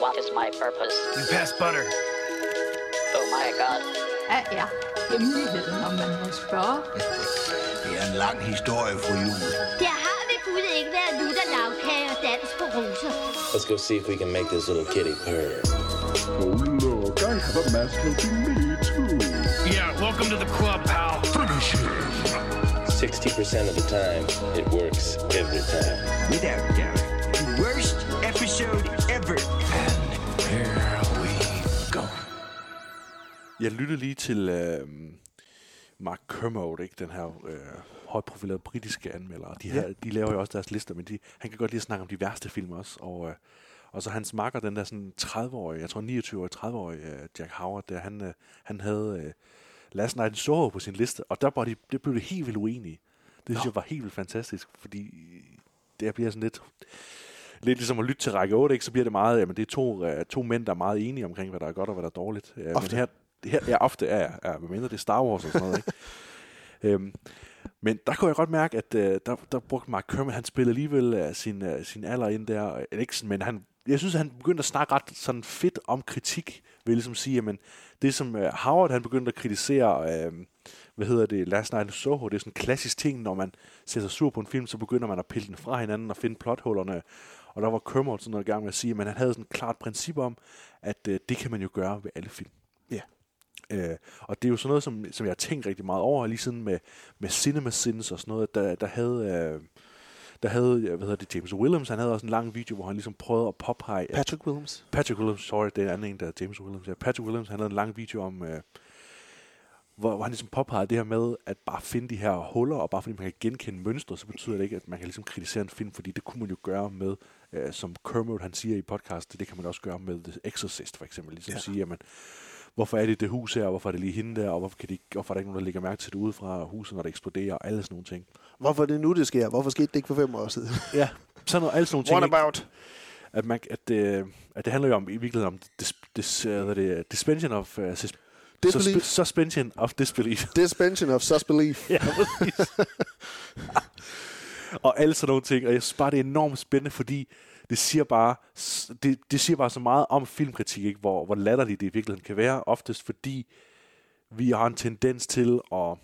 What is my purpose? You pass butter. Oh my god. Hvad er hemmeligheden, om man må spørge? Det er en lang historie, fru Jul. Der har ved Gud ikke været lutter lavkage og dans på roser. Let's go see if we can make this little kitty purr. Oh, look, I have a mask helping me, too. Yeah, welcome to the club, pal. Finish him. 60% of the time, it works every time. Without doubt. The worst episode Jeg lyttede lige til øh, Mark Kermode, ikke? den her øh, højprofilerede britiske anmelder. De, her, de laver jo også deres lister, men de, han kan godt lide at snakke om de værste film også. Og, øh, og så hans makker, den der sådan 30-årige, jeg tror 29-årige, 30-årige øh, Jack Howard, der, han, øh, han havde øh, Last Night in Soho på sin liste, og der var de, det blev det helt vildt uenige. Det synes jeg var helt vildt fantastisk, fordi det bliver sådan lidt lidt ligesom at lytte til række 8, ikke? så bliver det meget, jamen det er to, uh, to mænd, der er meget enige omkring, hvad der er godt og hvad der er dårligt. Uh, men Ofte. her, her, ja, ofte er ja, ja, mindre det er Star Wars og sådan noget. Ikke? um, men der kunne jeg godt mærke, at uh, der, der brugte Mark Kermit, han spillede alligevel uh, sin, uh, sin alder ind der, ikke sådan, men han, jeg synes, han begyndte at snakke ret sådan fedt om kritik, vil jeg ligesom sige, jamen, det som uh, Howard, han begyndte at kritisere, uh, hvad hedder det, Last Night in Soho, det er sådan en klassisk ting, når man ser sig sur på en film, så begynder man at pille den fra hinanden og finde plothullerne, og der var Kermit sådan noget i gang med at sige, men han havde sådan et klart princip om, at øh, det kan man jo gøre ved alle film. Ja. Øh, og det er jo sådan noget, som, som jeg har tænkt rigtig meget over, lige siden med, med Cinema Sins og sådan noget, der, der havde... Øh, der havde, øh, hvad hedder det, James Williams, han havde også en lang video, hvor han ligesom prøvede at påpege... at- Patrick Williams. Patrick Williams, sorry, det er en anden en, der er James Williams. Ja, Patrick Williams, han havde en lang video om, øh, hvor, hvor han ligesom påpegede det her med, at bare finde de her huller, og bare fordi man kan genkende mønstre, så betyder det ikke, at man kan ligesom kritisere en film, fordi det kunne man jo gøre med, øh, som Kermit han siger i podcast, det kan man også gøre med The Exorcist for eksempel, ligesom Ja. sige, jamen, hvorfor er det det hus her, og hvorfor er det lige hende der, og hvorfor, kan de, hvorfor er der ikke nogen, der lægger mærke til det ude fra huset, når det eksploderer, og alle sådan nogle ting. Hvorfor er det nu, det sker? Hvorfor skete det ikke for fem år siden? Ja, sådan noget, alle sådan nogle ting. What ikke? about? at, man, at, øh, at det handler jo om, i virkeligheden om dis, dis, uh, det, suspension of uh, sus, Disbelief. suspe- suspension of disbelief. Suspension of disbelief. ja, og alle sådan nogle ting, og jeg synes bare, det er enormt spændende, fordi det siger bare, det, det siger bare så meget om filmkritik, ikke? Hvor, hvor latterligt det i virkeligheden kan være, oftest fordi vi har en tendens til at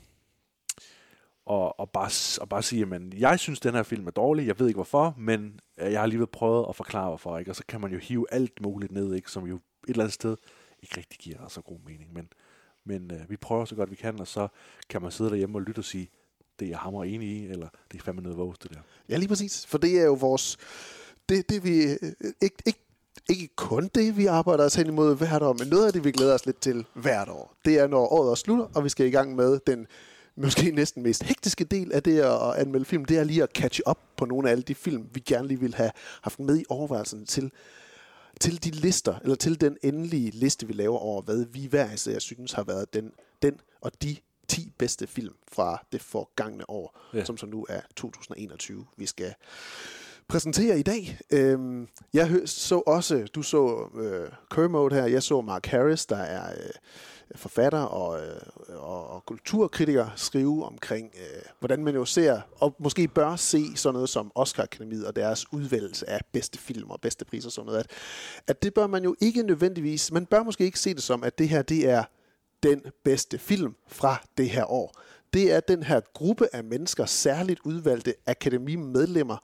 og, og, bare, og bare sige, at jeg synes, den her film er dårlig, jeg ved ikke hvorfor, men øh, jeg har alligevel prøvet at forklare hvorfor, ikke? og så kan man jo hive alt muligt ned, ikke? som jo et eller andet sted ikke rigtig giver så god mening, men, men øh, vi prøver så godt vi kan, og så kan man sidde derhjemme og lytte og sige, det er jeg hammer enig i, eller det er fandme noget vås, det der. Ja, lige præcis. For det er jo vores... Det, det vi... øh, Ikke, ikke, ikke kun det, vi arbejder os hen imod hvert år, men noget af det, vi glæder os lidt til hvert år. Det er, når året er slutter, og vi skal i gang med den måske næsten mest hektiske del af det at anmelde film, det er lige at catch up på nogle af alle de film, vi gerne lige vil have haft med i overvejelsen til, til de lister, eller til den endelige liste, vi laver over, hvad vi hver især synes har været den, den og de 10 bedste film fra det forgangne år. Ja. som så nu er 2021, vi skal præsentere i dag. Øhm, jeg så også, du så øh, Kermode her, jeg så Mark Harris, der er øh, forfatter og, øh, og, og kulturkritiker, skrive omkring, øh, hvordan man jo ser, og måske bør se sådan noget som Oscar-akademiet og deres udvælgelse af bedste film og bedste priser og sådan noget, at, at det bør man jo ikke nødvendigvis, man bør måske ikke se det som, at det her, det er den bedste film fra det her år. Det er den her gruppe af mennesker, særligt udvalgte akademimedlemmer,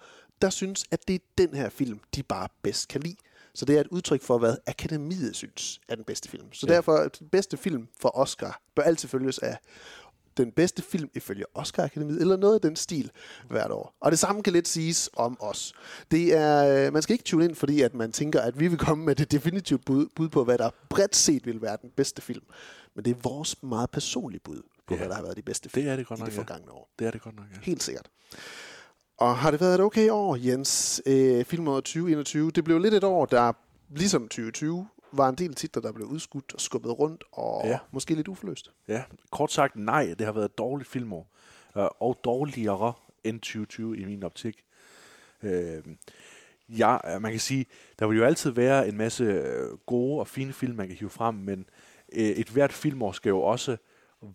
der synes, at det er den her film, de bare bedst kan lide. Så det er et udtryk for, hvad akademiet synes er den bedste film. Så ja. derfor, den bedste film for Oscar bør altid følges af den bedste film ifølge Oscar-akademiet, eller noget af den stil hvert år. Og det samme kan lidt siges om os. Det er, øh, man skal ikke tune ind, fordi at man tænker, at vi vil komme med det definitive bud, bud på, hvad der bredt set vil være den bedste film. Men det er vores meget personlige bud på, Ja. hvad der har været de bedste film Det er det godt i nok, det ja. forgangne år. Det er det godt nok, ja. Helt sikkert. Og har det været et okay år, Jens? Øh, filmåret 2021. Det blev lidt et år, der ligesom 2020 var en del titler, der blev udskudt og skubbet rundt, og ja. Måske lidt uforløst. Ja, kort sagt, nej, det har været et dårligt filmår. Øh, og dårligere end 2020 i min optik. Øh, ja, øh, man kan sige, der vil jo altid være en masse øh, gode og fine film, man kan hive frem, men øh, et hvert filmår skal jo også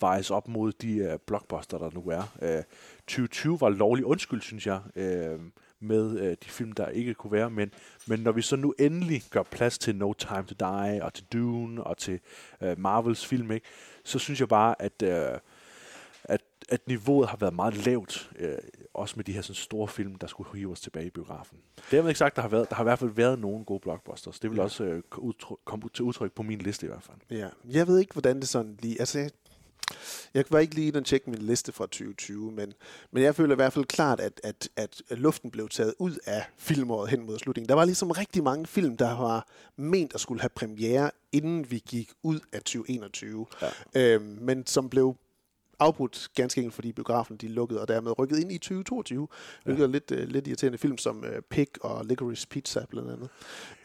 vejes op mod de øh, blockbuster, der nu er. Øh, 2020 var lovlig undskyld, synes jeg. Øh, med øh, de film, der ikke kunne være. Men, men når vi så nu endelig gør plads til No Time to Die, og til Dune, og til øh, Marvels film, ikke, så synes jeg bare, at, øh, at, at niveauet har været meget lavt, øh, også med de her sådan, store film, der skulle hive os tilbage i biografen. Det har jeg ikke sagt, der har, været, der har i hvert fald været nogle gode blockbusters. Det vil Ja. også øh, udtryk, komme til udtryk på min liste i hvert fald. Ja, jeg ved ikke, hvordan det sådan lige... Altså, jeg, jeg var ikke lige og tjekke min liste fra 2020, men, men jeg føler i hvert fald klart, at, at, at luften blev taget ud af filmåret hen mod slutningen. Der var ligesom rigtig mange film, der var ment at skulle have premiere, inden vi gik ud af 2021, ja. øhm, men som blev afbrudt ganske enkelt, fordi biografen de lukkede, og dermed rykket ind i 2022, hvilket er lidt, uh, lidt irriterende film som uh, Pig og Licorice Pizza blandt andet.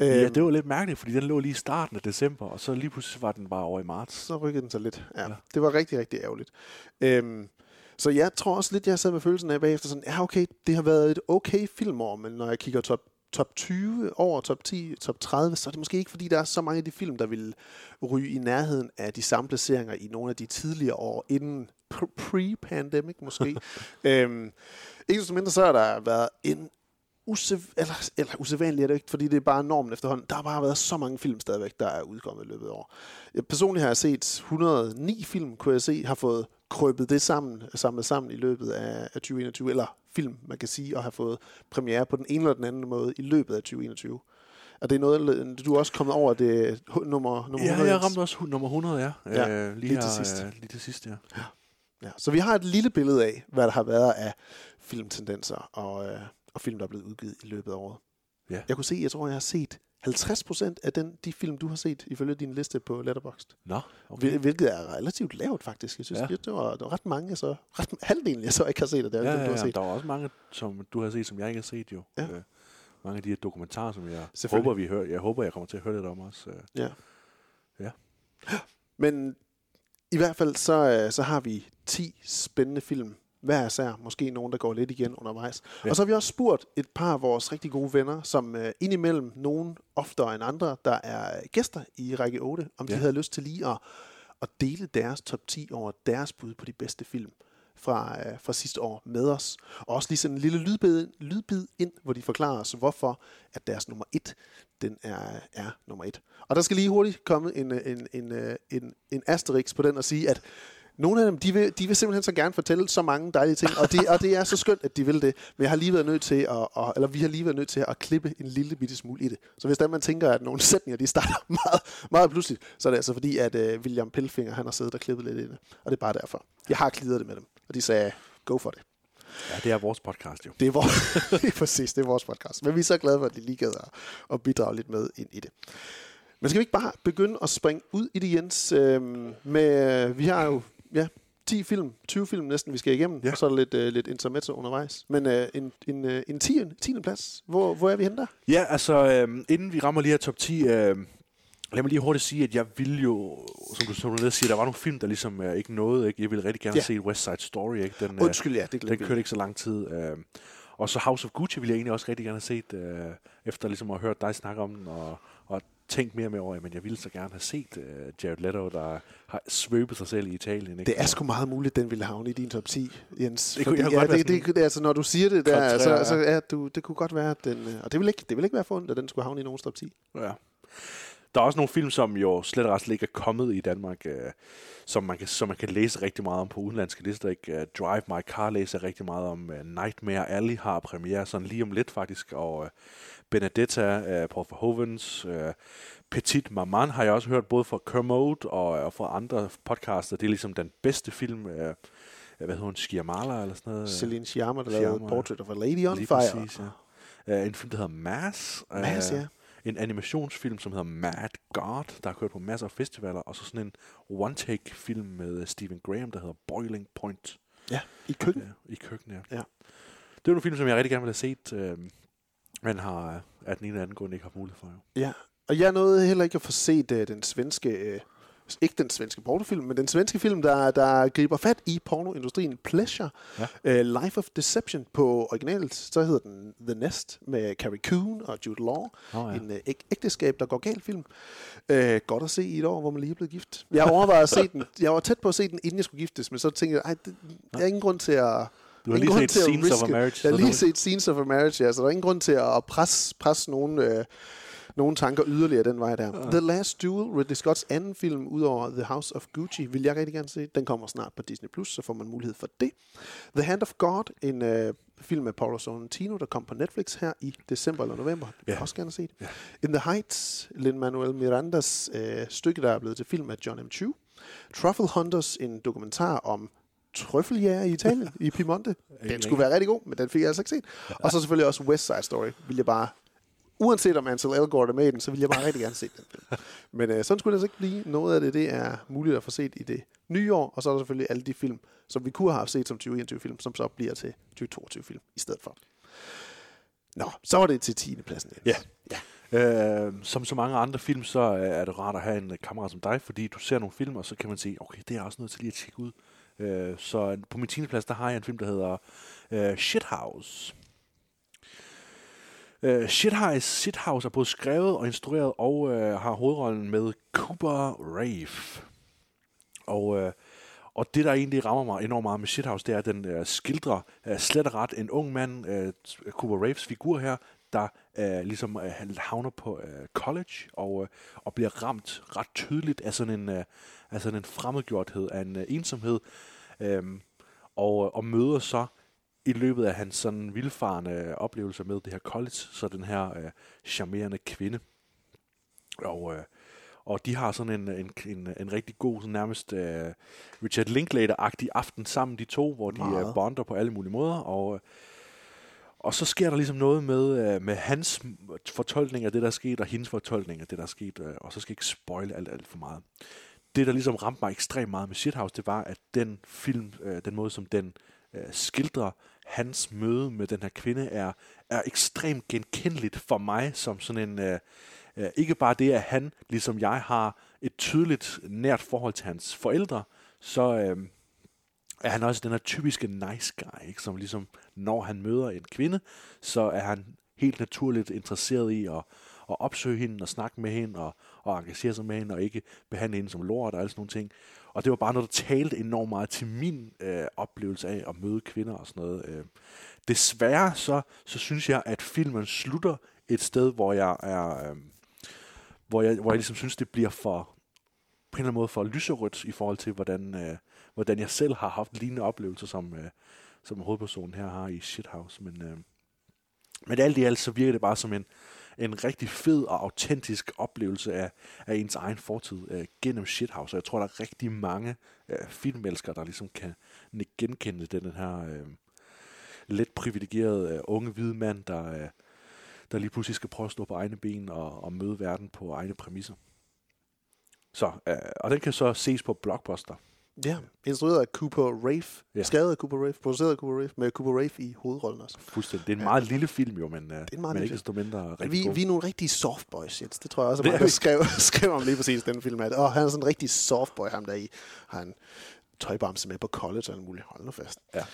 Ja, Øhm, det var lidt mærkeligt, fordi den lå lige i starten af december, og så lige pludselig var den bare over i marts. så rykkede den sig lidt. Ja, Ja. ja. Det var rigtig, rigtig ærgerligt. Øhm, så jeg tror også lidt, jeg sad med følelsen af bagefter sådan, ja okay, det har været et okay filmår, men når jeg kigger top, top 20 over top 10, top 30, så er det måske ikke, fordi der er så mange af de film, der vil ryge i nærheden af de samme placeringer i nogle af de tidligere år, inden pre-pandemic måske. øhm, ikke desto mindre, så har der været en usæv- eller, eller usædvanligt er det ikke, fordi det er bare normen efterhånden. Der har bare været så mange film stadigvæk, der er udkommet i løbet af år. Jeg personligt har jeg set 109 film, kunne jeg se, har fået krøbet det sammen, samlet sammen i løbet af, af 2021, eller film, man kan sige, og har fået premiere på den ene eller den anden måde i løbet af 2021. Og det er noget, du er også kommet over det nummer, nummer Ja, 100. jeg ramte også nummer 100, ja. Ja, øh, lige til her, sidst. Øh, lige til sidst, ja. Ja, så vi har et lille billede af, hvad der har været af filmtendenser og, øh, og film, der er blevet udgivet i løbet af året. Ja. Jeg kunne se, jeg tror, jeg har set 50% af den, de film, du har set, ifølge din liste på Letterboxd. Nå, Okay. okay. Hvilket er relativt lavt, faktisk. Jeg synes, Ja. ja. det, var, det var ret mange, så ret halvdelen, jeg så ikke har set af det, Ja, dem, ja, du har ja, set. der var også mange, som du har set, som jeg ikke har set jo. Ja. Øh, mange af de her dokumentarer, som jeg håber, vi hører. Jeg håber, jeg kommer til at høre lidt om også. Øh. Ja. Ja. Men i hvert fald, så, øh, så har vi 10 spændende film hver især. Måske nogen, der går lidt igen undervejs. Ja. Og så har vi også spurgt et par af vores rigtig gode venner, som øh, indimellem nogen oftere end andre, der er gæster i række 8, om. Ja. de havde lyst til lige at, at dele deres top 10 over deres bud på de bedste film fra, øh, fra sidste år med os. Og også lige sådan en lille lydbid, lydbid ind, hvor de forklarer os, hvorfor at deres nummer 1, den er, er nummer 1. Og der skal lige hurtigt komme en, øh, en, en, øh, en, en asterisk på den og sige, at nogle af dem, de vil, de vil simpelthen så gerne fortælle så mange dejlige ting, og det, og det er så skønt, at de vil det. Men jeg har lige været nødt til at, at, eller vi har lige været nødt til at klippe en lille bitte smule i det. Så hvis der man tænker, at nogle sætninger, de starter meget, meget pludseligt, så er det altså fordi, at uh, William Pelfinger, han har siddet og klippet lidt i det. Og det er bare derfor. Jeg har klidret det med dem, og de sagde, go for det. Ja, det er vores podcast jo. Det er, vores, præcis, det er vores podcast. Men vi er så glade for, at de lige gad at, bidrage lidt med ind i det. Men skal vi ikke bare begynde at springe ud i det, Jens? Øhm, med, vi har jo ja, 10 film, 20 film næsten, vi skal igennem, ja. og så er der lidt, øh, lidt intermezzo undervejs. Men øh, en, en, øh, en 10. 10. plads, hvor, hvor er vi henne der? Ja, altså, øh, inden vi rammer lige her top 10, øh, lad mig lige hurtigt sige, at jeg ville jo, som du, som du siger, der var nogle film, der ligesom øh, ikke nåede. Ikke? Jeg ville rigtig gerne Ja. se West Side Story. Ikke? Den, øh, Undskyld, ja, det den kørte ikke så lang tid. Øh, og så House of Gucci ville jeg egentlig også rigtig gerne have set, øh, efter ligesom at have hørt dig snakke om den, og, og tænkt mere med over, men jeg ville så gerne have set øh, Jared Leto, der har svøbet sig selv i Italien. Ikke? Det er sgu meget muligt, den ville havne i din top 10, Jens. Det kunne- Fordi, ja, godt det, det, det, altså, når du siger det der, så, så ja. du, det kunne godt være, at den... øh, Og det vil ikke, det vil ikke være ondt, at den skulle havne i nogens top 10. Ja. Der er også nogle film, som jo slet og ret ikke er kommet i Danmark, øh, som, man kan, som man kan læse rigtig meget om på udenlandske lister. Ikke? Uh, Drive My Car læser rigtig meget om. Uh, Nightmare Alley har premiere sådan lige om lidt faktisk. Og uh, Benedetta, uh, Paul Verhovens, uh, Petit Maman har jeg også hørt både fra Kermode og, og fra andre podcaster. Det er ligesom den bedste film. Uh, hvad hedder hun? Schiamala eller sådan noget? Celine Sciamma, der lavede. Portrait of a Lady on Lige Fire. præcis, ja. Uh, en film, der hedder Mass. Mass, Øh, ja. En animationsfilm, som hedder Mad God, der har kørt på masser af festivaler, og så sådan en one-take-film med Stephen Graham, der hedder Boiling Point Ja, i køkken. ja, i køkkenet. Ja. Det er nogle film, som jeg rigtig gerne ville have set, øh, men har øh, af den ene eller anden grund ikke haft mulighed for. Jo. Ja, og jeg nåede heller ikke at få set uh, den svenske, uh, ikke den svenske pornofilm, men den svenske film, der, der griber fat i pornoindustrien, Pleasure, ja. uh, Life of Deception på originalt, så hedder den The Nest med Carrie Coon og Jude Law. Oh, ja. En uh, æg- ægteskab, der går galt film. Uh, godt at se i et år, hvor man lige er blevet gift. Jeg overvejede at se den. Jeg var tæt på at se den, inden jeg skulle giftes, men så tænkte jeg, det, jeg har ingen grund til at, Du har lige set Scenes of a Marriage, Jeg har lige set Scenes of a Marriage, ja, så der er ingen grund til at presse, presse nogen, øh, nogen tanker yderligere den vej der. The Last Duel, Ridley Scotts anden film, udover The House of Gucci, vil jeg rigtig gerne se. Den kommer snart på Disney+, Plus, så får man mulighed for det. The Hand of God, en øh, film af Paolo Sorrentino, der kom på Netflix her i december eller november. Det vil jeg Ja. også gerne se. In the Heights, Lin-Manuel Mirandas øh, stykke, der er blevet til film af John M. Chu. Truffle Hunters, en dokumentar om trøffeljæger i Italien, i Piemonte. Den skulle være rigtig god, men den fik jeg altså ikke set. Og så selvfølgelig også West Side Story, vil jeg bare... Uanset om Ansel Elgort er med i den, så vil jeg bare rigtig gerne se den film. Men øh, sådan skulle det altså ikke blive. Noget af det, det er muligt at få set i det nye år, og så er der selvfølgelig alle de film, som vi kunne have set som 2021-film, som så bliver til 2022-film i stedet for. Nå, så var det til 10. pladsen. Jens. Ja. Øh, som så mange andre film, så er det rart at have en øh, kammerat som dig, fordi du ser nogle film, og så kan man sige, okay, det er også noget til lige at tjekke ud. Øh, så på min 10. plads, der har jeg en film, der hedder øh, Shithouse. Øh, Shithouse, Shithouse er både skrevet og instrueret, og øh, har hovedrollen med Cooper Rave. Og, øh, og det, der egentlig rammer mig enormt meget med Shithouse, det er, at den øh, skildrer øh, slet og ret en ung mand, øh, Cooper Raves figur her, der øh, ligesom øh, havner på øh, college og, øh, og bliver ramt ret tydeligt af sådan en, øh, af sådan en fremmedgjorthed, af en øh, ensomhed, øhm, øh, og, og møder så i løbet af hans sådan vildfarende oplevelser med det her college, så den her øh, charmerende kvinde. Og, øh, og de har sådan en, en, en, en rigtig god, sådan nærmest øh, Richard Linklater-agtig aften sammen, de to, hvor de Meget. øh, bonder på alle mulige måder. Og, øh, og så sker der ligesom noget med, øh, med hans fortolkning af det, der er sket, og hendes fortolkning af det, der er sket. Øh, og så skal jeg ikke spoile alt, alt for meget. Det, der ligesom ramte mig ekstremt meget med Shithouse, det var, at den film, øh, den måde, som den øh, skildrer hans møde med den her kvinde, er, er ekstremt genkendeligt for mig, som sådan en... Øh, øh, ikke bare det, at han, ligesom jeg, har et tydeligt nært forhold til hans forældre, så øh, er han også den her typiske nice guy, ikke? som ligesom, når han møder en kvinde, så er han helt naturligt interesseret i at, at opsøge hende og snakke med hende og, og engagere sig med hende og ikke behandle hende som lort og alle sådan nogle ting. Og det var bare noget, der talte enormt meget til min øh, oplevelse af at møde kvinder og sådan noget. Øh. Desværre så, så synes jeg, at filmen slutter et sted, hvor jeg er... Øh, hvor jeg, hvor jeg ligesom synes, det bliver for på en eller anden måde for lyserødt i forhold til, hvordan, øh, hvordan jeg selv har haft lignende oplevelser, som, øh, som hovedpersonen her har i Shithouse. Men, øh, men alt i alt, så virker det bare som en, en rigtig fed og autentisk oplevelse af, af ens egen fortid øh, gennem Shithouse. Og jeg tror, der er rigtig mange øh, filmelskere, der ligesom kan nikke genkende den, den her øh, let privilegerede øh, unge hvide mand, der, øh, der lige pludselig skal prøve at stå på egne ben og, og møde verden på egne præmisser. Så, øh, og den kan så ses på Blockbuster. Ja, instrueret af Cooper Rafe, Ja. ja. skrevet af Cooper Rafe, produceret af Cooper Rafe, med Cooper Rafe i hovedrollen også. Fuldstændig. Det er en meget lille film jo, men, øh, en meget men ikke desto mindre rigtig Vi, god. vi er nogle rigtige softboys, Jens. Det tror jeg også, Det at er man skrev, skrev om lige præcis den film. At, åh, han er sådan en rigtig softboy, ham der i. Har en tøjbamse med på college og alt muligt. Hold nu fast. Ja.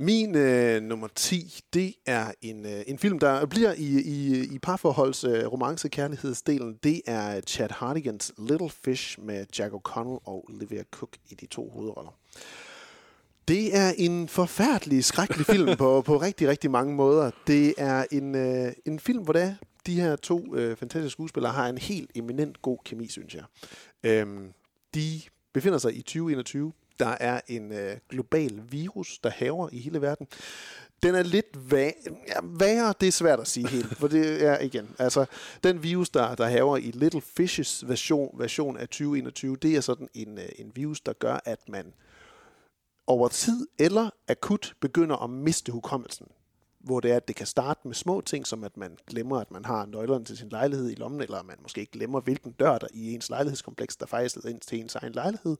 Min øh, nummer 10, det er en, øh, en film, der bliver i, i, i parforholds øh, romance-kærlighedsdelen. Det er Chad Hardigans Little Fish med Jack O'Connell og Olivia Cook i de to hovedroller. Det er en forfærdelig, skrækkelig film på, på rigtig, rigtig mange måder. Det er en, øh, en film, hvor det er, de her to øh, fantastiske skuespillere har en helt eminent god kemi, synes jeg. Øhm, de befinder sig i 2021. Der er en øh, global virus, der haver i hele verden. Den er lidt væ- ja, værre, det er svært at sige helt, for det er igen, altså den virus, der, der haver i Little Fishes version, version af 2021, det er sådan en, øh, en virus, der gør, at man over tid eller akut begynder at miste hukommelsen. Hvor det er, at det kan starte med små ting, som at man glemmer, at man har nøglerne til sin lejlighed i lommen, eller man måske ikke glemmer, hvilken dør der i ens lejlighedskompleks, der faktisk leder ind til ens egen lejlighed.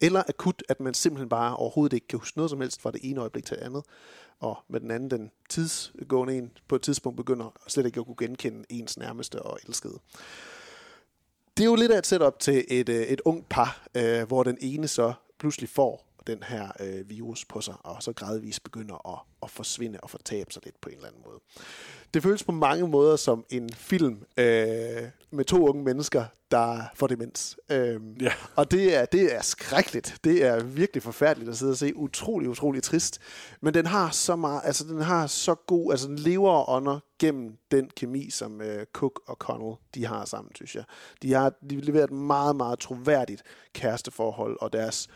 Eller akut, at man simpelthen bare overhovedet ikke kan huske noget som helst fra det ene øjeblik til det andet. Og med den anden, den tidsgående en, på et tidspunkt begynder slet ikke at kunne genkende ens nærmeste og elskede. Det er jo lidt af et setup til et, øh, et ungt par, øh, hvor den ene så pludselig får den her øh, virus på sig, og så gradvist begynder at, at forsvinde og fortabe sig lidt på en eller anden måde. Det føles på mange måder som en film øh, med to unge mennesker, der får demens. Øhm, Ja. Og det er, det er skrækkeligt. Det er virkelig forfærdeligt at sidde og se. Utrolig, utrolig trist. Men den har så meget, altså den har så god, altså den lever og ånder gennem den kemi, som øh, Cook og Connell, de har sammen, synes jeg. De har de leverer et meget, meget troværdigt kæresteforhold, og deres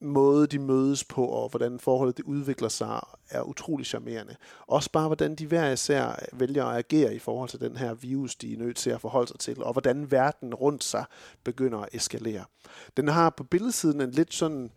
måde, de mødes på, og hvordan forholdet det udvikler sig, er utrolig charmerende. Også bare, hvordan de hver især vælger at agere i forhold til den her virus, de er nødt til at forholde sig til, og hvordan verden rundt sig begynder at eskalere. Den har på billedsiden en lidt sådan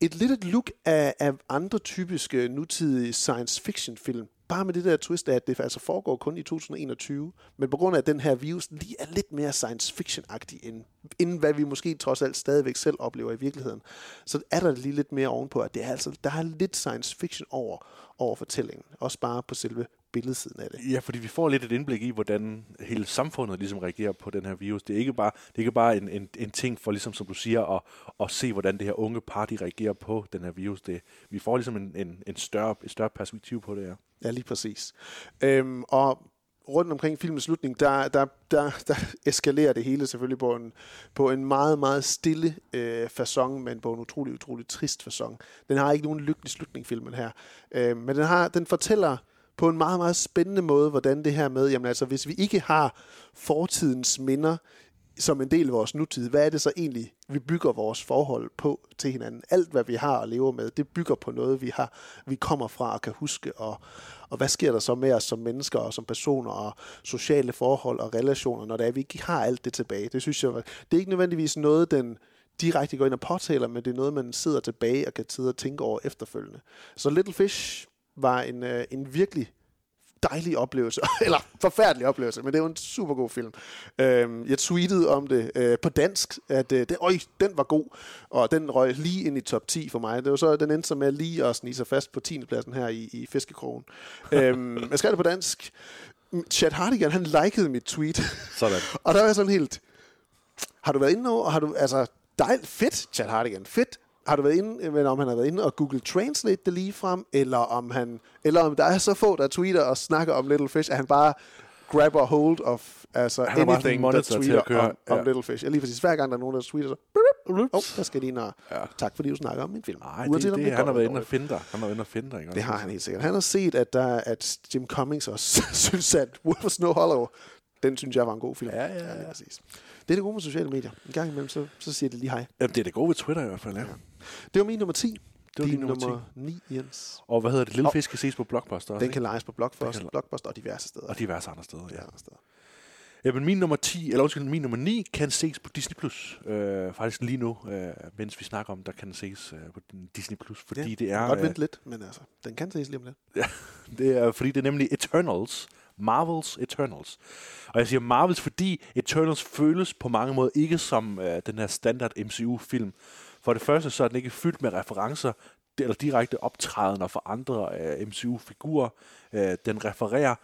et lidt et look af, af andre typiske nutidige science fiction film. Bare med det der twist af, at det altså foregår kun i 2021. Men på grund af, at den her virus lige er lidt mere science fiction-agtig, end, end hvad vi måske trods alt stadigvæk selv oplever i virkeligheden. Så er der lige lidt mere ovenpå, at det er altså, der er lidt science fiction over, over fortællingen. Også bare på selve billedsiden af det. Ja, fordi vi får lidt et indblik i, hvordan hele samfundet ligesom reagerer på den her virus. Det er ikke bare, det er ikke bare en, en, en ting for, ligesom som du siger, at, at se, hvordan det her unge party reagerer på den her virus. Det, vi får ligesom en, en, en større, et større perspektiv på det her. Ja, lige præcis. Øhm, og rundt omkring filmens slutning, der, der, der, der eskalerer det hele selvfølgelig på en, på en meget, meget stille øh, façon, men på en utrolig, utrolig trist façon. Den har ikke nogen lykkelig slutning, filmen her. Øh, men den, har, den fortæller på en meget, meget spændende måde, hvordan det her med, jamen altså, hvis vi ikke har fortidens minder som en del af vores nutid, hvad er det så egentlig, vi bygger vores forhold på til hinanden? Alt, hvad vi har at leve med, det bygger på noget, vi har, vi kommer fra og kan huske, og, og hvad sker der så med os som mennesker og som personer og sociale forhold og relationer, når det er, vi ikke har alt det tilbage? Det synes jeg, det er ikke nødvendigvis noget, den direkte går ind og påtaler, men det er noget, man sidder tilbage og kan sidde og tænke over efterfølgende. Så Little Fish var en, øh, en virkelig dejlig oplevelse, eller forfærdelig oplevelse, men det er jo en super god film. Øhm, jeg tweetede om det øh, på dansk, at øh, det, øj, den var god, og den røg lige ind i top 10 for mig. Det var så, den endte så med lige at snige sig fast på 10. pladsen her i, i Fiskekrogen. øhm, jeg skrev det på dansk. Chad Hardigan, han likede mit tweet, Sådan. og der var jeg sådan helt, har du været inde og har du, altså, dejligt, fedt, Chad Hardigan, fedt, har du været inde, men om han har været inde og Google Translate det lige frem, eller om han, eller om der er så få, der tweeter og snakker om Little Fish, at han bare grabber hold of altså Han anything, der tweeter om, om ja. Little Fish. Ja, lige præcis. Hver gang der er nogen, der tweeter, så åh, oh, der skal de ind og, Ja. tak fordi du snakker om min film. Nej, det, det, det, er han har været inde og finde dig. Han har været inde og finde dig? Det har han helt sikkert. Han har set, at, der, at Jim Cummings også synes, at Wolf of Snow Hollow, den synes jeg var en god film. Ja, ja, ja. præcis. Det er det gode med sociale medier. En gang imellem, så, så siger det lige hej. Jamen, det er det gode ved Twitter i hvert fald, ja. Det var min nummer 10. var din din nummer nummer 9, Jens. Og hvad hedder det? Lille Fisk kan ses på Blockbuster også, Den ikke? kan lejes på Blockbuster, kan- Blockbuster og diverse steder. Og diverse andre steder, ja. Ja, andre steder. Jamen, min nummer 10, eller undskyld, min nummer 9 kan ses på Disney+. Plus. Øh, faktisk lige nu, øh, mens vi snakker om, der kan den ses øh, på Disney+. Plus, fordi Ja, det er... godt øh, vente lidt, men altså, den kan ses lige om lidt. Det er, fordi det er nemlig Eternals. Marvels Eternals. Og jeg siger Marvels, fordi Eternals føles på mange måder ikke som øh, den her standard MCU-film. For det første, så er den ikke fyldt med referencer eller direkte optrædener for andre øh, MCU-figurer. Øh, den refererer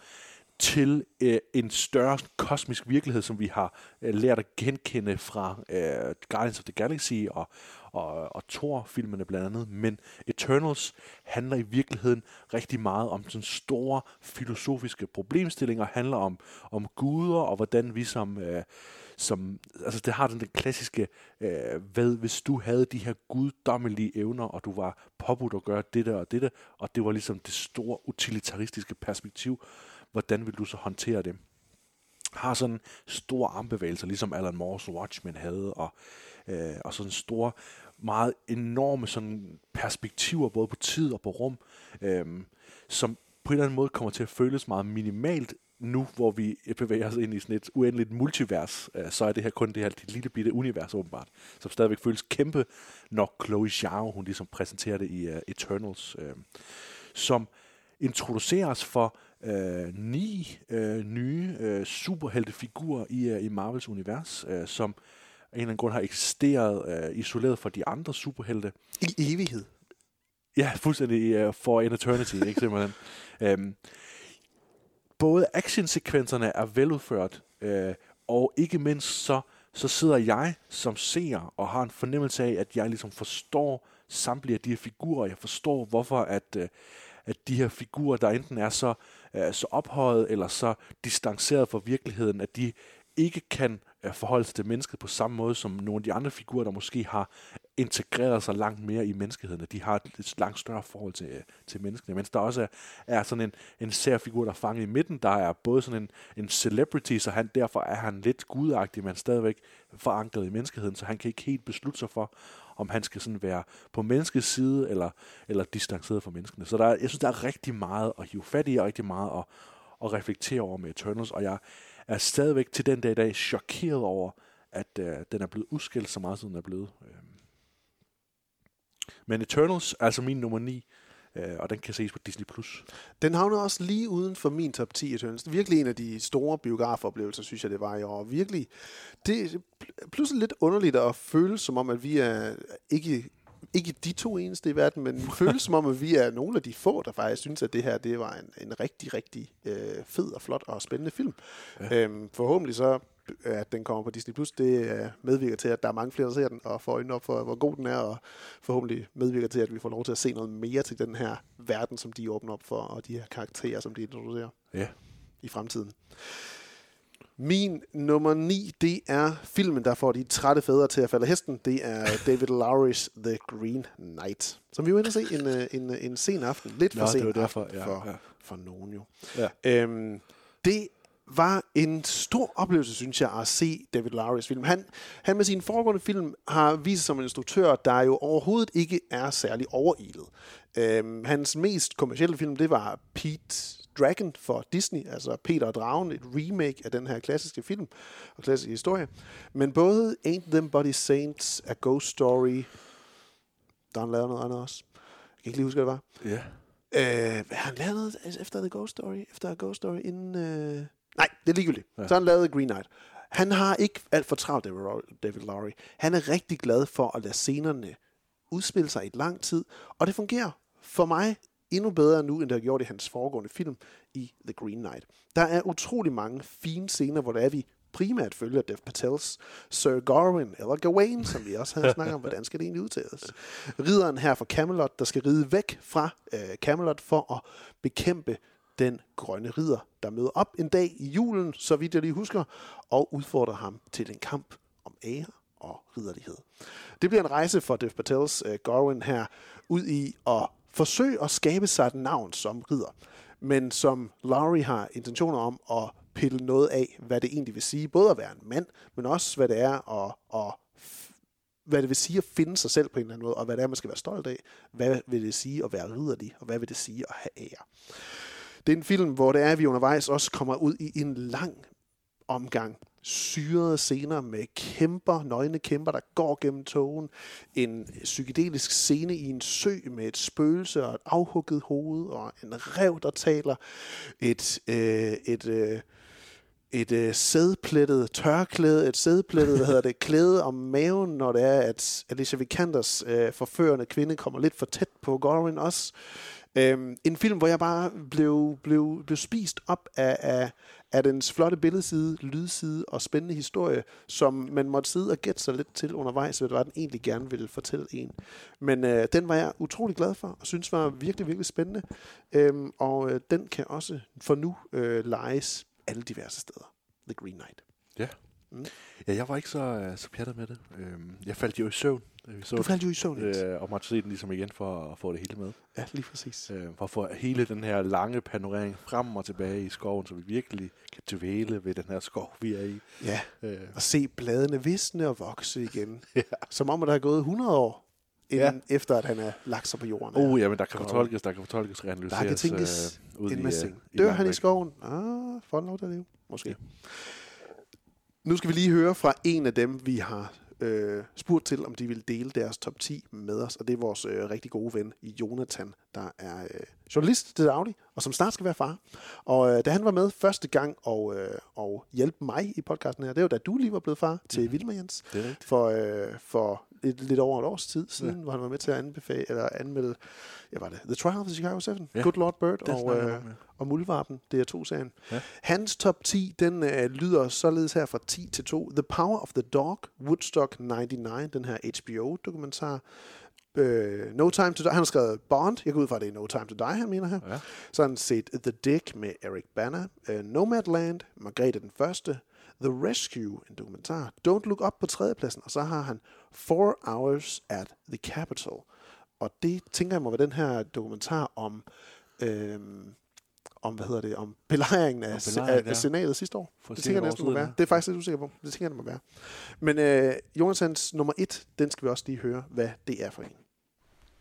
til øh, en større kosmisk virkelighed, som vi har øh, lært at genkende fra øh, Guardians of the Galaxy og, og, og Thor-filmene blandt andet. Men Eternals handler i virkeligheden rigtig meget om sådan store filosofiske problemstillinger, handler om, om guder og hvordan vi som... Øh, som, altså det har den, den klassiske, øh, hvad hvis du havde de her guddommelige evner, og du var påbudt at gøre dette og dette, og det var ligesom det store utilitaristiske perspektiv, hvordan vil du så håndtere det? Har sådan store armbevægelser, ligesom Alan Moore's Watchmen havde, og, øh, og sådan store, meget enorme sådan perspektiver, både på tid og på rum, øh, som på en eller anden måde kommer til at føles meget minimalt nu, hvor vi bevæger os ind i sådan et uendeligt multivers, øh, så er det her kun det her det lille bitte univers åbenbart, som stadigvæk føles kæmpe, når Chloe Zhao, hun ligesom præsenterer det i uh, Eternals, øh, som introducerer os for øh, ni øh, nye øh, superheltefigurer i, øh, i Marvels univers, øh, som af en eller anden grund har eksisteret øh, isoleret fra de andre superhelte. I evighed. Ja, fuldstændig uh, for an eternity, ikke simpelthen. øhm, både actionsekvenserne er veludført, øh, og ikke mindst så, så sidder jeg som seer og har en fornemmelse af, at jeg ligesom forstår samtlige af de her figurer. Jeg forstår, hvorfor at, øh, at de her figurer, der enten er så, øh, så ophøjet eller så distanceret fra virkeligheden, at de ikke kan øh, forholde sig til mennesket på samme måde som nogle af de andre figurer, der måske har integreret sig langt mere i menneskeheden, de har et, et langt større forhold til, øh, til menneskene. Mens der også er, er sådan en, en særfigur, der er fanget i midten, der er både sådan en, en celebrity, så han, derfor er han lidt gudagtig, men stadigvæk forankret i menneskeheden, så han kan ikke helt beslutte sig for, om han skal sådan være på menneskets side, eller, eller distanceret fra menneskene. Så der, jeg synes, der er rigtig meget at hive fat i, og rigtig meget at, at reflektere over med Eternals, og jeg er stadigvæk til den dag i dag chokeret over, at øh, den er blevet udskilt så meget, som den er blevet. Øh, men Eternals er altså min nummer 9, øh, og den kan ses på Disney+. Plus. Den havner også lige uden for min top 10 Eternals. Virkelig en af de store biografoplevelser, synes jeg, det var i år. Virkelig, det er pludselig lidt underligt at føle som om, at vi er ikke ikke de to eneste i verden, men føles som om, at vi er nogle af de få, der faktisk synes, at det her det var en, en rigtig, rigtig øh, fed og flot og spændende film. Ja. Øhm, forhåbentlig så, at den kommer på Disney+, Plus, det øh, medvirker til, at der er mange flere, der ser den, og får øjnene op for, hvor god den er, og forhåbentlig medvirker til, at vi får lov til at se noget mere til den her verden, som de åbner op for, og de her karakterer, som de introducerer Ja. i fremtiden. Min nummer 9, det er filmen, der får de trætte fædre til at falde hesten. Det er David Lowry's The Green Knight, som vi jo ender se en, øh, en, en sen aften. Lidt for Nå, sen det var derfor, aften ja, for, ja. for nogen jo. Ja. Øhm, det var en stor oplevelse, synes jeg, at se David Lowry's film. Han, han med sin foregående film har vist sig som en instruktør, der jo overhovedet ikke er særlig overilet. Øhm, hans mest kommercielle film, det var Pete Dragon for Disney, altså Peter og Dragen, et remake af den her klassiske film og klassiske historie. Men både Ain't Them Body Saints, A Ghost Story, der har han lavet noget andet også. Jeg kan ikke lige huske, hvad det var. Ja. Øh, hvad har han lavet noget efter The Ghost Story? Efter A Ghost Story inden... Øh... Det er ligegyldigt. Ja. Så han lavet Green Knight. Han har ikke alt for travlt, David Lowry. Han er rigtig glad for at lade scenerne udspille sig i et lang tid, og det fungerer for mig endnu bedre nu, end det har gjort i hans foregående film i The Green Knight. Der er utrolig mange fine scener, hvor der er vi primært følger Dev Patels Sir Gawain, eller Gawain, som vi også havde snakket om, hvordan skal det egentlig udtales. Ridderen her fra Camelot, der skal ride væk fra øh, Camelot for at bekæmpe den grønne ridder, der møder op en dag i julen, så vidt jeg lige husker, og udfordrer ham til en kamp om ære og ridderlighed. Det bliver en rejse for Dev Patels øh, uh, Gawain her ud i at forsøge at skabe sig et navn som ridder, men som Lowry har intentioner om at pille noget af, hvad det egentlig vil sige, både at være en mand, men også hvad det er at, at hvad det vil sige at finde sig selv på en eller anden måde, og hvad det er, man skal være stolt af. Hvad vil det sige at være ridderlig, og hvad vil det sige at have ære? Det er en film, hvor det er, at vi undervejs også kommer ud i en lang omgang syrede scener med kæmper, nøgne kæmper, der går gennem togen. En psykedelisk scene i en sø med et spøgelse og et afhugget hoved og en rev, der taler. Et, øh, et, øh, et øh, sædplettet tørklæde, et sædplettet, hvad hedder det, klæde om maven, når det er, at Alicia Vikanders øh, forførende kvinde kommer lidt for tæt på Gorin også. Øhm, en film, hvor jeg bare blev, blev, blev spist op af, af, af dens flotte billedside, lydside og spændende historie, som man måtte sidde og gætte sig lidt til undervejs, hvad det var, den egentlig gerne ville fortælle en. Men øh, den var jeg utrolig glad for, og synes var virkelig, virkelig spændende. Øhm, og øh, den kan også for nu øh, lejes alle diverse steder. The Green Knight. Ja. Mm. Ja, jeg var ikke så, øh, så pjattet med det. Øhm, jeg faldt jo i søvn. vi Så Du faldt jo i søvn, øh, og måtte se den ligesom igen for at få det hele med. Ja, lige præcis. Øh, for at få hele den her lange panorering frem og tilbage i skoven, så vi virkelig kan dvæle ved den her skov, vi er i. Ja, Øh, og se bladene visne og vokse igen. Ja. Som om, at der er gået 100 år, inden, ja. efter at han er lagt sig på jorden. oh, ja, men der kan Godt. fortolkes, der kan fortolkes, Der reanalyseres. kan tænkes øh, ud en i, masse øh, ting. i Dør langt han i skoven? Ah, får han lov til at leve? Måske. Ja. Nu skal vi lige høre fra en af dem, vi har øh, spurgt til, om de vil dele deres top 10 med os. Og det er vores øh, rigtig gode ven, Jonathan, der er øh, journalist til daglig, og som snart skal være far. Og øh, da han var med første gang og, øh, og hjælpe mig i podcasten her, det var da du lige var blevet far til mm. Vilma Jens. Det er rigtigt. For, øh, for et, lidt over et års tid siden, ja. hvor han var med til at anbefale, eller anmelde, ja, var det The Trial of the Chicago 7, Ja. Good Lord Bird Det og, øh, om, ja. og Muldvarpen, DR2-serien. Ja. Hans top 10, den øh, lyder således her fra 10 til 2. The Power of the Dog, Woodstock 99, den her HBO-dokumentar. øh, No Time to Die. Han har skrevet Bond. Jeg går ud fra, at det er No Time to Die, han mener her. Ja. Så har han set The Dick med Eric Bana, uh, Nomadland, Margrethe den Første, The Rescue, en dokumentar, Don't Look Up på tredjepladsen, og så har han Four Hours at the Capitol. Og det tænker jeg må være den her dokumentar om, øhm, om hvad hedder det, om belejringen af, belejringen, af, af senatet sidste år. For det tænker jeg næsten må være. Det er faktisk lidt usikker på. Det tænker jeg, det må være. Men øh, Jonathans nummer et, den skal vi også lige høre, hvad det er for en.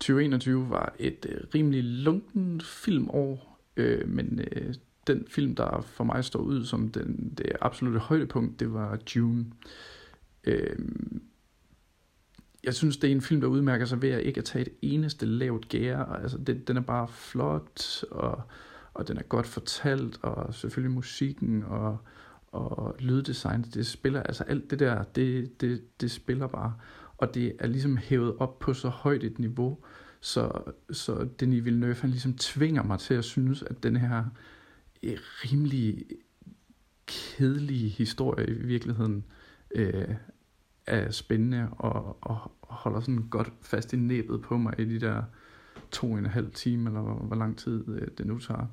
2021 var et øh, rimelig lunken filmår, øh, men øh, den film, der for mig står ud som den, det absolutte højdepunkt, det var June. Øh, jeg synes, det er en film, der udmærker sig ved at ikke at tage et eneste lavt gære. Altså, det, den er bare flot, og, og den er godt fortalt, og selvfølgelig musikken og, og lyddesign, det spiller, altså alt det der, det, det, det spiller bare. Og det er ligesom hævet op på så højt et niveau, så, så Denis Villeneuve, han ligesom tvinger mig til at synes, at den her rimelig kedelige historie i virkeligheden øh, er spændende og, og holder sådan godt fast i næbet på mig i de der to og en halv time, eller hvor, hvor lang tid øh, det nu tager.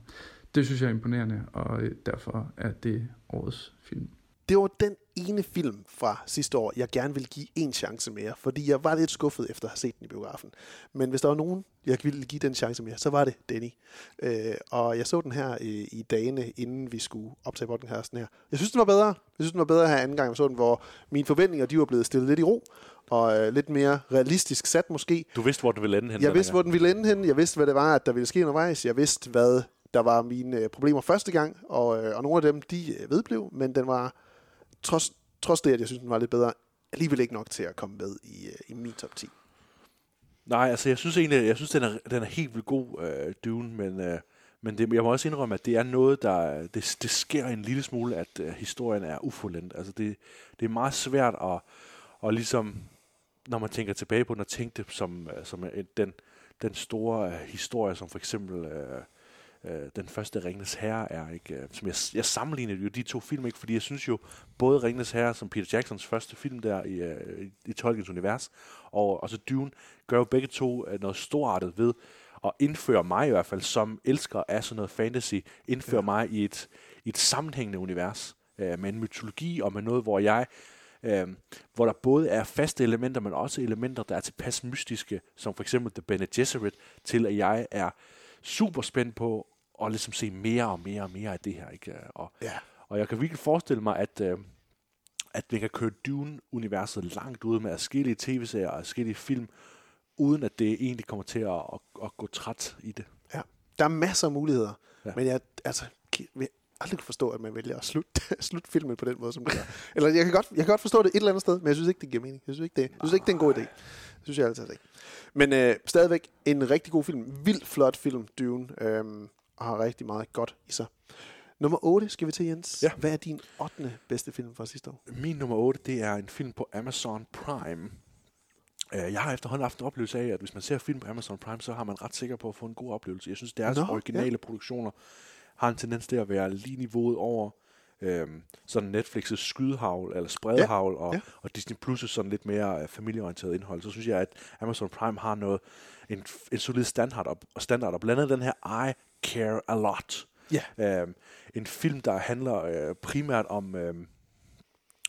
Det synes jeg er imponerende, og øh, derfor er det årets film. Det var den ene film fra sidste år, jeg gerne ville give en chance mere, fordi jeg var lidt skuffet efter at have set den i biografen. Men hvis der var nogen, jeg ville give den chance mere, så var det Denny. Øh, og jeg så den her øh, i dagene, inden vi skulle optage podcasten her. Jeg synes, den var bedre. Jeg synes, den var bedre her anden gang, jeg så den, hvor mine forventninger, de var blevet stillet lidt i ro, og øh, lidt mere realistisk sat måske. Du vidste, hvor du ville ende hen. Jeg vidste, hvor den ville ende hen. Jeg vidste, hvad det var, at der ville ske undervejs. Jeg vidste, hvad der var mine øh, problemer første gang, og, øh, og nogle af dem, de øh, vedblev, men den var, trods, trods det, at jeg synes, den var lidt bedre, alligevel ikke nok til at komme med i, øh, i min top 10. Nej, altså jeg synes egentlig, jeg synes, den er, den er helt vildt god, øh, Dune, men, øh, men det, jeg må også indrømme, at det er noget, der, det, det sker en lille smule, at øh, historien er ufuldendt. Altså det, det er meget svært at, at ligesom, når man tænker tilbage på den, at tænke det som, øh, som en, den, den store øh, historie, som for eksempel øh, øh, den første Ringnes Herre er, ikke? Øh, Som jeg, jeg sammenligner jo de to film, ikke? Fordi jeg synes jo, både Ringnes Herre, som Peter Jacksons første film der i, øh, i, i Tolkiens univers, og, og så Dune, gør jo begge to øh, noget storartet ved at indføre mig i hvert fald, som elsker af sådan noget fantasy, indføre ja. mig i et, i et sammenhængende univers, øh, med en mytologi og med noget, hvor jeg øh, hvor der både er faste elementer, men også elementer, der er tilpas mystiske, som for eksempel The Bene Gesserit, til at jeg er super spændt på at ligesom se mere og mere og mere af det her. Ikke? Og, Ja. og jeg kan virkelig forestille mig, at, øh, at vi kan køre Dune-universet langt ud med forskellige tv-serier og forskellige film, uden at det egentlig kommer til at, at, at gå træt i det. Ja. Der er masser af muligheder, Ja. men jeg altså, vil aldrig kunne forstå, at man vælger at slutte, slutte filmen på den måde, som det gør. Eller jeg kan, godt, jeg kan godt forstå det et eller andet sted, men jeg synes ikke, det giver mening. Jeg synes ikke, det, jeg synes ikke, det er en god idé. Det synes jeg altid ikke. Men øh, stadigvæk en rigtig god film. Vildt flot film, Dune. Øhm, og har rigtig meget godt i sig. Nummer 8 skal vi til, Jens. Ja. Hvad er din 8. bedste film fra sidste år? Min nummer 8, det er en film på Amazon Prime. Øh, Jeg har efterhånden haft en oplevelse af, at hvis man ser film på Amazon Prime, så har man ret sikker på at få en god oplevelse. Jeg synes, deres Nå, originale produktioner har en tendens til at være lige niveauet over øhm, sådan Netflix's skydehavl eller spredhavl, og, ja. og Disney Plus' sådan lidt mere øh, familieorienteret indhold. Så synes jeg, at Amazon Prime har noget, en, en solid standard, og standard, og blandt andet den her I Care A Lot. Ja. Øhm, en film, der handler øh, primært om... øhm,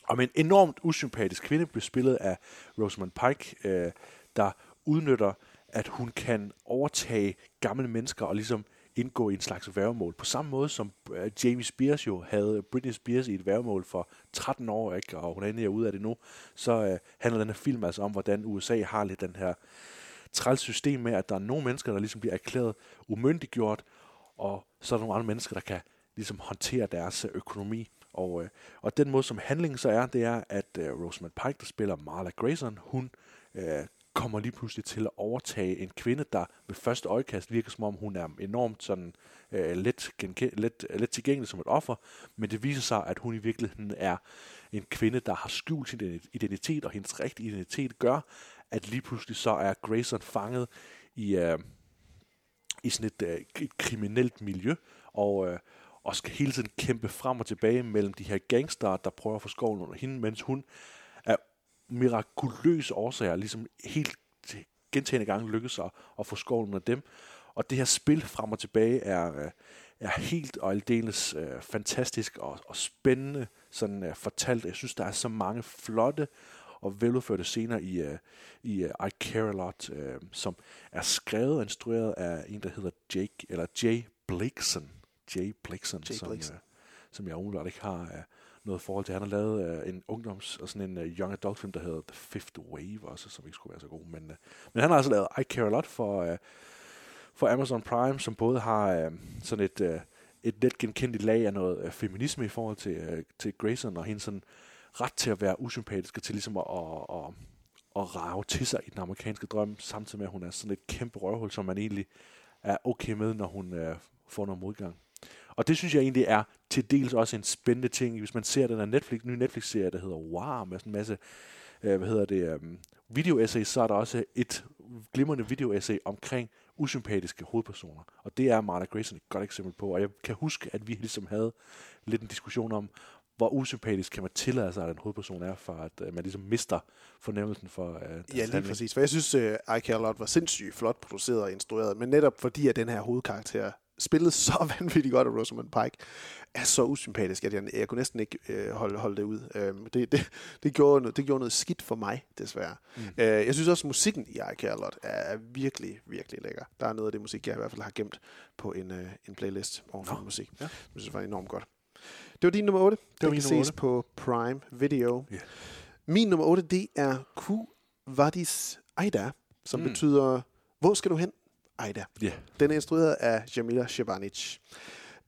om en enormt usympatisk kvinde, blev spillet af Rosamund Pike, øh, der udnytter, at hun kan overtage gamle mennesker og ligesom indgå i en slags værgemål. På samme måde som øh, Jamie Spears jo havde Britney Spears i et værgemål for 13 år, ikke? og hun er endelig ude af det nu, så øh, handler den her film altså om, hvordan USA har lidt den her træls system med, at der er nogle mennesker, der ligesom bliver erklæret umyndiggjort, og så er der nogle andre mennesker, der kan ligesom håndtere deres øh, økonomi. Og, øh, og den måde, som handlingen så er, det er, at øh, Rosamund Pike, der spiller Marla Grayson, hun øh, kommer lige pludselig til at overtage en kvinde, der ved første øjekast virker som om, hun er enormt sådan, øh, let, genke- let, øh, let tilgængelig som et offer, men det viser sig, at hun i virkeligheden er en kvinde, der har skjult sin identitet, og hendes rigtige identitet gør, at lige pludselig så er Grayson fanget i, øh, i sådan et, øh, et kriminelt miljø, og, øh, og skal hele tiden kæmpe frem og tilbage mellem de her gangster, der prøver at få skoven under hende, mens hun af mirakuløse årsager ligesom helt gentagende gange lykkes at, at få skoven under dem. Og det her spil frem og tilbage er, øh, er helt og aldeles øh, fantastisk og, og spændende sådan øh, fortalt. Jeg synes, der er så mange flotte og veludførte scener i, uh, i uh, I Care A Lot, uh, som er skrevet og instrueret af en, der hedder Jake, eller Jay Blakeson. Jay Blakeson, Jay som, Blakeson. uh, som jeg umiddelbart ikke har uh, noget forhold til. Han har lavet uh, en ungdoms- og sådan en uh, young adult film, der hedder The Fifth Wave også, som ikke skulle være så god. Men, uh, men han har altså lavet I Care A Lot for, uh, for Amazon Prime, som både har uh, sådan et, uh, et let genkendeligt lag af noget uh, feminisme i forhold til, uh, til Grayson, og hendes sådan ret til at være usympatisk og til ligesom at, at, at, at rave til sig i den amerikanske drøm, samtidig med, at hun er sådan et kæmpe røvhul, som man egentlig er okay med, når hun uh, får noget modgang. Og det synes jeg egentlig er til dels også en spændende ting, hvis man ser den her Netflix, nye Netflix-serie, der hedder Wow, med sådan en masse, øh, hvad hedder det, øhm, um, video-essay, så er der også et glimrende video-essay omkring usympatiske hovedpersoner. Og det er Martha Grayson et godt eksempel på. Og jeg kan huske, at vi ligesom havde lidt en diskussion om, hvor usympatisk kan man tillade sig, at en hovedperson er, for at uh, man ligesom mister fornemmelsen for uh, Ja, lige præcis. For jeg synes, uh, I Care Lot var sindssygt flot produceret og instrueret, men netop fordi, at den her hovedkarakter spillede så vanvittigt godt af Rosamund Pike, er så usympatisk, at jeg, jeg kunne næsten ikke øh, holde, holde det ud. Øh, det, det, det, gjorde noget, det gjorde noget skidt for mig, desværre. Mm. Øh, jeg synes også, at musikken i I Care Lot er virkelig, virkelig lækker. Der er noget af det musik, jeg i hvert fald har gemt på en, øh, en playlist over for musik. Ja. Jeg synes, det var enormt godt. Det var din nummer 8. Det, det kan ses 8. på Prime Video. Ja. Min nummer 8, det er Ku Vadis Aida, som Mm. betyder, hvor skal du hen, Aida? Ja. Den er instrueret af Jamila Shabanic.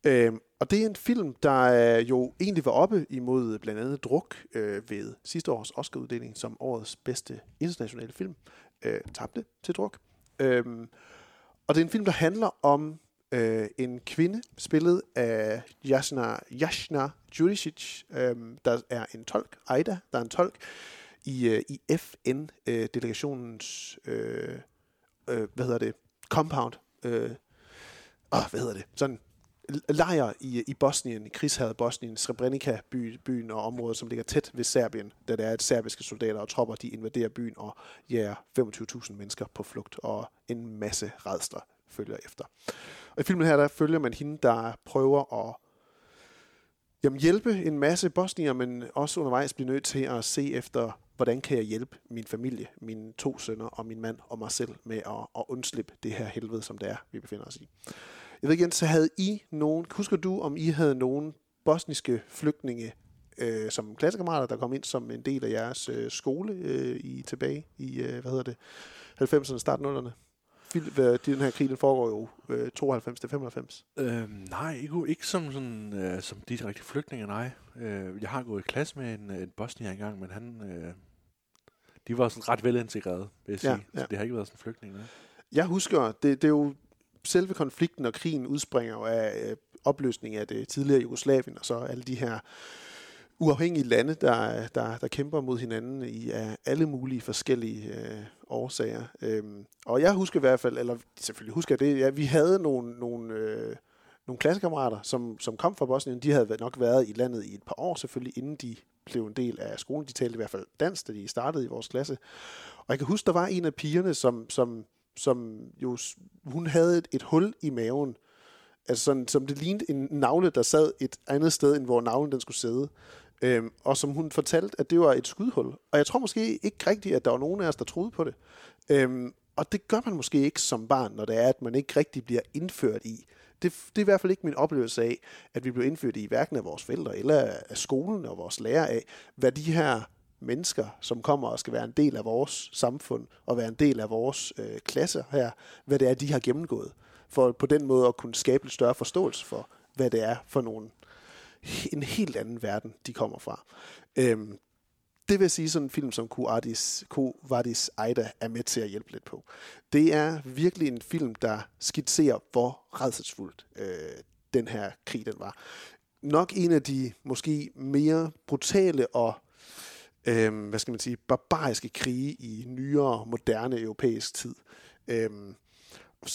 Øhm, og det er en film, der øh, jo egentlig var oppe imod blandt andet Druk øh, ved sidste års Oscar-uddeling som årets bedste internationale film. Øh, tabte til Druk. Øhm, og det er en film, der handler om øh, en kvinde, spillet af Jasna, Jasna Juricic, øh, der er en tolk, Aida, der er en tolk, i, øh, i FN-delegationens, øh, øh, øh, hvad hedder det, compound, øh, åh, hvad hedder det, sådan lejr i, i Bosnien, i krigshavet Bosnien, Srebrenica by, byen og området, som ligger tæt ved Serbien, da det er, at serbiske soldater og tropper, de invaderer byen og jager 25.000 mennesker på flugt, og en masse redsler følger efter. Og i filmen her, der følger man hende, der prøver at jamen, hjælpe en masse bosnier, men også undervejs bliver nødt til at se efter, hvordan kan jeg hjælpe min familie, mine to sønner og min mand og mig selv med at, at undslippe det her helvede, som det er, vi befinder os i. Jeg ved ikke, så havde I nogen, husker du, om I havde nogen bosniske flygtninge øh, som klassekammerater, der kom ind som en del af jeres øh, skole øh, i tilbage i, øh, hvad hedder det, 90'erne, start 0'erne? Fil- hvad- Den her krig, den foregår jo øh, 92 til 95. Øhm, nej, ikke, ikke som, sådan, øh, som direkte flygtninge, nej. Øh, jeg har gået i klasse med en, en bosnier engang, men han, øh, de var sådan ret velintegrerede, vil jeg sige. Ja. Så det har ikke været sådan flygtninge. nej. Jeg husker, det, det er jo selve konflikten og krigen udspringer jo af øh, opløsning af det tidligere Jugoslavien, og så alle de her uafhængige lande, der, der, der kæmper mod hinanden i af alle mulige forskellige øh, årsager. Øhm, og jeg husker i hvert fald, eller selvfølgelig husker jeg det, ja, vi havde nogle, nogle, øh, nogle klassekammerater, som, som kom fra Bosnien. De havde nok været i landet i et par år selvfølgelig, inden de blev en del af skolen. De talte i hvert fald dansk, da de startede i vores klasse. Og jeg kan huske, der var en af pigerne, som, som, som jo, hun havde et, et hul i maven, altså sådan, som det lignede en navle, der sad et andet sted, end hvor navlen den skulle sidde. Øhm, og som hun fortalte, at det var et skudhul. Og jeg tror måske ikke rigtigt, at der var nogen af os, der troede på det. Øhm, og det gør man måske ikke som barn, når det er, at man ikke rigtig bliver indført i. Det, det er i hvert fald ikke min oplevelse af, at vi blev indført i hverken af vores forældre eller af skolen og vores lærer af, hvad de her mennesker, som kommer og skal være en del af vores samfund og være en del af vores øh, klasse her, hvad det er, de har gennemgået. For på den måde at kunne skabe en større forståelse for, hvad det er for nogle, en helt anden verden, de kommer fra. Øhm, det vil sige, sådan en film som Kuadis, Vadis Aida er med til at hjælpe lidt på. Det er virkelig en film, der skitserer, hvor redselsfuldt øh, den her krig den var. Nok en af de måske mere brutale og øh, hvad skal man sige, barbariske krige i nyere, moderne europæisk tid. Øh,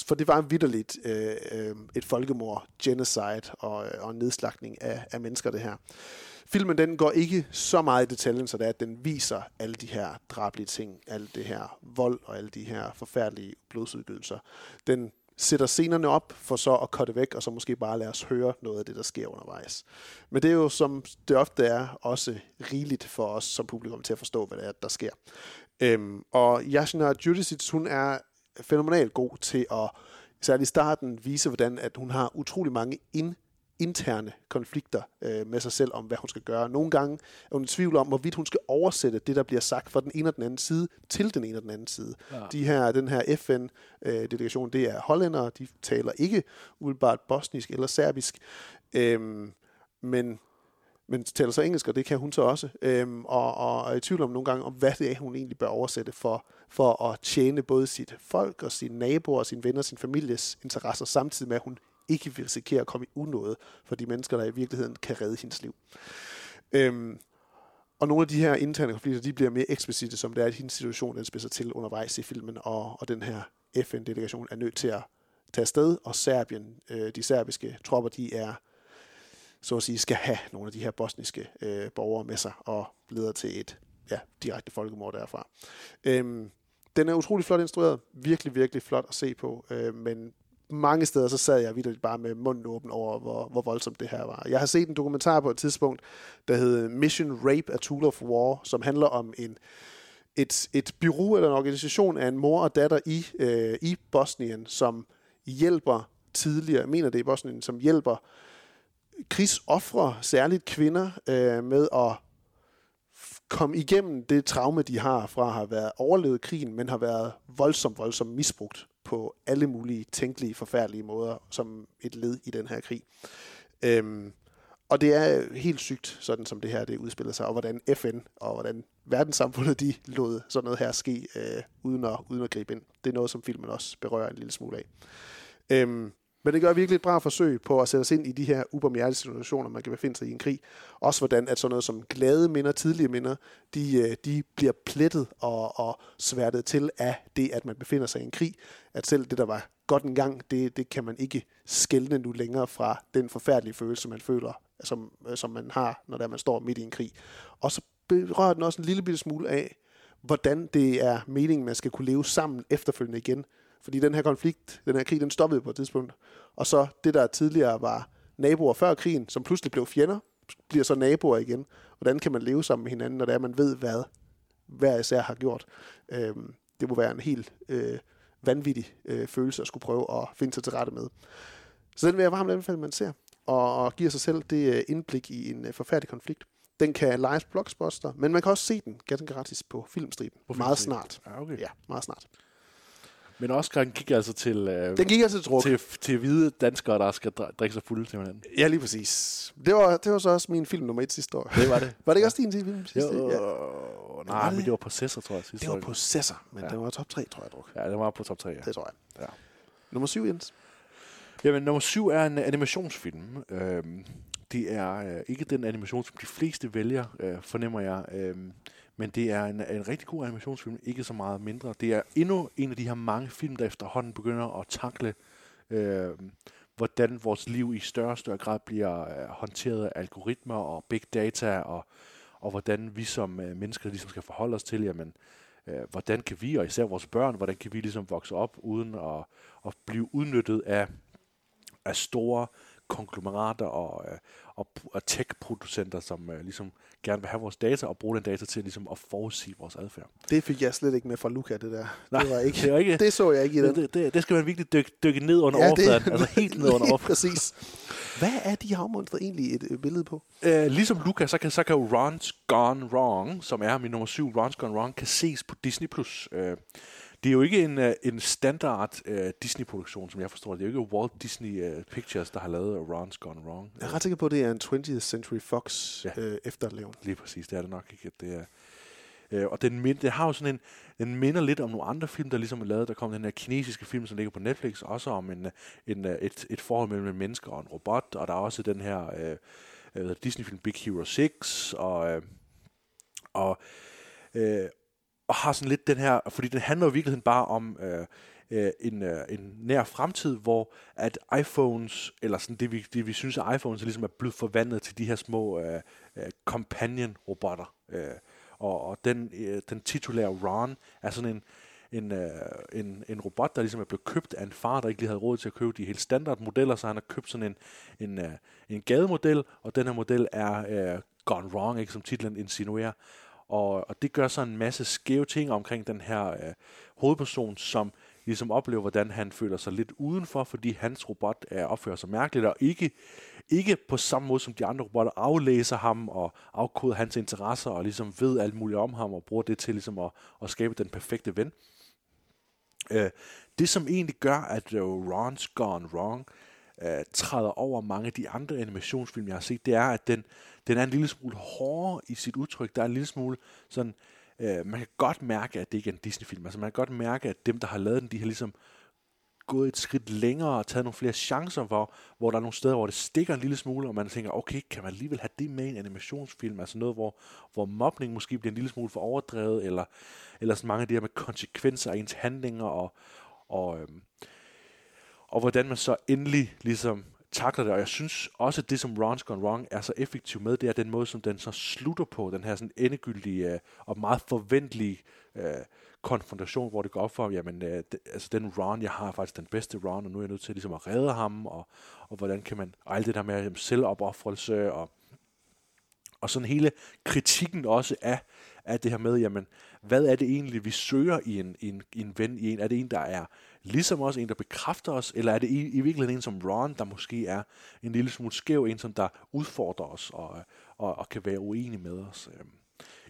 for det var vidderligt øh, øh, et folkemord, genocide og, øh, og nedslagning af, af mennesker, det her. filmen den går ikke så meget i detaljen, så det er, at den viser alle de her drablige ting, alt det her vold og alle de her forfærdelige blodsudgydelser. Den sætter scenerne op for så at cutte væk, og så måske bare lade os høre noget af det, der sker undervejs. Men det er jo, som det ofte er, også rigeligt for os som publikum til at forstå, hvad det er, der sker. Øhm, og Yashina Judicic, hun er fænomenalt god til at, særligt i starten, vise, hvordan at hun har utrolig mange ind interne konflikter øh, med sig selv om, hvad hun skal gøre. Nogle gange er hun i tvivl om, hvorvidt hun skal oversætte det, der bliver sagt fra den ene og den anden side, til den ene og den anden side. Ja. De her, den her FN-delegation, øh, det er hollændere, de taler ikke umiddelbart bosnisk eller serbisk, øhm, men men taler så engelsk, og det kan hun så også, øhm, og, og er i tvivl om nogle gange, om hvad det er, hun egentlig bør oversætte for, for at tjene både sit folk og sine naboer, sine venner, sin families interesser, samtidig med, at hun ikke vil risikere at komme i unåde for de mennesker, der i virkeligheden kan redde hendes liv. Øhm, og nogle af de her interne konflikter, de bliver mere eksplicite, som det er, at hendes situation den spidser til undervejs i filmen, og, og den her FN-delegation er nødt til at tage afsted, og Serbien, øh, de serbiske tropper, de er så at sige, skal have nogle af de her bosniske øh, borgere med sig, og leder til et ja, direkte folkemord derfra. Øhm, den er utrolig flot instrueret, virkelig, virkelig flot at se på, øh, men mange steder, så sad jeg videre bare med munden åben over, hvor, hvor voldsomt det her var. Jeg har set en dokumentar på et tidspunkt, der hed Mission Rape, A Tool of War, som handler om en, et, et bureau eller en organisation af en mor og datter i, øh, i Bosnien, som hjælper tidligere, jeg mener det i Bosnien, som hjælper krigsoffre, særligt kvinder, øh, med at komme igennem det traume, de har fra at have været overlevet krigen, men har været voldsomt, voldsomt misbrugt på alle mulige tænkelige, forfærdelige måder, som et led i den her krig. Øhm, og det er helt sygt, sådan som det her det udspiller sig, og hvordan FN og hvordan verdenssamfundet de lod sådan noget her ske, øh, uden, at, uden at gribe ind. Det er noget, som filmen også berører en lille smule af. Øhm, men det gør virkelig et bra forsøg på at sætte os ind i de her ubarmhjertige situationer, man kan befinde sig i en krig. Også hvordan at sådan noget som glade minder, tidlige minder, de, øh, de bliver plettet og, og sværtet til af det, at man befinder sig i en krig. At selv det, der var godt en gang, det, det kan man ikke skælne nu længere fra den forfærdelige følelse, man føler, som, øh, som man har, når der man står midt i en krig. Og så berører den også en lille bitte smule af, hvordan det er meningen, man skal kunne leve sammen efterfølgende igen. Fordi den her konflikt, den her krig, den stoppede på et tidspunkt. Og så det, der tidligere var naboer før krigen, som pludselig blev fjender, bliver så naboer igen. Hvordan kan man leve sammen med hinanden, når det er, man ved, hvad hver især har gjort. Øhm, det må være en helt øh, vanvittig øh, følelse at skulle prøve at finde sig til rette med. Så den vil jeg varmt anbefale, man ser, og, og giver sig selv det øh, indblik i en øh, forfærdelig konflikt. Den kan lejes på Blockbuster, men man kan også se den ganske gratis på Filmstriben. På meget snart. Ja, okay. Ja, meget snart. Men Oscar'en gik altså til, øh, Den gik altså til druk. til, til hvide danskere, der skal dri- drikke sig fulde til hinanden. Ja, lige præcis. Det var, det var så også min film nummer et sidste år. Det var det. Var det ikke også din film sidste Jo, Ja. nej, det? men det var Possessor, tror jeg. Sidste Det var år. Possessor, men Ja. ja. det var top 3, tror jeg, druk. Ja, det var på top 3, ja. Det tror jeg. Ja. Nummer 7, Jens. Jamen, nummer syv er en animationsfilm. Øhm, det er øh, ikke den animation, som de fleste vælger, øh, fornemmer jeg. Øhm, men det er en, en rigtig god animationsfilm, ikke så meget mindre. Det er endnu en af de her mange film, der efterhånden begynder at takle, øh, hvordan vores liv i større og større grad bliver øh, håndteret af algoritmer og big data, og, og hvordan vi som øh, mennesker ligesom skal forholde os til, jamen, øh, hvordan kan vi, og især vores børn, hvordan kan vi ligesom vokse op uden at, at blive udnyttet af, af store konglomerater og, øh, og, og tech-producenter, som øh, ligesom gerne vil have vores data og bruge den data til ligesom at forudsige vores adfærd. Det fik jeg slet ikke med fra Luca, det der. Nej, det, var ikke, det var ikke- det så jeg ikke i den. Det, det, det, det skal man virkelig dykke, dykke ned under Ja, det- overfladen, altså helt ned under overfladen. Præcis. Hvad er de havmonstre egentlig et øh, billede på? Øh, ligesom Luca, så kan, så kan Ron's Gone Wrong, som er min nummer syv, Ron's Gone Wrong, kan ses på Disney+. Plus. Øh, det er jo ikke en, øh, en standard øh, Disney-produktion, som jeg forstår det. Det er jo ikke Walt Disney øh, Pictures, der har lavet Ron's Gone Wrong. Jeg er ret sikker på, at det er en 20th Century Fox Ja. øh, efterleven. Lige præcis, det er det nok ikke. Det er, øh, og den, mind, det har jo sådan en, den minder lidt om nogle andre film, der ligesom er lavet. Der kom den her kinesiske film, som ligger på Netflix, også om en, en, et, et forhold mellem en menneske og en robot. Og der er også den her øh, Disney-film Big Hero 6, og, øh, og, øh, og har sådan lidt den her, fordi den handler jo i virkeligheden bare om øh, øh, en, øh, en nær fremtid, hvor at iPhones, eller sådan det vi, det, vi synes at iPhones, er ligesom er blevet forvandlet til de her små øh, øh, companion-robotter. Øh, og, og den, øh, den titulære Ron er sådan en, en, øh, en, en robot, der ligesom er blevet købt af en far, der ikke lige havde råd til at købe de helt standard modeller, så han har købt sådan en, en, øh, en gademodel, og den her model er øh, gone wrong, ikke, som titlen insinuerer. Og, og det gør så en masse skæve ting omkring den her øh, hovedperson, som ligesom oplever, hvordan han føler sig lidt udenfor, fordi hans robot er opfører sig mærkeligt, og ikke, ikke på samme måde som de andre robotter aflæser ham og afkoder hans interesser, og ligesom ved alt muligt om ham, og bruger det til ligesom at, at skabe den perfekte ven. Øh, det, som egentlig gør, at uh, Ron's Gone Wrong øh, træder over mange af de andre animationsfilm, jeg har set, det er, at den, den er en lille smule hårdere i sit udtryk. Der er en lille smule sådan, øh, man kan godt mærke, at det ikke er en Disney-film. Altså man kan godt mærke, at dem, der har lavet den, de har ligesom gået et skridt længere og taget nogle flere chancer, hvor, hvor der er nogle steder, hvor det stikker en lille smule, og man tænker, okay, kan man alligevel have det med i en animationsfilm? Altså noget, hvor, hvor mobning måske bliver en lille smule for overdrevet, eller, eller sådan mange af de her med konsekvenser af ens handlinger, og, og, øhm, og hvordan man så endelig ligesom takler det, og jeg synes også, at det, som Ron's Gone Wrong er så effektiv med, det er den måde, som den så slutter på, den her sådan endegyldige øh, og meget forventelige øh, konfrontation, hvor det går op for, jamen, øh, det, altså den Ron, jeg har er faktisk den bedste Ron, og nu er jeg nødt til ligesom at redde ham, og, og hvordan kan man, og alt det der med jamen, selvopoffrelse, og, og sådan hele kritikken også af, af det her med, jamen, hvad er det egentlig, vi søger i en, en, en ven, i en, er det en, der er ligesom os, en, der bekræfter os, eller er det i, i virkeligheden en som Ron, der måske er en lille smule skæv, en, som der udfordrer os, og, og, og kan være uenig med os. Øhm,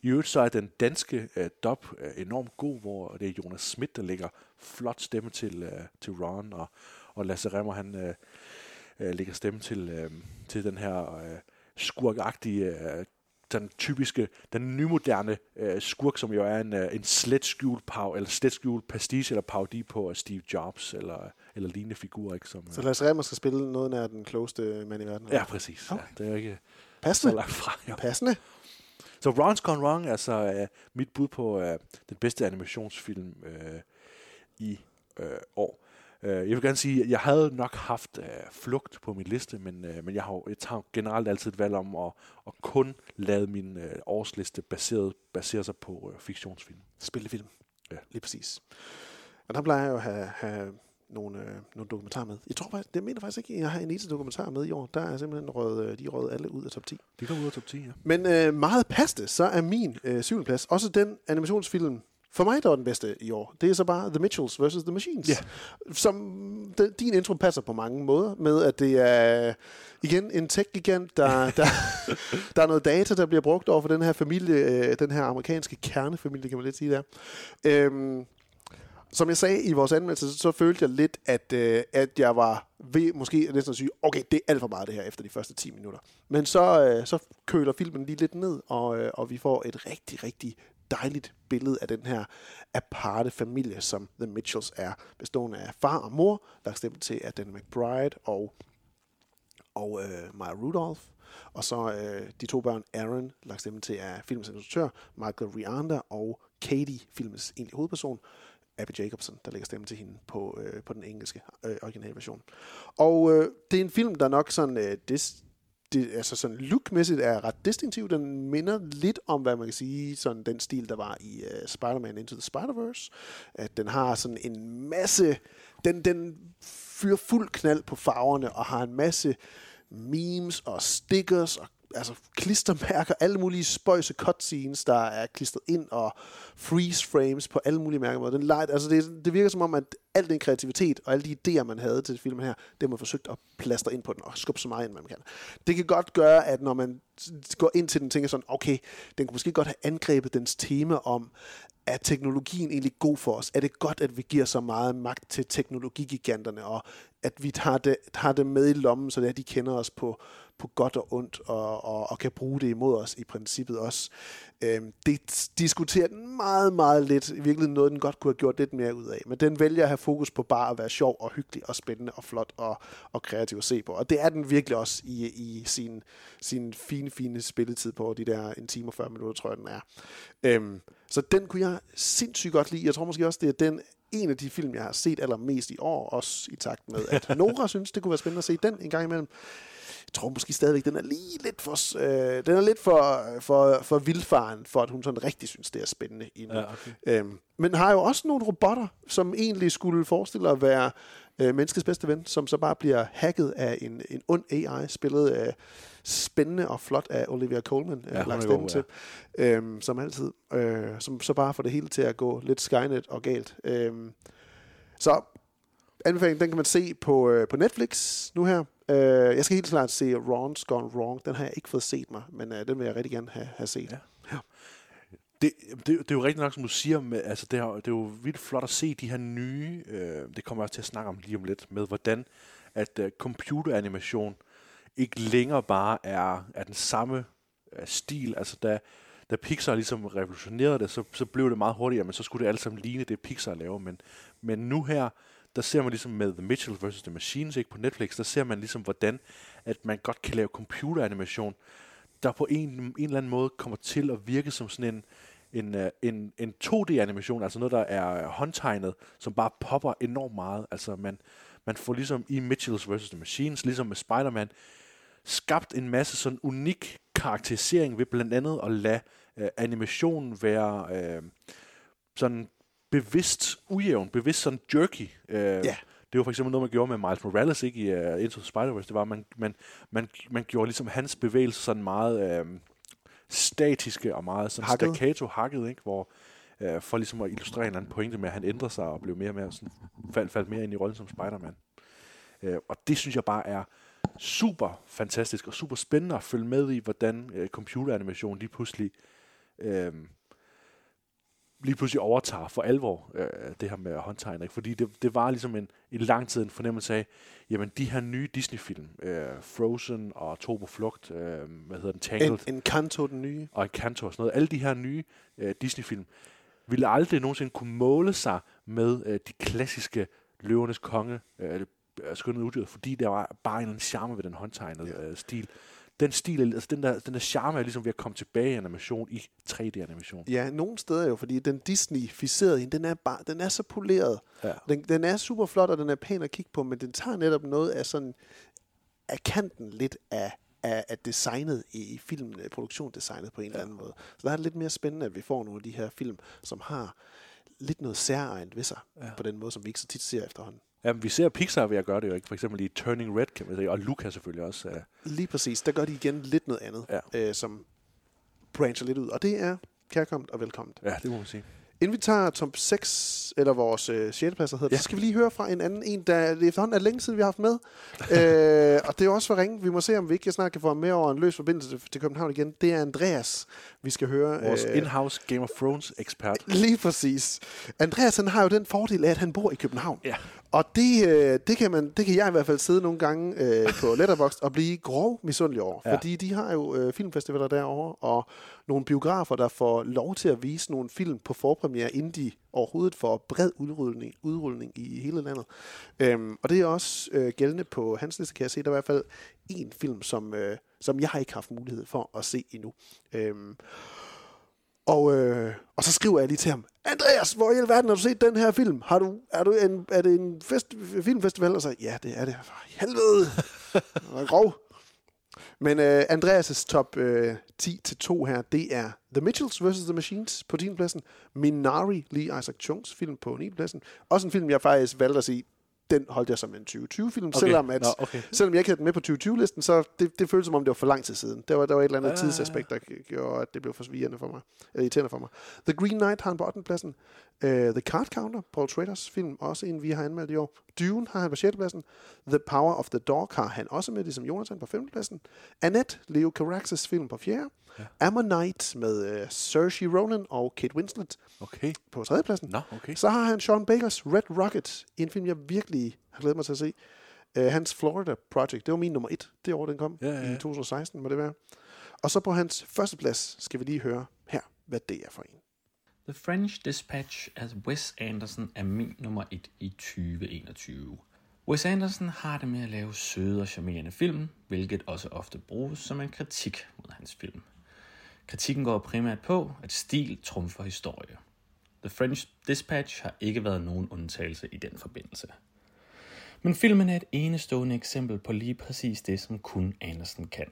I øvrigt så er den danske uh, dub uh, enormt god, hvor det er Jonas Schmidt, der lægger flot stemme til, uh, til Ron, og, og Lasse Remmer, han uh, uh, lægger stemme til, uh, til den her uh, skurkagtige uh, den typiske, den nymoderne uh, skurk, som jo er en, uh, en slet skjult pav, eller slet skjult pastiche eller parodi på uh, Steve Jobs eller, eller lignende figurer. Ikke, som, uh, Så Lasse Remmer skal spille noget af den klogeste mand i verden? Ja, præcis. Okay. Ja, det er ikke Passende. så langt fra. Jo. Passende. Så Ron's Gone Wrong altså uh, mit bud på uh, den bedste animationsfilm uh, i uh, år. Uh, jeg vil gerne sige, at jeg havde nok haft uh, flugt på min liste, men, uh, men jeg, har, jeg tager generelt altid et valg om at, at kun lade min uh, årsliste baseret, basere sig på fiktionsfilm. Spillefilm. Ja. Lige præcis. Og der plejer jeg jo at have, have nogle, øh, nogle dokumentarer med. Jeg tror faktisk, det mener faktisk ikke, at jeg har en eneste dokumentar med i år. Der er simpelthen røget, øh, de røget alle ud af top 10. Det går ud af top 10, ja. Men øh, meget passende, så er min øh, syvende plads også den animationsfilm, for mig, der var den bedste i år. Det er så bare The Mitchells vs. The Machines. Ja. Som de, din intro passer på mange måder, med at det er igen en tech-gigant, der, der, der er noget data, der bliver brugt over for den her familie, øh, den her amerikanske kernefamilie, kan man lidt sige der. Øhm, som jeg sagde i vores anmeldelse, så følte jeg lidt, at, øh, at jeg var ved måske næsten at sige, okay, det er alt for meget det her efter de første 10 minutter. Men så, øh, så køler filmen lige lidt ned, og, øh, og vi får et rigtig, rigtig dejligt billede af den her aparte familie, som The Mitchells er, bestående af far og mor, der er til af Dan McBride og, og øh, Maya Rudolph. Og så øh, de to børn, Aaron, lagt stemme til af filmens instruktør, Michael Rianda, og Katie, filmens egentlige hovedperson, Abby Jacobson, der lægger stemme til hende på, øh, på den engelske øh, originalversion. Og øh, det er en film, der nok sådan, øh, det, det, altså sådan lookmæssigt er ret distinktiv. Den minder lidt om, hvad man kan sige, sådan den stil, der var i uh, Spider-Man Into the Spider-Verse. At den har sådan en masse, den, den fyrer fuld knald på farverne og har en masse memes og stickers og altså klistermærker, alle mulige spøjse cutscenes, der er klistret ind, og freeze frames på alle mulige mærker. Den light, altså det, det virker som om, at al den kreativitet og alle de idéer, man havde til filmen her, det har man forsøgt at plaster ind på den, og skubbe så meget ind, man kan. Det kan godt gøre, at når man går ind til den, tænker sådan, okay, den kunne måske godt have angrebet dens tema om, er teknologien egentlig god for os? Er det godt, at vi giver så meget magt til teknologigiganterne, og at vi tager det, tager det med i lommen, så det er, at de kender os på, på godt og ondt, og, og, og kan bruge det imod os i princippet også. Øhm, det diskuterer den meget, meget lidt. I virkeligheden noget, den godt kunne have gjort lidt mere ud af. Men den vælger at have fokus på bare at være sjov og hyggelig og spændende og flot og, og kreativ at se på. Og det er den virkelig også i, i sin, sin fine, fine spilletid på de der en time og 40 minutter, tror jeg, den er. Øhm, så den kunne jeg sindssygt godt lide. Jeg tror måske også, det er den en af de film, jeg har set allermest i år, også i takt med, at Nora synes, det kunne være spændende at se den en gang imellem. Jeg tror måske stadigvæk, den er lige lidt for, øh, den er lidt for, for, for vildfaren, for at hun sådan rigtig synes, det er spændende endnu. Ja, okay. Øhm, men har jo også nogle robotter, som egentlig skulle forestille at være øh, menneskets bedste ven, som så bare bliver hacket af en, en ond AI, spillet af spændende og flot af Olivia Colman, Ja, ja, hun lagt stemme god, til, øhm, som altid, øh, som så bare får det hele til at gå lidt Skynet og galt. Øhm, så anbefalingen, den kan man se på, øh, på Netflix nu her. Øh, jeg skal helt klart se Ron's Gone Wrong. Den har jeg ikke fået set mig, men øh, den vil jeg rigtig gerne have, have set. Ja. Det, det, det er jo rigtigt nok, som du siger, med, altså det, er, det er jo vildt flot at se de her nye, øh, det kommer jeg også til at snakke om lige om lidt, med hvordan at øh, computeranimation ikke længere bare er, er den samme øh, stil. Altså da, da Pixar ligesom revolutionerede det, så, så blev det meget hurtigere, men så skulle det alt sammen ligne det, Pixar laver. Men, men nu her, der ser man ligesom med The Mitchell vs. The Machines ikke, på Netflix, der ser man ligesom, hvordan at man godt kan lave computeranimation, der på en, en eller anden måde kommer til at virke som sådan en, en, øh, en, en 2D-animation, altså noget, der er håndtegnet, som bare popper enormt meget. Altså man, man får ligesom i Mitchells vs. The Machines, ligesom med Spider-Man, skabt en masse sådan unik karakterisering ved blandt andet at lade øh, animationen være øh, sådan bevidst ujævn, bevidst sådan jerky. Øh, Ja. Det var for eksempel noget, man gjorde med Miles Morales ikke, i uh, Into the Spider-Verse. Det var, man, man, man, man gjorde ligesom hans bevægelser sådan meget øh, statiske og meget sådan Hakket. staccato hakket, ikke? hvor øh, for ligesom at illustrere en eller anden pointe med, at han ændrede sig og blev mere og mere sådan, faldt, faldt mere ind i rollen som Spider-Man. Øh, og det synes jeg bare er super fantastisk og super spændende at følge med i, hvordan øh, computeranimation lige pludselig øh, lige pludselig overtager for alvor øh, det her med håndtegner. Ikke? Fordi det, det var ligesom en, i lang tid en fornemmelse af, jamen de her nye Disney-film, øh, Frozen og To på flugt, øh, hvad hedder den, Tangled, En, en kanto, den nye. og Encanto og sådan noget. Alle de her nye øh, Disney-film ville aldrig nogensinde kunne måle sig med øh, de klassiske Løvernes Konge, øh, skønnet uddyret, fordi der var bare en charme ved den håndtegnede øh, stil. Den stil, altså den der, den der charme er ligesom ved at komme tilbage i animation, i 3D-animation. Ja, nogle steder jo, fordi den Disney-ficerede en, den er, bare, den er så poleret. Ja. Den, den er super flot, og den er pæn at kigge på, men den tager netop noget af sådan, af kanten lidt af, af, af designet i, i filmen, øh, produktionsdesignet på en eller anden måde. Så der er det lidt mere spændende, at vi får nogle af de her film, som har lidt noget særegent ved sig, ja. på den måde, som vi ikke så tit ser efterhånden. Jamen, vi ser Pixar ved at gøre det jo ikke. For eksempel i Turning Red, kan man sige, og Luca selvfølgelig også. Øh, Lige præcis, der gør de igen lidt noget andet, Ja. øh, som brancher lidt ud. Og det er kærkommet og velkomment. ja, det må man sige. Inden vi tager top 6, eller vores øh, 6. plads, hedder det, Ja. så skal vi lige høre fra en anden, en, der det efterhånden er længe siden, vi har haft med. øh, og det er også for ringe. Vi må se, om vi ikke snart kan få ham med over en løs forbindelse til, til København igen. Det er Andreas, vi skal høre. Vores øh, in-house Game of Thrones ekspert. Lige præcis. Andreas han har jo den fordel af, at han bor i København. Ja. Og det, øh, det, kan man, det kan jeg i hvert fald sidde nogle gange øh, på Letterboxd og blive grov misundelig over. Ja. Fordi de har jo øh, filmfestivaler derovre, og nogle biografer, der får lov til at vise nogle film på forpremiere, inden de overhovedet får bred udrulning, udrulning i hele landet. Øhm, og det er også øh, gældende på hans liste, kan jeg se. Der er i hvert fald en film, som, øh, som jeg har ikke haft mulighed for at se endnu. Øhm, og, øh, og så skriver jeg lige til ham, Andreas, hvor i alverden har du set den her film? Har du, er, du en, er det en fest, filmfestival? Og så, ja, det er det. For helvede. Det var grov. Men øh, Andreas' top øh, 10-2 her, det er The Mitchells vs. The Machines på 10. pladsen. Minari, Lee Isaac Chungs film på 9. pladsen. Også en film, jeg faktisk valgte at sige, den holdt jeg som en 2020-film, okay. selvom, at, Nå, okay. selvom jeg ikke havde den med på 2020-listen, så det, det føltes som om, det var for lang tid siden. Der var, der var et eller andet Ah. tidsaspekt, der gjorde, at det blev forsvirrende for mig. Eller irriterende for mig. The Green Knight har han på 8. pladsen. Uh, The Card Counter, Paul Traders film, også en, vi har anmeldt i år. Dune har han på 6. pladsen. The Power of the Dog har han også med, ligesom Jonathan på 5. pladsen. Annette, Leo Caraxes film på 4. Ja. Ammonite med uh, Saoirse Ronan og Kate Winslet Okay. på 3. pladsen. Nå, okay. Så har han Sean Bakers Red Rocket, en film, jeg virkelig har glædet mig til at se. Uh, hans Florida Project, det var min nummer et, det år den kom, Ja, ja, ja. i 2016 må det være. Og så på hans første plads skal vi lige høre her, hvad det er for en. The French Dispatch af Wes Anderson er min nummer et i 2021. Wes Anderson har det med at lave søde og charmerende film, hvilket også ofte bruges som en kritik mod hans film. Kritikken går primært på, at stil trumfer historie. The French Dispatch har ikke været nogen undtagelse i den forbindelse. Men filmen er et enestående eksempel på lige præcis det, som kun Anderson kan.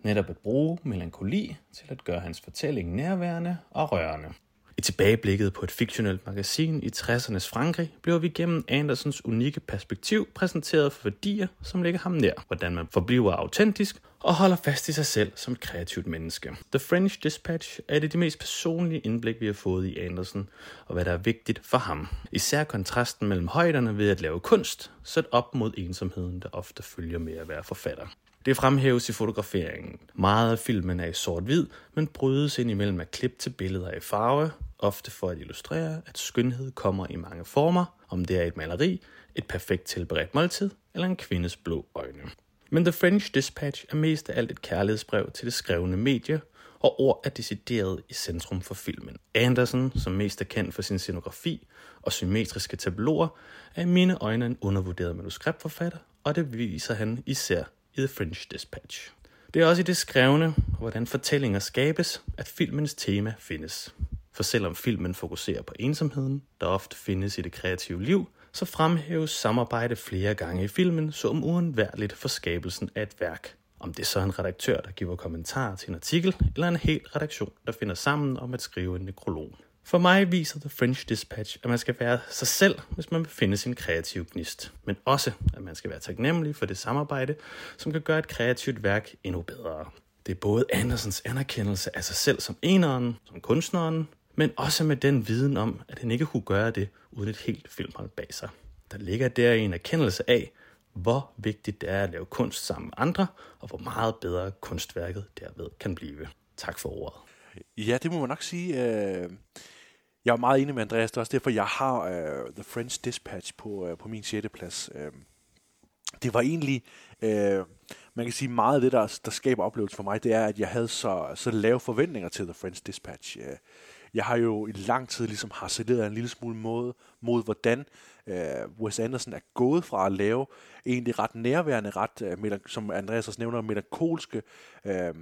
Netop at bruge melankoli til at gøre hans fortælling nærværende og rørende. I tilbageblikket på et fiktionelt magasin i 60'ernes Frankrig bliver vi gennem Andersens unikke perspektiv præsenteret for værdier, som ligger ham nær. Hvordan man forbliver autentisk og holder fast i sig selv som et kreativt menneske. The French Dispatch er det de mest personlige indblik, vi har fået i Andersen, og hvad der er vigtigt for ham. Især kontrasten mellem højderne ved at lave kunst, sat op mod ensomheden, der ofte følger med at være forfatter. Det fremhæves i fotograferingen. Meget af filmen er i sort-hvid, men brydes ind imellem af klip til billeder i farve, ofte for at illustrere, at skønhed kommer i mange former, om det er et maleri, et perfekt tilberedt måltid eller en kvindes blå øjne. Men The French Dispatch er mest af alt et kærlighedsbrev til det skrevne medie, og ord er decideret i centrum for filmen. Anderson, som mest er kendt for sin scenografi og symmetriske tabloer, er i mine øjne en undervurderet manuskriptforfatter, og det viser han især i The French Dispatch. Det er også i det skrevne, hvordan fortællinger skabes, at filmens tema findes. For selvom filmen fokuserer på ensomheden, der ofte findes i det kreative liv, så fremhæves samarbejde flere gange i filmen som uundværligt for skabelsen af et værk. Om det er så en redaktør, der giver kommentar til en artikel, eller en hel redaktion, der finder sammen om at skrive en nekrolog. For mig viser The French Dispatch, at man skal være sig selv, hvis man vil finde sin kreative gnist. Men også, at man skal være taknemmelig for det samarbejde, som kan gøre et kreativt værk endnu bedre. Det er både Andersens anerkendelse af sig selv som eneren, som kunstneren, men også med den viden om, at han ikke kunne gøre det uden et helt filmhold bag sig. Der ligger der en erkendelse af, hvor vigtigt det er at lave kunst sammen med andre, og hvor meget bedre kunstværket derved kan blive. Tak for ordet. Ja, det må man nok sige. Øh, jeg er meget enig med Andreas. Det er også derfor, jeg har uh, The French Dispatch på, uh, på min 6. plads. Uh, det var egentlig, uh, man kan sige meget af det, der, der skaber oplevelsen for mig, det er, at jeg havde så, så lave forventninger til The French Dispatch. Uh, jeg har jo i lang tid ligesom harceleret en lille smule mod, mod hvordan øh, Wes Anderson er gået fra at lave egentlig ret nærværende, ret, øh, som Andreas også nævner, melankolske øh,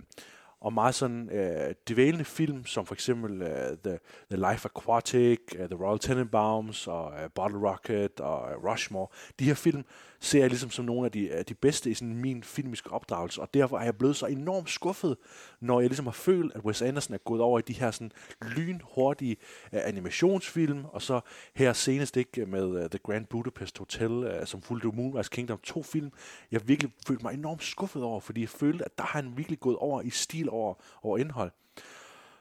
og meget sådan øh, dvælende film, som for eksempel øh, The, The Life Aquatic, øh, The Royal Tenenbaums og øh, Bottle Rocket og øh, Rushmore. De her film ser jeg ligesom som nogle af de, øh, de bedste i sådan min filmiske opdragelse, og derfor er jeg blevet så enormt skuffet, når jeg ligesom har følt, at Wes Anderson er gået over i de her sådan lynhurtige øh, animationsfilm, og så her senest ikke med øh, The Grand Budapest Hotel, øh, som fulgte Moonrise Kingdom, to film, jeg virkelig følte mig enormt skuffet over, fordi jeg følte, at der har han virkelig gået over i stil over, over indhold.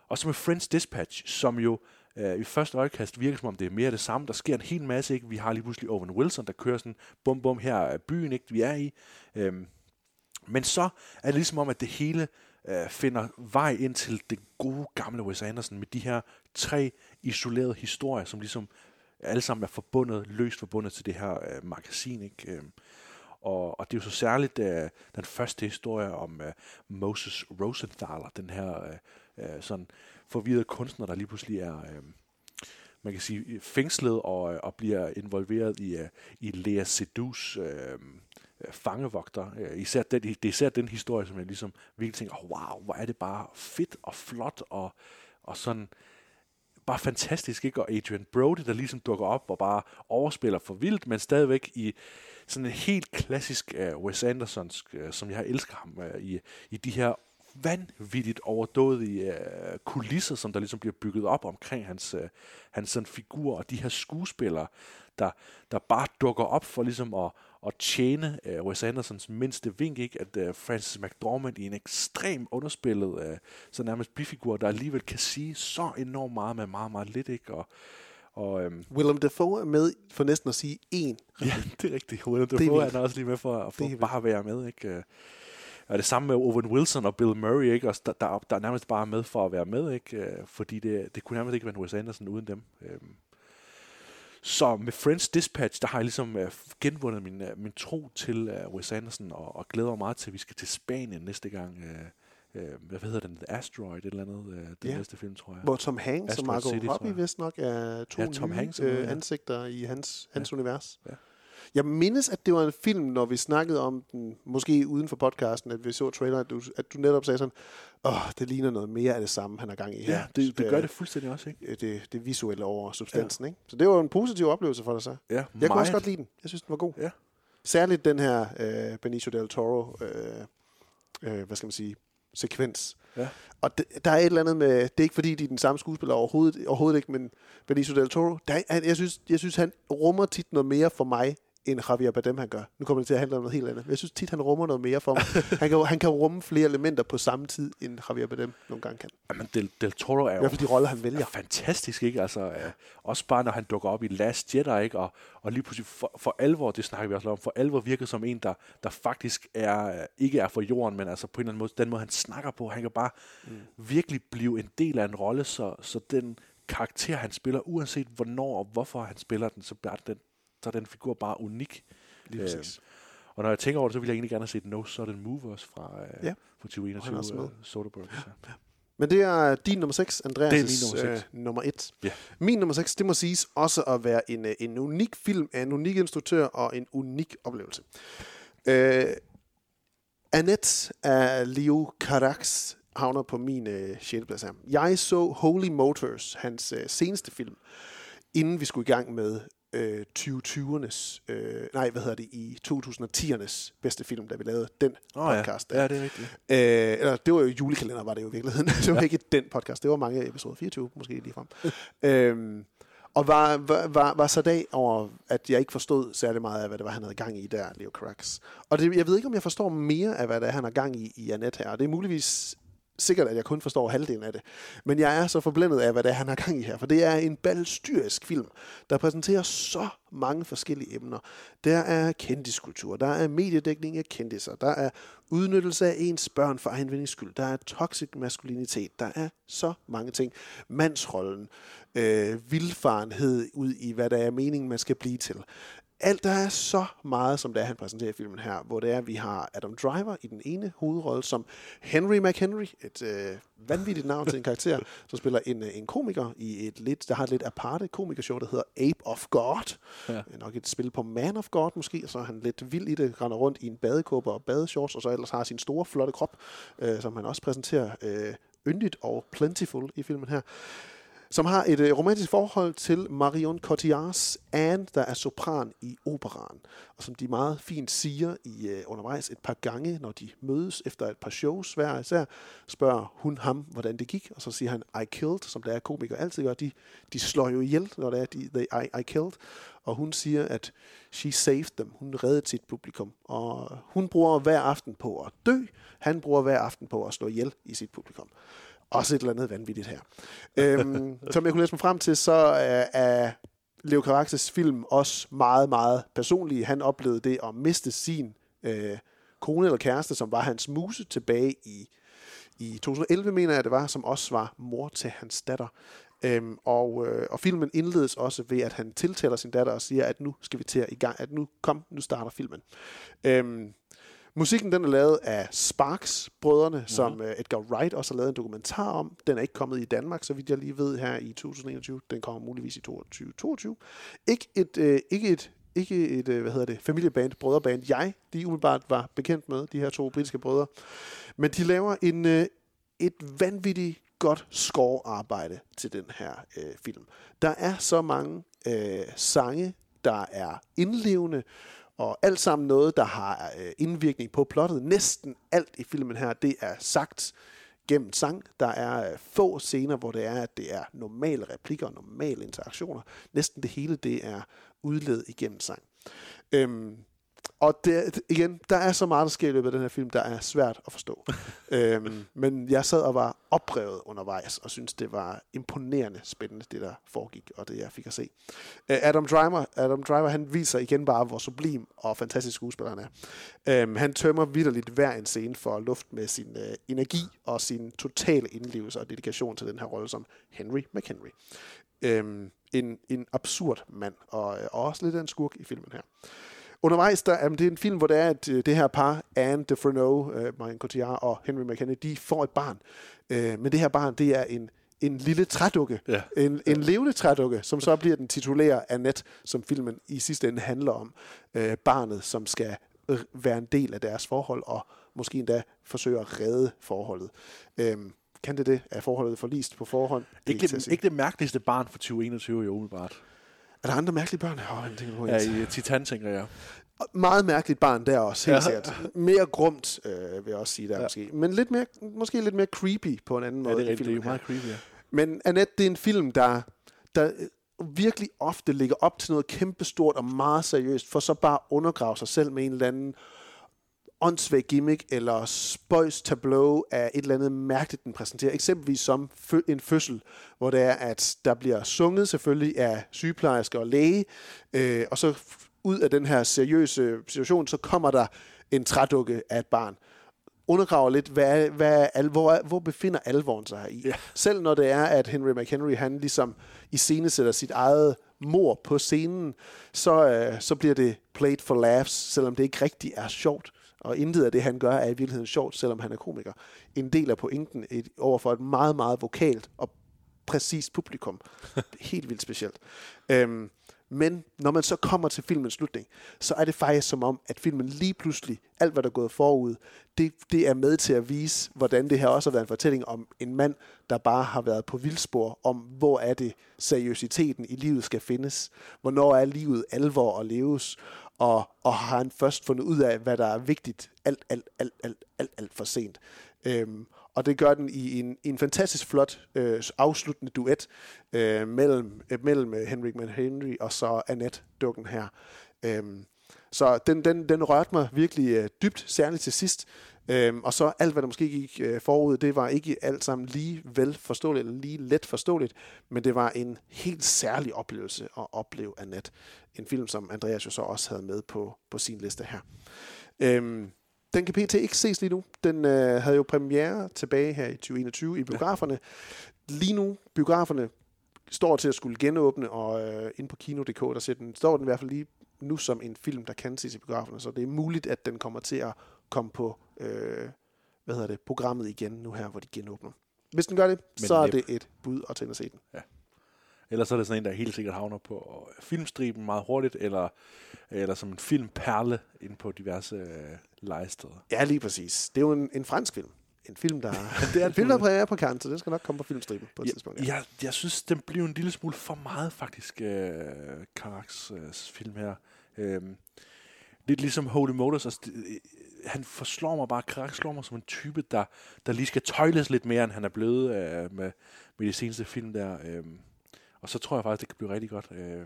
Og så med Friends Dispatch, som jo øh, I første øjekast virker som om det er mere det samme. Der sker en hel masse. Ikke? Vi har lige pludselig Owen Wilson, der kører sådan bum bum her er byen, ikke? vi er i. Øhm, men så er det ligesom om, at det hele øh, finder vej ind til det gode gamle Wes Anderson med de her tre isolerede historier, som ligesom alle sammen er forbundet, løst forbundet til det her øh, magasin. Ikke? Øhm, og, og det er jo så særligt uh, den første historie om uh, Moses Rosenthaler, den her uh, uh, sådan forvirrede kunstner, der lige pludselig er, uh, man kan sige, fængslet og, og bliver involveret i, uh, i Lea Sedus uh, fangevogter. Uh, især den, det er især den historie, som jeg ligesom virkelig tænker, oh, wow, hvor er det bare fedt og flot og, og sådan bare fantastisk, ikke? Og Adrian Brody, der ligesom dukker op og bare overspiller for vildt, men stadigvæk i sådan en helt klassisk uh, Wes Andersons, uh, øh, som jeg elsker ham uh, i, i de her vanvittigt overdådige uh, kulisser, som der ligesom bliver bygget op omkring hans, uh, hans sådan figur, og de her skuespillere, der, der bare dukker op for ligesom at, at tjene uh, Wes Andersons mindste vink, ikke? at uh, Francis McDormand i en ekstrem underspillet, uh, så nærmest bifigur, der alligevel kan sige så enormt meget med meget, meget lidt, ikke? Og, og, øhm, Willem Dafoe er med for næsten at sige én. Ja, det er rigtigt. Willem Dafoe er, er også lige med for, for at bare være med. Ikke? Og det samme med Owen Wilson og Bill Murray, ikke? Også der, der, der er nærmest bare med for at være med, ikke? fordi det, det kunne nærmest ikke være Wes Anderson uden dem. Øhm. Så med Friends Dispatch, der har jeg ligesom uh, genvundet min, min tro til uh, Wes Anderson, og, og glæder mig meget til, at vi skal til Spanien næste gang. Uh, uh, hvad hedder den? The Asteroid, et eller andet. Uh, den ja. næste film, tror jeg. Hvor Tom Hanks og Margot Robbie vist nok er to ja, Tom nye Hanks, øh, ja. ansigter i hans, hans ja. univers. Ja. Jeg mindes, at det var en film, når vi snakkede om den, måske uden for podcasten, at vi så trailer, at du, at du netop sagde sådan, åh, det ligner noget mere af det samme, han har gang i her. Ja, det, det gør det fuldstændig også, ikke? det, det visuelle over substansen. Ja. Ikke? Så det var en positiv oplevelse for dig så. Ja, Jeg kunne også meget. godt lide den. Jeg synes, den var god. Ja. Særligt den her øh, Benicio del Toro, øh, øh, hvad skal man sige, sekvens. Ja. Og det, der er et eller andet med, det er ikke fordi, de er den samme skuespiller overhovedet, overhovedet ikke, men Benicio del Toro, der er, han, jeg, synes, jeg synes, han rummer tit noget mere for mig, end Javier Bardem han gør. Nu kommer det til at handle om noget helt andet. Men jeg synes tit, han rummer noget mere for mig. han, kan, han kan rumme flere elementer på samme tid, end Javier Bardem nogle gange kan. Jamen, Del, Del Toro er I jo hvert fald de roller, han vælger. er fantastisk, ikke? Altså, øh, også bare når han dukker op i Last Jedi, ikke? Og, og lige pludselig for, for alvor, det snakker vi også om, for alvor virker som en, der, der faktisk er, øh, ikke er for jorden, men altså på en eller anden måde, den måde han snakker på, han kan bare mm. virkelig blive en del af en rolle, så, så den karakter, han spiller, uanset hvornår og hvorfor han spiller den, så er den, så er den figur bare unik. Lige Øhm, præcis. og når jeg tænker over det, så vil jeg egentlig gerne have set No Sudden Move også fra, øh, Ja. fra 2021. Han er også med. øh, Soderbergh. Ja. Men det er din nummer 6, Andreas' Det er min nummer seks. Øh, nummer 1. Ja. Min nummer 6, det må siges også at være en, øh, en unik film af en unik instruktør og en unik oplevelse. Øh, Annette af Leo Carax havner på min øh, 6. plads her. Jeg så Holy Motors, hans øh, seneste film, inden vi skulle i gang med øh, 2020'ernes, øh, nej, hvad hedder det, i 2010'ernes bedste film, da vi lavede den Åh ja. podcast. Ja, det er rigtigt. Øh, eller det var jo julekalender, var det jo i virkeligheden. det var ja. ikke den podcast, det var mange episoder, 24 måske lige frem. øhm, og var, var, var, var så dag over, at jeg ikke forstod særlig meget af, hvad det var, han havde gang i der, Leo Carax. Og det, jeg ved ikke, om jeg forstår mere af, hvad det er, han har gang i i Annette her. Og det er muligvis sikkert, at jeg kun forstår halvdelen af det. Men jeg er så forblændet af, hvad det er, han har gang i her. For det er en balstyrisk film, der præsenterer så mange forskellige emner. Der er kendiskultur, der er mediedækning af kendiser, der er udnyttelse af ens børn for egen skyld, der er toxic maskulinitet, der er så mange ting. Mandsrollen, øh, vildfarenhed ud i, hvad der er meningen, man skal blive til. Alt, der er så meget, som det er, han præsenterer i filmen her, hvor det er, at vi har Adam Driver i den ene hovedrolle som Henry McHenry, et øh, vanvittigt navn til en karakter, som spiller en, øh, en komiker i et lidt, der har et lidt aparte komikershow, der hedder Ape of God. Ja. Nok et spil på Man of God måske, og så er han lidt vild i det, render rundt i en badekåbe og badeshorts, og så ellers har sin store, flotte krop, øh, som han også præsenterer øh, yndigt og plentiful i filmen her som har et øh, romantisk forhold til Marion Cotillards Anne, der er sopran i operan, og som de meget fint siger i øh, undervejs et par gange, når de mødes efter et par shows hver især, spørger hun ham, hvordan det gik, og så siger han, I killed, som der er komikere altid gør, de, de slår jo ihjel, når det er, de, they, I, I killed, og hun siger, at she saved them, hun reddede sit publikum, og hun bruger hver aften på at dø, han bruger hver aften på at slå ihjel i sit publikum også et eller andet vanvittigt her. øhm, som jeg kunne læse mig frem til, så er, er Leo Caraxes film også meget, meget personlig. Han oplevede det at miste sin øh, kone eller kæreste, som var hans muse tilbage i, i 2011, mener jeg det var, som også var mor til hans datter. Øhm, og, øh, og filmen indledes også ved, at han tiltaler sin datter og siger, at nu skal vi til at i gang, at nu kom, nu starter filmen. Øhm, Musikken den er lavet af Sparks-brødrene, mm-hmm. som uh, Edgar Wright også har lavet en dokumentar om. Den er ikke kommet i Danmark, så vidt jeg lige ved her i 2021. Den kommer muligvis i 2022. Ikke et, uh, ikke et, ikke et uh, hvad hedder det, familieband, brødreband, jeg de umiddelbart var bekendt med, de her to britiske brødre. Men de laver en, uh, et vanvittigt godt score-arbejde til den her uh, film. Der er så mange uh, sange, der er indlevende, og alt sammen noget, der har øh, indvirkning på plottet. Næsten alt i filmen her, det er sagt gennem sang. Der er øh, få scener, hvor det er, at det er normale replikker og normale interaktioner. Næsten det hele, det er udledet igennem sang. Øhm, og det, igen, der er så meget, der sker i løbet af den her film, der er svært at forstå. øhm, men jeg sad og var oprevet undervejs, og synes det var imponerende spændende, det der foregik, og det jeg fik at se. Øh, Adam Driver, Adam Driver, han viser igen bare, hvor sublim og fantastisk skuespiller han er. Øhm, han tømmer vidderligt hver en scene for luft med sin øh, energi og sin totale indlevelse og dedikation til den her rolle som Henry McHenry. Øhm, en, en absurd mand, og, og også lidt af en skurk i filmen her. Undervejs, der, jamen, det er en film, hvor det er, at øh, det her par, Anne Defreno, øh, Marion Cotillard og Henry McKenna, de får et barn. Øh, men det her barn, det er en, en lille trædukke. Ja. En, en levende trædukke, som så bliver den titulære Annette, som filmen i sidste ende handler om. Øh, barnet, som skal være en del af deres forhold, og måske endda forsøge at redde forholdet. Øhm, kan det det? Er forholdet forlist på forhånd? Det er Ikke, det, ikke det mærkeligste barn for 2021, jo umiddelbart. Er der andre mærkelige børn? Oh, jeg tænker på Ja, i Titan, tænker jeg. Meget mærkeligt barn der også, helt Ja. ja. sikkert. Mere grumt, øh, vil jeg også sige der Ja. ja. måske. Men lidt mere, måske lidt mere creepy på en anden Ja, måde. det er rigtigt. Det er meget creepy, ja. Men Annette, det er en film, der, der øh, virkelig ofte ligger op til noget kæmpestort og meget seriøst, for så bare undergrave sig selv med en eller anden åndssvag gimmick eller spøjs tableau af et eller andet mærkeligt, den præsenterer. Eksempelvis som en fødsel, hvor det er, at der bliver sunget selvfølgelig af sygeplejersker og læge, øh, og så ud af den her seriøse situation, så kommer der en trædukke af et barn undergraver lidt, hvad, hvad er al, hvor, er- hvor befinder alvoren sig her i. Ja. Selv når det er, at Henry McHenry, han ligesom i scene sætter sit eget mor på scenen, så, øh, så bliver det played for laughs, selvom det ikke rigtig er sjovt. Og intet af det, han gør, er i virkeligheden sjovt, selvom han er komiker. En del af pointen et, over for et meget, meget vokalt og præcist publikum. Helt vildt specielt. Øhm, men når man så kommer til filmens slutning, så er det faktisk som om, at filmen lige pludselig, alt hvad der er gået forud, det, det er med til at vise, hvordan det her også har været en fortælling om en mand, der bare har været på vildspor, om hvor er det seriøsiteten i livet skal findes, hvornår er livet alvor at leves, og, og har han først fundet ud af, hvad der er vigtigt, alt, alt, alt, alt, alt, alt for sent. Øhm, og det gør den i en, i en fantastisk flot øh, afsluttende duet øh, mellem, øh, mellem øh, Man Henry McHenry og så Annette-dukken her. Øhm, så den, den, den rørte mig virkelig øh, dybt, særligt til sidst. Øhm, og så alt, hvad der måske gik øh, forud, det var ikke alt sammen lige vel forståeligt, eller lige let forståeligt, men det var en helt særlig oplevelse at opleve Annette. En film, som Andreas jo så også havde med på, på sin liste her. Øhm, den kan pt. ikke ses lige nu. Den øh, havde jo premiere tilbage her i 2021 i biograferne. Lige nu, biograferne står til at skulle genåbne, og øh, inde på Kino.dk, der ser den, står den i hvert fald lige nu som en film, der kan ses i biograferne, så det er muligt, at den kommer til at komme på øh, hvad hedder det, programmet igen nu her, hvor de genåbner. Hvis den gør det, Men så er det et bud at tænde at se den. Ellers er det sådan en, der helt sikkert havner på filmstriben meget hurtigt, eller, eller som en filmperle inde på diverse øh, legesteder. Ja, lige præcis. Det er jo en, en fransk film. En film, der, Det er en film, der er premiere på Cannes, så den skal nok komme på filmstriben på et Ja, tidspunkt. Ja. jeg, jeg synes, den blev en lille smule for meget, faktisk, øh, Karaks øh, film her. Øhm, lidt ligesom Holy Motors. Altså, det, øh, han forslår mig bare, Karak slår mig som en type, der, der lige skal tøjles lidt mere, end han er blevet øh, med, med de seneste film der. Øhm, og så tror jeg faktisk, det kan blive rigtig godt. Øh,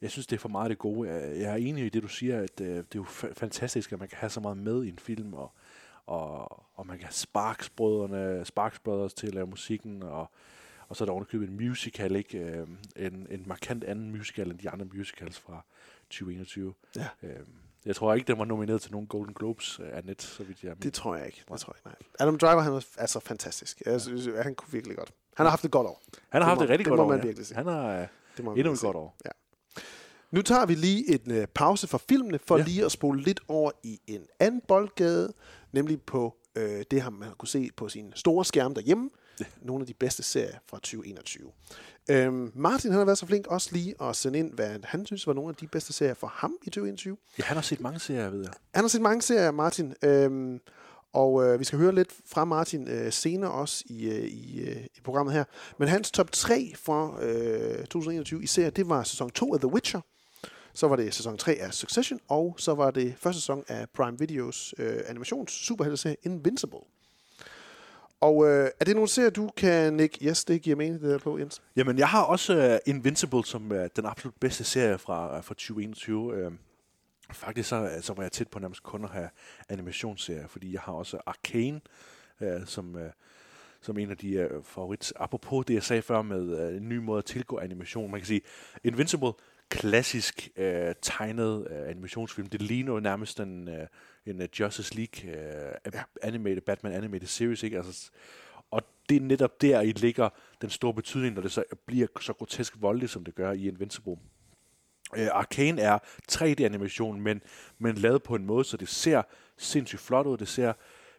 jeg synes, det er for meget det gode. Jeg er enig i det, du siger, at øh, det er jo fa- fantastisk, at man kan have så meget med i en film, og, og, og man kan have Sparks-brødrene, Sparks Brothers til at lave musikken, og, og så er der ovenikøbet en musical, ikke? Øh, en, en markant anden musical end de andre musicals fra 2021. Ja. Øh, jeg tror ikke, den var nomineret til nogen Golden Globes øh, af net, så vidt jeg Det tror jeg ikke. Det tror jeg ikke, nej. Adam Driver, han var altså fantastisk. Jeg synes, at han kunne virkelig godt. Han har haft et godt år. Han har Det haft må- det rigtig det godt må år, man ja. virkelig sige. Han har øh, Det må endnu et godt år. Ja. Nu tager vi lige en øh, pause fra filmene, for Ja. ja. lige at spole lidt over i en anden boldgade, nemlig på øh, det, har man har kunne se på sin store skærm derhjemme. Ja. Nogle af de bedste serier fra 2021. Øhm, Martin han har været så flink også lige at sende ind, hvad han synes var nogle af de bedste serier for ham i 2021. Ja, han har set mange serier, ved jeg. Han har set mange serier, Martin. Øhm, og øh, vi skal høre lidt fra Martin øh, senere også i, øh, i, øh, i programmet her. Men hans top 3 for øh, 2021 i serier, det var sæson 2 af The Witcher. Så var det sæson 3 af Succession, og så var det første sæson af Prime Videos øh, animations superhelteserie Invincible. Og øh, er det nogle serier, du kan nikke Yes, det giver mening, det der på, Jens. Jamen, jeg har også uh, Invincible som uh, den absolut bedste serie fra, uh, fra 2021. Uh, øhm, faktisk så, uh, så var jeg tæt på nærmest kun at have animationsserier, fordi jeg har også Arcane uh, som, uh, som en af de uh, favorit. Apropos det, jeg sagde før med uh, en ny måde at tilgå animation. Man kan sige, Invincible, klassisk uh, tegnet uh, animationsfilm. Det ligner jo nærmest en, uh, en uh, Justice League ja. animated, Batman animated series, ikke? Altså, og det er netop der, i ligger den store betydning, når det så bliver så grotesk voldeligt, som det gør i Invincible. Uh, Arcane er 3D-animation, men, men lavet på en måde, så det ser sindssygt flot ud. Det ser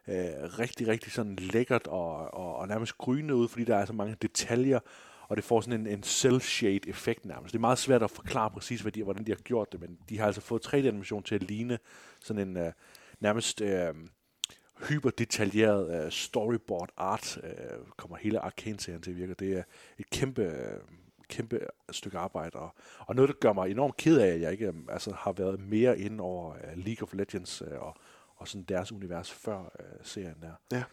øh, rigtig, rigtig sådan lækkert og, og, og nærmest grynende ud, fordi der er så mange detaljer, og det får sådan en, en cel-shade-effekt nærmest. Det er meget svært at forklare præcis, hvad de, hvordan de har gjort det, men de har altså fået 3D-animation til at ligne sådan en øh, nærmest øh, hyperdetaljeret øh, storyboard art, øh, kommer hele Arcane-serien til at virke. Det er et kæmpe, øh, kæmpe stykke arbejde, og, og noget, der gør mig enormt ked af, at jeg ikke øh, altså, har været mere inde over øh, League of Legends øh, og, og sådan deres univers før øh, serien der. Ja.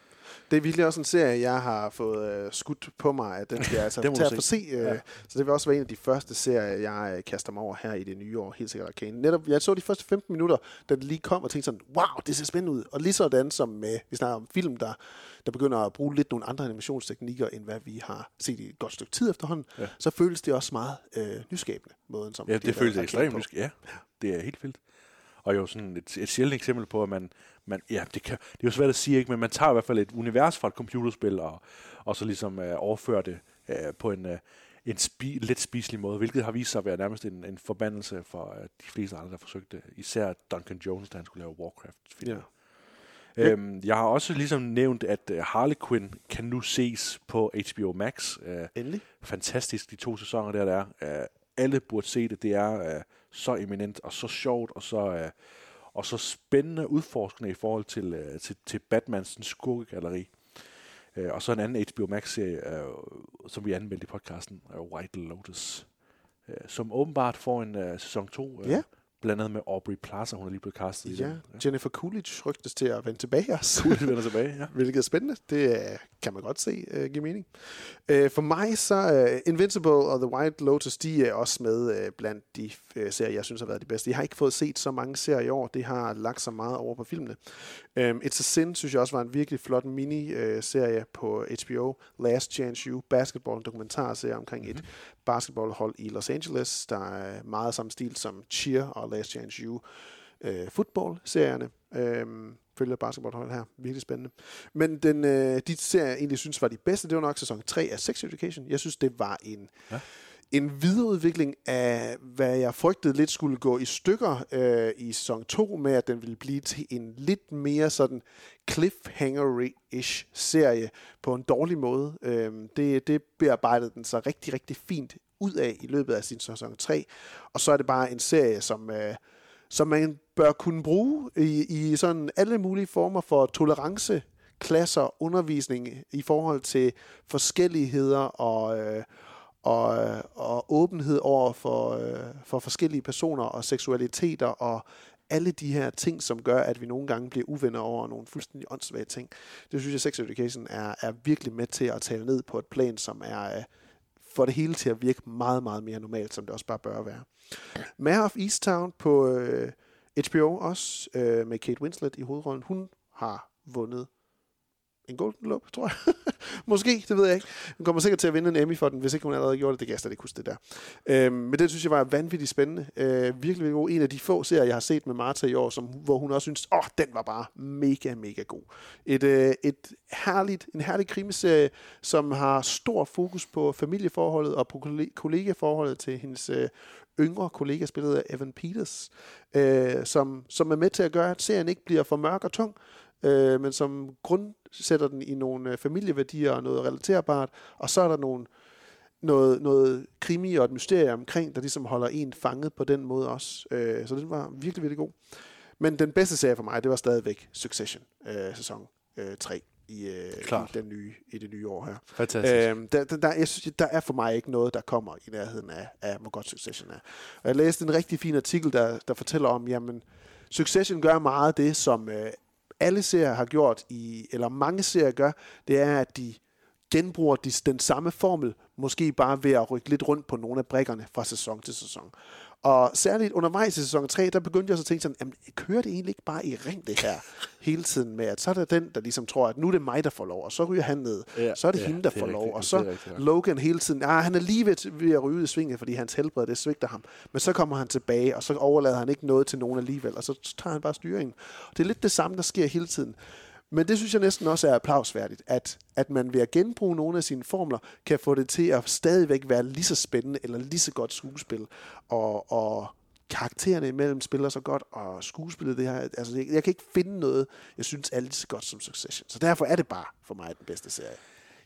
Det er virkelig også en serie, jeg har fået øh, skudt på mig, at den skal jeg altså Det tage at få se. Øh, Ja. Så det vil også være en af de første serier, jeg øh, kaster mig over her i det nye år, helt sikkert Arcane. Netop, jeg så de første 15 minutter, da det lige kom, og tænkte sådan, wow, det ser spændende ud. Og lige sådan som med, vi snakker om film, der, der begynder at bruge lidt nogle andre animationsteknikker, end hvad vi har set i et godt stykke tid efterhånden, Ja. så føles det også meget øh, nyskabende, måden som Ja, de det har føles ekstremt mysk. Ja, det er helt vildt. Og jo sådan et, et sjældent eksempel på, at man, man ja, det, kan, det er jo svært at sige, ikke? men man tager i hvert fald et univers fra et computerspil, og, og så ligesom øh, overfører det øh, på en, øh, en spi, let spiselig måde, hvilket har vist sig at være nærmest en, en forbandelse for øh, de fleste andre, der forsøgte. Især Duncan Jones, da han skulle lave Warcraft-film. Ja. Øhm, jeg har også ligesom nævnt, at uh, Harley Quinn kan nu ses på HBO Max. Uh, Endelig. Fantastisk, de to sæsoner der, der er. Uh, alle burde se det. Det er uh, så eminent og så sjovt og så, øh, og så spændende udforskende i forhold til, øh, til, til Batmans skurkegalleri. Øh, og så en anden HBO Max-serie, øh, som vi anmeldte i podcasten, øh, White Lotus, øh, som åbenbart får en øh, sæson 2. øh, Ja. Blandt andet med Aubrey Plaza, hun er lige blevet castet i Ja, den. Jennifer Coolidge rygtes til at vende tilbage også. Coolidge vender tilbage, ja. Hvilket er spændende. Det øh, kan man godt se uh, give mening. Uh, for mig så uh, Invincible og The White Lotus, de er også med uh, blandt de uh, serier, jeg synes har været de bedste. Jeg har ikke fået set så mange serier i år. Det har lagt sig meget over på filmene. Um, It's a Sin, synes jeg også var en virkelig flot mini-serie på HBO. Last Chance You, basketball, en dokumentarserie omkring mm-hmm. et basketballhold i Los Angeles, der er meget samme stil som Cheer og Last Chance You øh, football-serierne. Øhm, følger basketballhold her. Virkelig spændende. Men den, øh, de serier, jeg egentlig synes var de bedste, det var nok sæson 3 af Sex Education. Jeg synes, det var en, Ja. en videreudvikling af, hvad jeg frygtede lidt skulle gå i stykker øh, i sæson 2, med at den ville blive til en lidt mere sådan cliffhanger-ish serie på en dårlig måde. Øhm, det, det bearbejdede den så rigtig, rigtig fint ud af i løbet af sin sæson 3. Og så er det bare en serie, som, øh, som man bør kunne bruge i, i sådan alle mulige former for tolerance, klasser, undervisning i forhold til forskelligheder og, øh, og, øh, og åbenhed over for, øh, for forskellige personer og seksualiteter og alle de her ting, som gør, at vi nogle gange bliver uvenner over nogle fuldstændig åndssvage ting. Det synes jeg, Sex Education er, er virkelig med til at tale ned på et plan, som er øh, får det hele til at virke meget, meget mere normalt, som det også bare bør være. Mare of Easttown på øh, HBO også, øh, med Kate Winslet i hovedrollen. Hun har vundet en Golden Globe, tror jeg. Måske, det ved jeg ikke. Hun kommer sikkert til at vinde en Emmy for den, hvis ikke hun allerede gjorde det. Det kan jeg slet ikke huske det der. Øhm, men det synes jeg var vanvittigt spændende. Øh, virkelig, virkelig god. En af de få serier, jeg har set med Martha i år, som, hvor hun også synes, åh, oh, den var bare mega, mega god. Et, øh, et herligt, en herlig krimiserie, som har stor fokus på familieforholdet og på kollegaforholdet til hendes øh, yngre kollega, spillet af Evan Peters, øh, som, som er med til at gøre, at serien ikke bliver for mørk og tung, øh, men som grundsætter den i nogle øh, familieværdier og noget relaterbart, og så er der nogle, noget, noget krimi og et mysterie omkring, der ligesom holder en fanget på den måde også. Øh, så den var virkelig, virkelig god. Men den bedste serie for mig, det var stadigvæk Succession, øh, sæson øh, 3 i, øh, i, den nye, i det nye år her. Fantastisk. Øhm, der, der, der, jeg synes, der er for mig ikke noget, der kommer i nærheden af, af hvor godt Succession er. Og jeg læste en rigtig fin artikel, der, der fortæller om, jamen, Succession gør meget det, som øh, alle serier har gjort, i, eller mange serier gør, det er, at de genbruger de, den samme formel, måske bare ved at rykke lidt rundt på nogle af brækkerne fra sæson til sæson. Og særligt undervejs i sæson 3, der begyndte jeg så at tænke sådan, jamen, kører det egentlig ikke bare i ring det her hele tiden med, at så er der den, der ligesom tror, at nu er det mig, der får lov, og så ryger han ned. Ja, så er det ja, hende, der det får rigtigt, lov, og det så rigtigt. Logan hele tiden, ah, han er lige ved, ved at ryge ud i svinget, fordi hans helbred, det svigter ham. Men så kommer han tilbage, og så overlader han ikke noget til nogen alligevel, og så tager han bare styringen. Det er lidt det samme, der sker hele tiden. Men det synes jeg næsten også er applausværdigt, at, at man ved at genbruge nogle af sine formler, kan få det til at stadigvæk være lige så spændende, eller lige så godt skuespil, og, og karaktererne imellem spiller så godt, og skuespillet det her, altså jeg, jeg kan ikke finde noget, jeg synes er lige så godt som Succession. Så derfor er det bare for mig den bedste serie.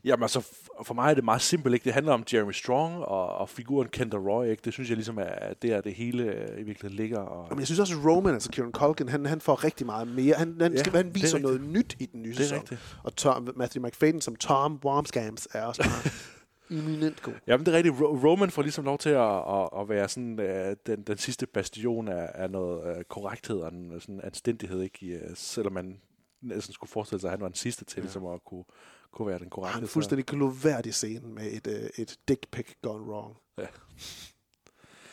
Jamen altså, for mig er det meget simpelt, ikke? Det handler om Jeremy Strong og, og figuren Kendall Roy, ikke? Det synes jeg ligesom er, at det er det hele øh, i virkeligheden ligger. Og, Men jeg synes også, at Roman, altså Kieran Culkin, han, han får rigtig meget mere. Han, han, Ja, skal, han er viser noget nyt i den nye Det sæson. rigtigt. Og Tom, Matthew McFadden som Tom Wormscams er også bare eminent god. Jamen, det er rigtigt. Ro- Roman får ligesom lov til at, at, at være sådan, uh, den, den sidste bastion af, af noget uh, korrekthed og en, sådan anstændighed, ikke? I, uh, selvom man næsten skulle forestille sig, at han var den sidste til ja. ligesom at kunne, kunne være den korrekte. En så- fuldstændig gloværdig scene med et, øh, et dick pic gone wrong. Ja.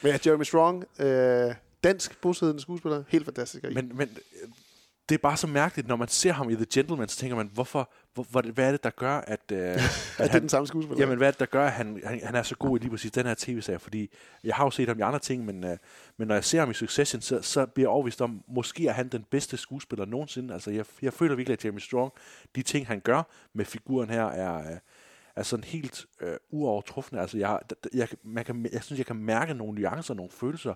Men ja, Jeremy Strong, øh, dansk bosiddende skuespiller, helt fantastisk. Men, men øh, det er bare så mærkeligt, når man ser ham i The Gentleman, så tænker man, hvorfor, hvor, hvad er det, der gør, at, øh, at det er den samme skuespiller? Jamen, hvad er det, der gør, at han, han, han er så god i lige præcis den her tv-serie? Fordi jeg har jo set ham i andre ting, men, øh, men når jeg ser ham i Succession, så, så bliver jeg overvist om, måske er han den bedste skuespiller nogensinde. Altså, jeg, jeg føler virkelig, at Jeremy Strong, de ting, han gør med figuren her, er, øh, er sådan helt øh, uovertruffende. Altså, jeg, jeg, man kan, jeg synes, jeg kan mærke nogle nuancer, nogle følelser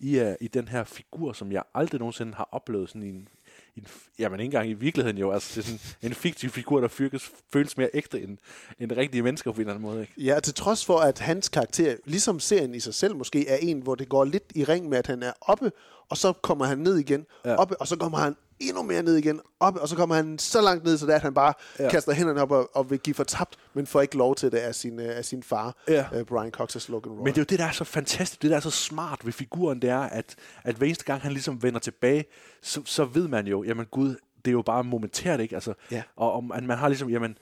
i, uh, i den her figur, som jeg aldrig nogensinde har oplevet sådan i en, en jamen ikke engang i virkeligheden jo, altså det er sådan en fiktiv figur, der føles, føles mere ægte end, end rigtige mennesker på en eller anden måde. Ikke? Ja, til trods for, at hans karakter, ligesom serien i sig selv måske, er en, hvor det går lidt i ring med, at han er oppe, og så kommer han ned igen, ja. oppe, og så kommer han endnu mere ned igen, oppe, og så kommer han så langt ned, så det er, at han bare Ja. kaster hænderne op og, og vil give for tabt, men får ikke lov til det af sin, øh, af sin far, Ja. øh, Brian Cox's Logan Roy. Men det er jo det, der er så fantastisk, det der er så smart ved figuren, det er, at, at hver eneste gang han ligesom vender tilbage, så, så ved man jo, jamen gud, det er jo bare momentært, ikke? Altså, Ja. Og at man har ligesom, jamen,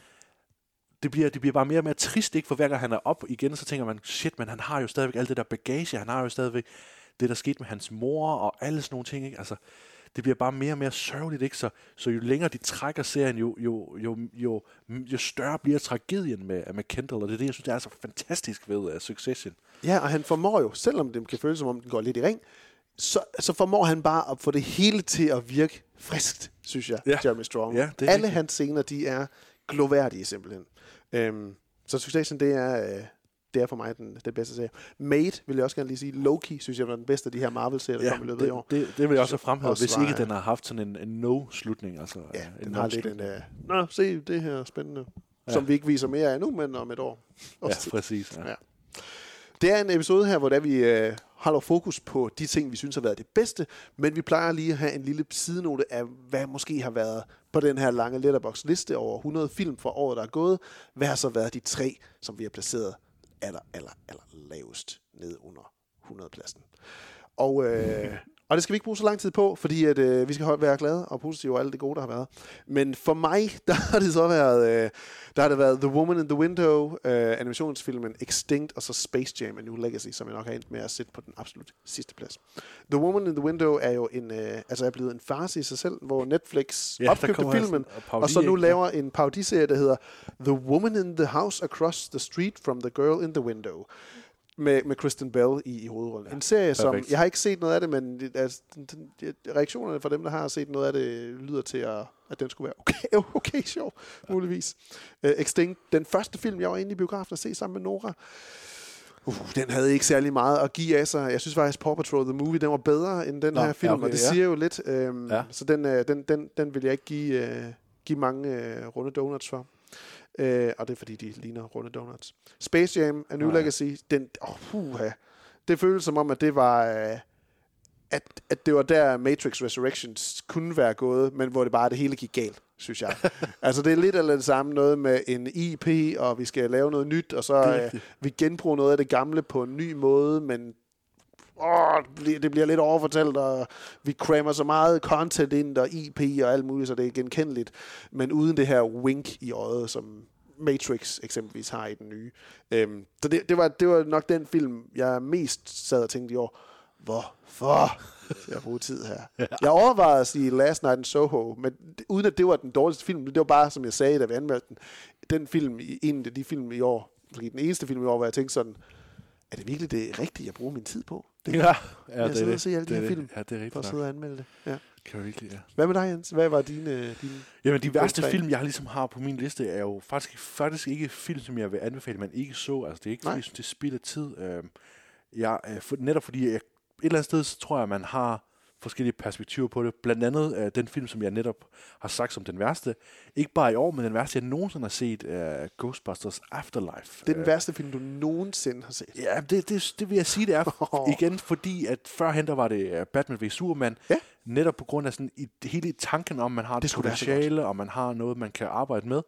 det bliver, det bliver bare mere og mere trist, ikke? For hver gang han er op igen, så tænker man, shit, men han har jo stadigvæk alt det der bagage, han har jo stadigvæk det, der skete med hans mor og alle sådan nogle ting, ikke? Altså, det bliver bare mere og mere sørgeligt, ikke? Så, så jo længere de trækker serien, jo, jo, jo, jo, jo større bliver tragedien med, med Kendall, og det er det, jeg synes, der er så fantastisk ved uh, Succession. Ja, og han formår jo, selvom det kan føles som om, den går lidt i ring, så, så formår han bare at få det hele til at virke friskt, synes jeg, Ja. Jeremy Strong. Ja, det er Alle rigtigt. hans scener, de er gloværdige simpelthen. Øhm, så Succession, det er, øh, det er for mig den, den bedste serie. Made, vil jeg også gerne lige sige. Loki, synes jeg, var den bedste af de her Marvel-serier, der Ja, kom i løbet af i år. det, det, vil jeg også have fremhævet, Også hvis var- ikke den har haft sådan en, en no-slutning. Altså, Ja, en den har lidt en... Uh, Nå, se, det her er spændende. Ja. Som vi ikke viser mere af nu, men om et år. Ja, tid. præcis. Ja. Ja. Det er en episode her, hvor der vi øh, holder fokus på de ting, vi synes har været det bedste, men vi plejer lige at have en lille sidenote af, hvad måske har været på den her lange letterbox-liste over 100 film for året, der er gået. Hvad har så været de tre, som vi har placeret aller, aller, aller lavest ned under 100-pladsen? Og, øh, og det skal vi ikke bruge så lang tid på, fordi at, øh, vi skal være glade og positive over alt det gode, der har været. Men for mig, der har det så været, øh, der har det været The Woman in the Window, øh, animationsfilmen Extinct, og så Space Jam A New Legacy, som jeg nok har endt med at sætte på den absolut sidste plads. The Woman in the Window er jo en, øh, altså er blevet en farce i sig selv, hvor Netflix Ja, opkøbte filmen, altså parodi, og så nu laver en parodiserie, der hedder The Woman in the House Across the Street from the Girl in the Window med, med Kristen Bell i, i hovedrollen. Ja, en serie, som... perfekt. Jeg har ikke set noget af det, men det- altså, den, de- reaktionerne fra dem, der har set noget af det, lyder til, at, at den skulle være okay, okay sjov, muligvis. Uh, Extinct, den første film, jeg var inde i biografen at se sammen med Nora, Uh, den havde ikke særlig meget at give af sig. Jeg synes faktisk, Paw Patrol The Movie, den var bedre end den Nå, her ja, film, okay, og det ja. siger jo lidt. Øhm, Ja. Så den, øh, den, den, den vil jeg ikke give, øh, give mange øh, runde donuts for. Øh, og det er fordi, de ligner runde donuts. Space Jam, A New Nå, ja. Legacy, den, oh, puha. det føles som om, at det var... Øh, at, at det var der Matrix Resurrections kunne være gået, men hvor det bare det hele gik galt, synes jeg. altså det er lidt eller det samme noget med en IP, og vi skal lave noget nyt, og så er øh, vi genbruger noget af det gamle på en ny måde, men åh, det bliver- lidt overfortalt, og vi crammer så meget content ind, og IP og alt muligt, så det er genkendeligt, men uden det her wink i øjet, som Matrix eksempelvis har i den nye. Øhm, så det, det, var, det var nok den film, jeg mest sad og tænkte i år, hvorfor skal jeg bruge tid her? Jeg overvejede at sige Last Night in Soho, men det- uden at det var den dårligste film, det var bare, som jeg sagde, da vi anmeldte den, den film, en af de film i år, fordi den eneste film i år, hvor jeg tænkte sådan, er det virkelig det rigtige at bruge min tid på? Det Ja, ja, jeg det sidder er og det. se alle de Det er her det. film, Ja, det er rigtigt for at sidde og anmelde det. Ja. Kan du virkelig, ja. Hvad med dig, Jens? Hvad var dine... dine Jamen, de værste film, jeg ligesom har på min liste, er jo faktisk, faktisk ikke film, som jeg vil anbefale, man ikke så. Altså, det er ikke, fordi Nej. jeg synes, det er spild af tid. Øh, jeg, øh, for, netop fordi jeg eller andet sted, så tror jeg, man har forskellige perspektiver på det. Blandt andet øh, den film, som jeg netop har sagt som den værste. Ikke bare i år, men den værste, jeg nogensinde har set, er Ghostbusters Afterlife. Det er den værste film, du nogensinde har set. Ja, det, det, det vil jeg sige, det er igen, fordi at førhen der var det øh, Batman v Superman, ja. netop på grund af sådan i, hele tanken om, man har det, potentiale, og man har noget, man kan arbejde med,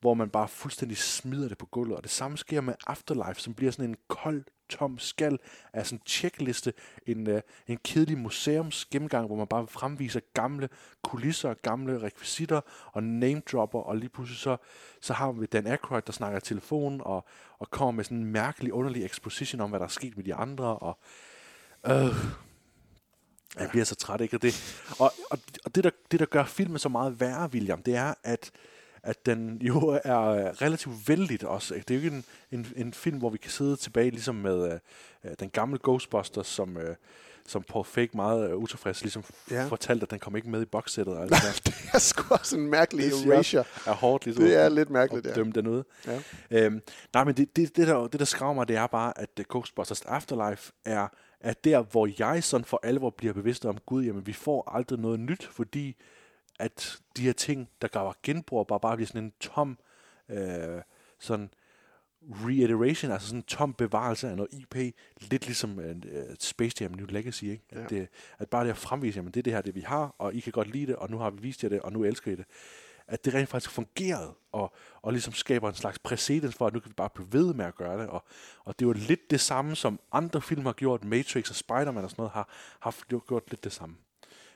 hvor man bare fuldstændig smider det på gulvet. Og det samme sker med Afterlife, som bliver sådan en kold, tom skal af sådan en checkliste, en, uh, en kedelig museums gennemgang, hvor man bare fremviser gamle kulisser, gamle rekvisitter og name dropper, og lige pludselig så, så har vi Dan Aykroyd, der snakker i telefon, og, og kommer med sådan en mærkelig, underlig exposition om, hvad der er sket med de andre, og øh, jeg bliver så træt, ikke? Og det, og, og, og det, der, det, der gør filmen så meget værre, William, det er, at at den jo er øh, relativt vældigt også. Det er jo ikke en, en, en film, hvor vi kan sidde tilbage ligesom med uh, den gamle Ghostbusters, som, uh, som Paul Fake meget uh, utilfreds ligesom Ja. fortalte, at den kom ikke med i boxsættet. og alt det er sgu også en mærkelig Det erasure. er hårdt ligesom Det er at- lidt mærkeligt, at ja. dømme den ud. Ja. Øhm, nej, men det, det, det, der, det, der skraver mig, det er bare, at uh, Ghostbusters Afterlife er, er der, hvor jeg sådan for alvor bliver bevidst om, gud, jamen vi får aldrig noget nyt, fordi at de her ting, der gør genbrug, bare, bare bliver sådan en tom øh, sådan reiteration, altså sådan en tom bevarelse af noget IP, lidt ligesom uh, Space Jam New Legacy, ikke? At, Ja. det, at bare det at fremvise, jamen det er det her, det vi har, og I kan godt lide det, og nu har vi vist jer det, og nu elsker I det. At det rent faktisk fungerede, og, og ligesom skaber en slags præcedens for, at nu kan vi bare blive ved med at gøre det. Og, og det er jo lidt det samme, som andre film har gjort, Matrix og Spider-Man og sådan noget, har, har gjort lidt det samme.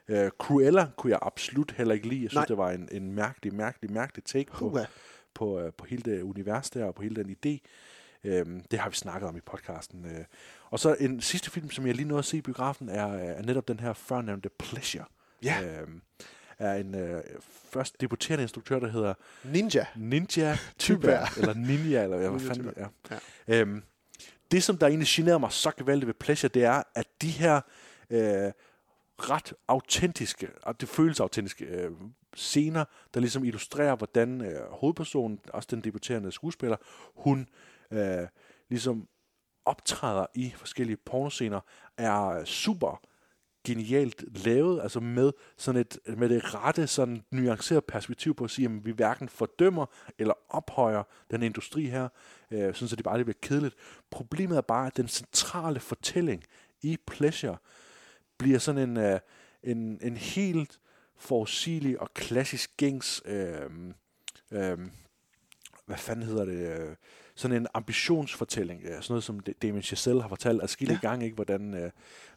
Uh, Cruella kunne jeg absolut heller ikke lide. Jeg synes, Nej. Det var en, en mærkelig, mærkelig, mærkelig take på, Uha. på, uh, på hele det univers der, og på hele den idé. Um, det har vi snakket om i podcasten. Uh, og så en sidste film, som jeg lige nåede at se i biografen, er, er netop den her førnævnte Pleasure. Ja. Um, er en uh, først debuterende instruktør, der hedder Ninja. Ninja. Thyberg, eller Ninja, eller hvad Ninja fanden det er. Ja. Øhm, det, som der egentlig generer mig så gevaldigt ved Pleasure, det er, at de her øh, ret autentiske, og det føles autentiske øh, scener, der ligesom illustrerer, hvordan øh, hovedpersonen, også den debuterende skuespiller, hun øh, ligesom optræder i forskellige pornoscener, er super genialt lavet, altså med sådan et, med det rette, sådan nuanceret perspektiv på at sige, at vi hverken fordømmer eller ophøjer den industri her, øh, sådan så det bare lidt bliver kedeligt. Problemet er bare, at den centrale fortælling i Pleasure bliver sådan en, øh, en, en helt forudsigelig og klassisk gængs, øh, øh, hvad fanden hedder det, øh, sådan en ambitionsfortælling, øh, sådan noget som Da- Damien Chazelle har fortalt adskillige ja. gange, ikke, hvordan, øh,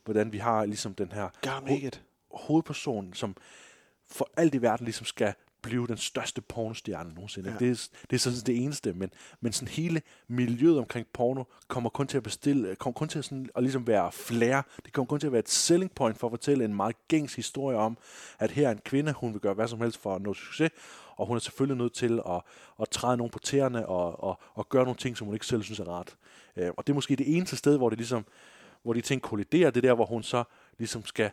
hvordan vi har ligesom den her it. hovedperson, som for alt i verden ligesom skal blive den største pornostjerne nogensinde. Ja. Det, er, det er sådan det eneste, men, men sådan hele miljøet omkring porno kommer kun til at bestille, kommer kun til at, sådan, at ligesom være flair. Det kommer kun til at være et selling point for at fortælle en meget gængs historie om, at her er en kvinde, hun vil gøre hvad som helst for at nå succes, og hun er selvfølgelig nødt til at, at træde nogen på tæerne og, og, og gøre nogle ting, som hun ikke selv synes er rart. Øh, og det er måske det eneste sted, hvor det ligesom, hvor de ting kolliderer, det er der, hvor hun så ligesom skal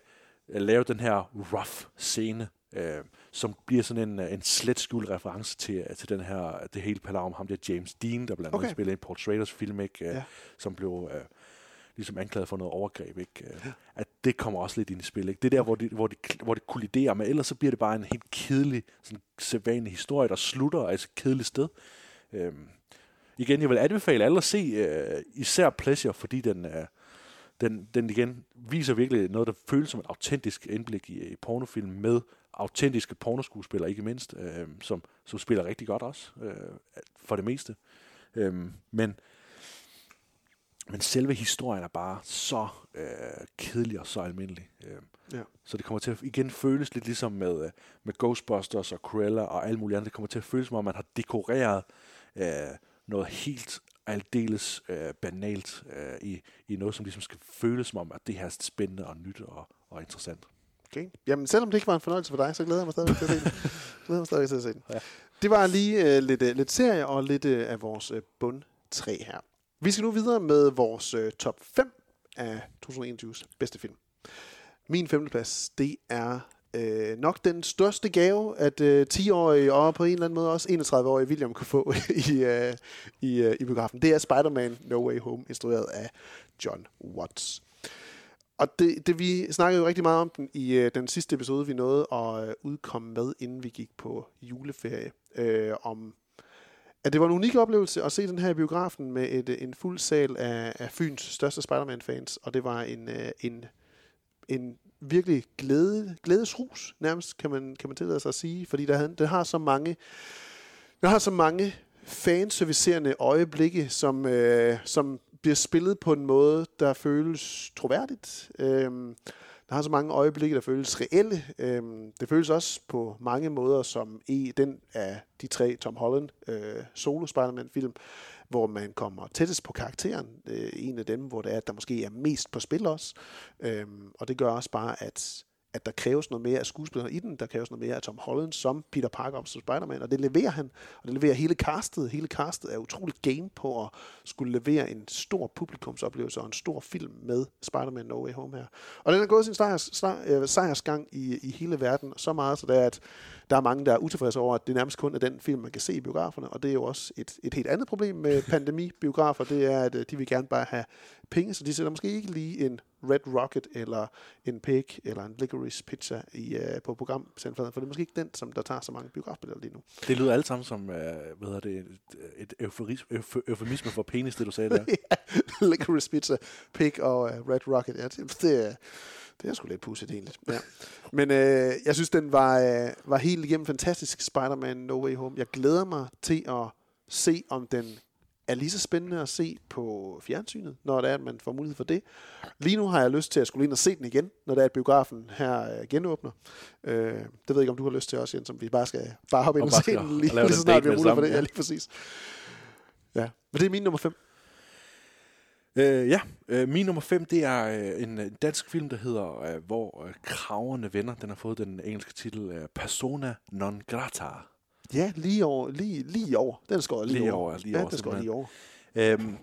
øh, lave den her rough scene, øh, som bliver sådan en, øh, en slet skjult reference til, øh, til den her, det hele palaver om ham der James Dean, der blandt andet Okay. spiller i Paul Schraders film, ikke? Øh, Ja. som blev øh, ligesom anklaget for noget overgreb. Ikke? At det kommer også lidt ind i spil. Ikke? Det er der, hvor det, hvor, det, hvor det kolliderer, men ellers så bliver det bare en helt kedelig, sådan sædvanlig historie, der slutter altså et kedeligt sted. Øhm, igen, jeg vil anbefale alle at se øh, især Pleasure, fordi den, øh, den, den igen viser virkelig noget, der føles som et autentisk indblik i, i pornofilm med autentiske pornoskuespillere, ikke mindst, øh, som, som spiller rigtig godt også, øh, for det meste. Øh, men, men selve historien er bare så øh, kedelig og så almindelig. Øh, Ja. Så det kommer til at igen føles lidt ligesom med, øh, med Ghostbusters og Cruella og alt muligt andet. Det kommer til at føles som om, man har dekoreret øh, noget helt aldeles øh, banalt øh, i, i noget, som ligesom skal føles som om, at det her er spændende og nyt og, og interessant. Okay. Jamen, selvom det ikke var en fornøjelse for dig, så glæder jeg mig stadig til at se den. glæder mig stadig til at se den. Ja. Det var lige øh, lidt, øh, lidt serie og lidt øh, af vores øh, bund 3 her. Vi skal nu videre med vores øh, top 5 af 2021's bedste film. Min femteplads, det er øh, nok den største gave, at øh, 10-årige og på en eller anden måde også 31-årige William kunne få i, øh, i, øh, i biografen. Det er Spider-Man No Way Home, instrueret af John Watts. Og det, det, vi snakkede jo rigtig meget om den i øh, den sidste episode, vi nåede at øh, udkomme med, inden vi gik på juleferie. Øh, om at det var en unik oplevelse at se den her i biografen med et, øh, en fuld sal af, af Fyns største Spider-Man-fans, og det var en, øh, en, en virkelig glæde, glædesrus, nærmest kan man, kan man tillade sig at sige, fordi der, havde- det har så mange, der har så mange fanservicerende øjeblikke, som, øh, som bliver spillet på en måde, der føles troværdigt. Øhm, der har så mange øjeblikke, der føles reelle. Øhm, det føles også på mange måder som i den af de tre Tom Holland øh, solo Spider-Man-film, hvor man kommer tættest på karakteren. Øh, en af dem, hvor det er, at der måske er mest på spil også. Øhm, og det gør også bare, at at der kræves noget mere af skuespillerne i den, der kræves noget mere af Tom Holland som Peter Parker som Spider-Man, og det leverer han, og det leverer hele castet. Hele castet er utrolig game på at skulle levere en stor publikumsoplevelse og en stor film med Spider-Man No Way Home her. Og den har gået sin sejrs, sejr, øh, sejrsgang i, i hele verden så meget, så det er, at der er mange, der er utilfredse over, at det nærmest kun er den film, man kan se i biograferne, og det er jo også et, et helt andet problem med pandemi-biografer, det er, at øh, de vil gerne bare have penge, så de sætter måske ikke lige en Red Rocket eller en Pig eller en Licorice Pizza i, uh, på programcentralet, for det er måske ikke den, som der tager så mange biografbilletter lige nu. Det lyder alt sammen som, øh, hvad hedder det, et, et euforis, euf, eufemisme for penis, det du sagde der. ja, Licorice Pizza, Pig og uh, Red Rocket, ja, det, det, det er sgu lidt pudset egentlig. Ja. Men øh, jeg synes, den var, øh, var helt igennem fantastisk, Spider-Man No Way Home. Jeg glæder mig til at se, om den er lige så spændende at se på fjernsynet, når det er, at man får mulighed for det. Lige nu har jeg lyst til at skulle ind og se den igen, når det er, at biografen her øh, genåbner. Øh, det ved jeg ikke, om du har lyst til også, Jens, om vi bare skal bare hoppe ind Og og, se den lige, lige så snart vi har mulighed for det ja. lige præcis. Ja, men det er min nummer 5. Øh, ja, øh, min nummer 5, det er øh, en øh, dansk film, der hedder øh, Hvor øh, kraverne vender. Den har fået den engelske titel øh, Persona non grata. Ja, lige over. Lige, lige over. Den skal lige, Lige over. over, lige ja, over, den skal lige over. Øhm,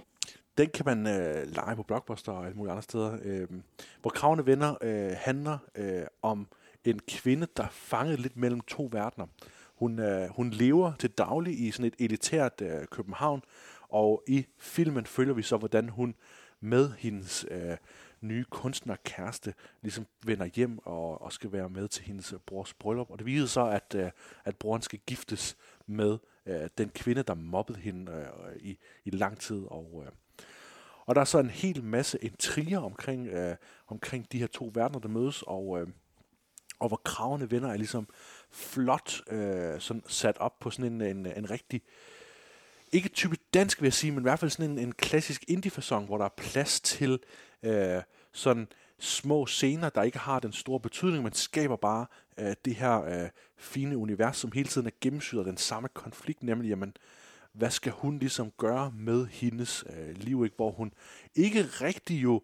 den kan man øh, lege på Blockbuster og alle mulige andre steder. Øhm, hvor kravene venner øh, handler øh, om en kvinde, der er fanget lidt mellem to verdener. Hun, øh, hun lever til daglig i sådan et elitært øh, København, og i filmen følger vi så, hvordan hun med hendes øh, nye kunstnerkæreste ligesom vender hjem og, og skal være med til hendes øh, brors bryllup. Og det viser så, at, øh, at broren skal giftes med øh, den kvinde, der mobbede hende øh, i, i lang tid. Og, øh, og der er så en hel masse intriger omkring, øh, omkring de her to verdener, der mødes, og, øh, og hvor kravene venner er ligesom flot øh, sådan sat op på sådan en, en, en rigtig, ikke typisk dansk vil jeg sige, men i hvert fald sådan en, en klassisk indie-fasong, hvor der er plads til øh, sådan små scener, der ikke har den store betydning, men skaber bare øh, det her øh, fine univers, som hele tiden er gennemsyret den samme konflikt, nemlig, jamen, hvad skal hun ligesom gøre med hendes øh, liv, ikke? hvor hun ikke rigtig jo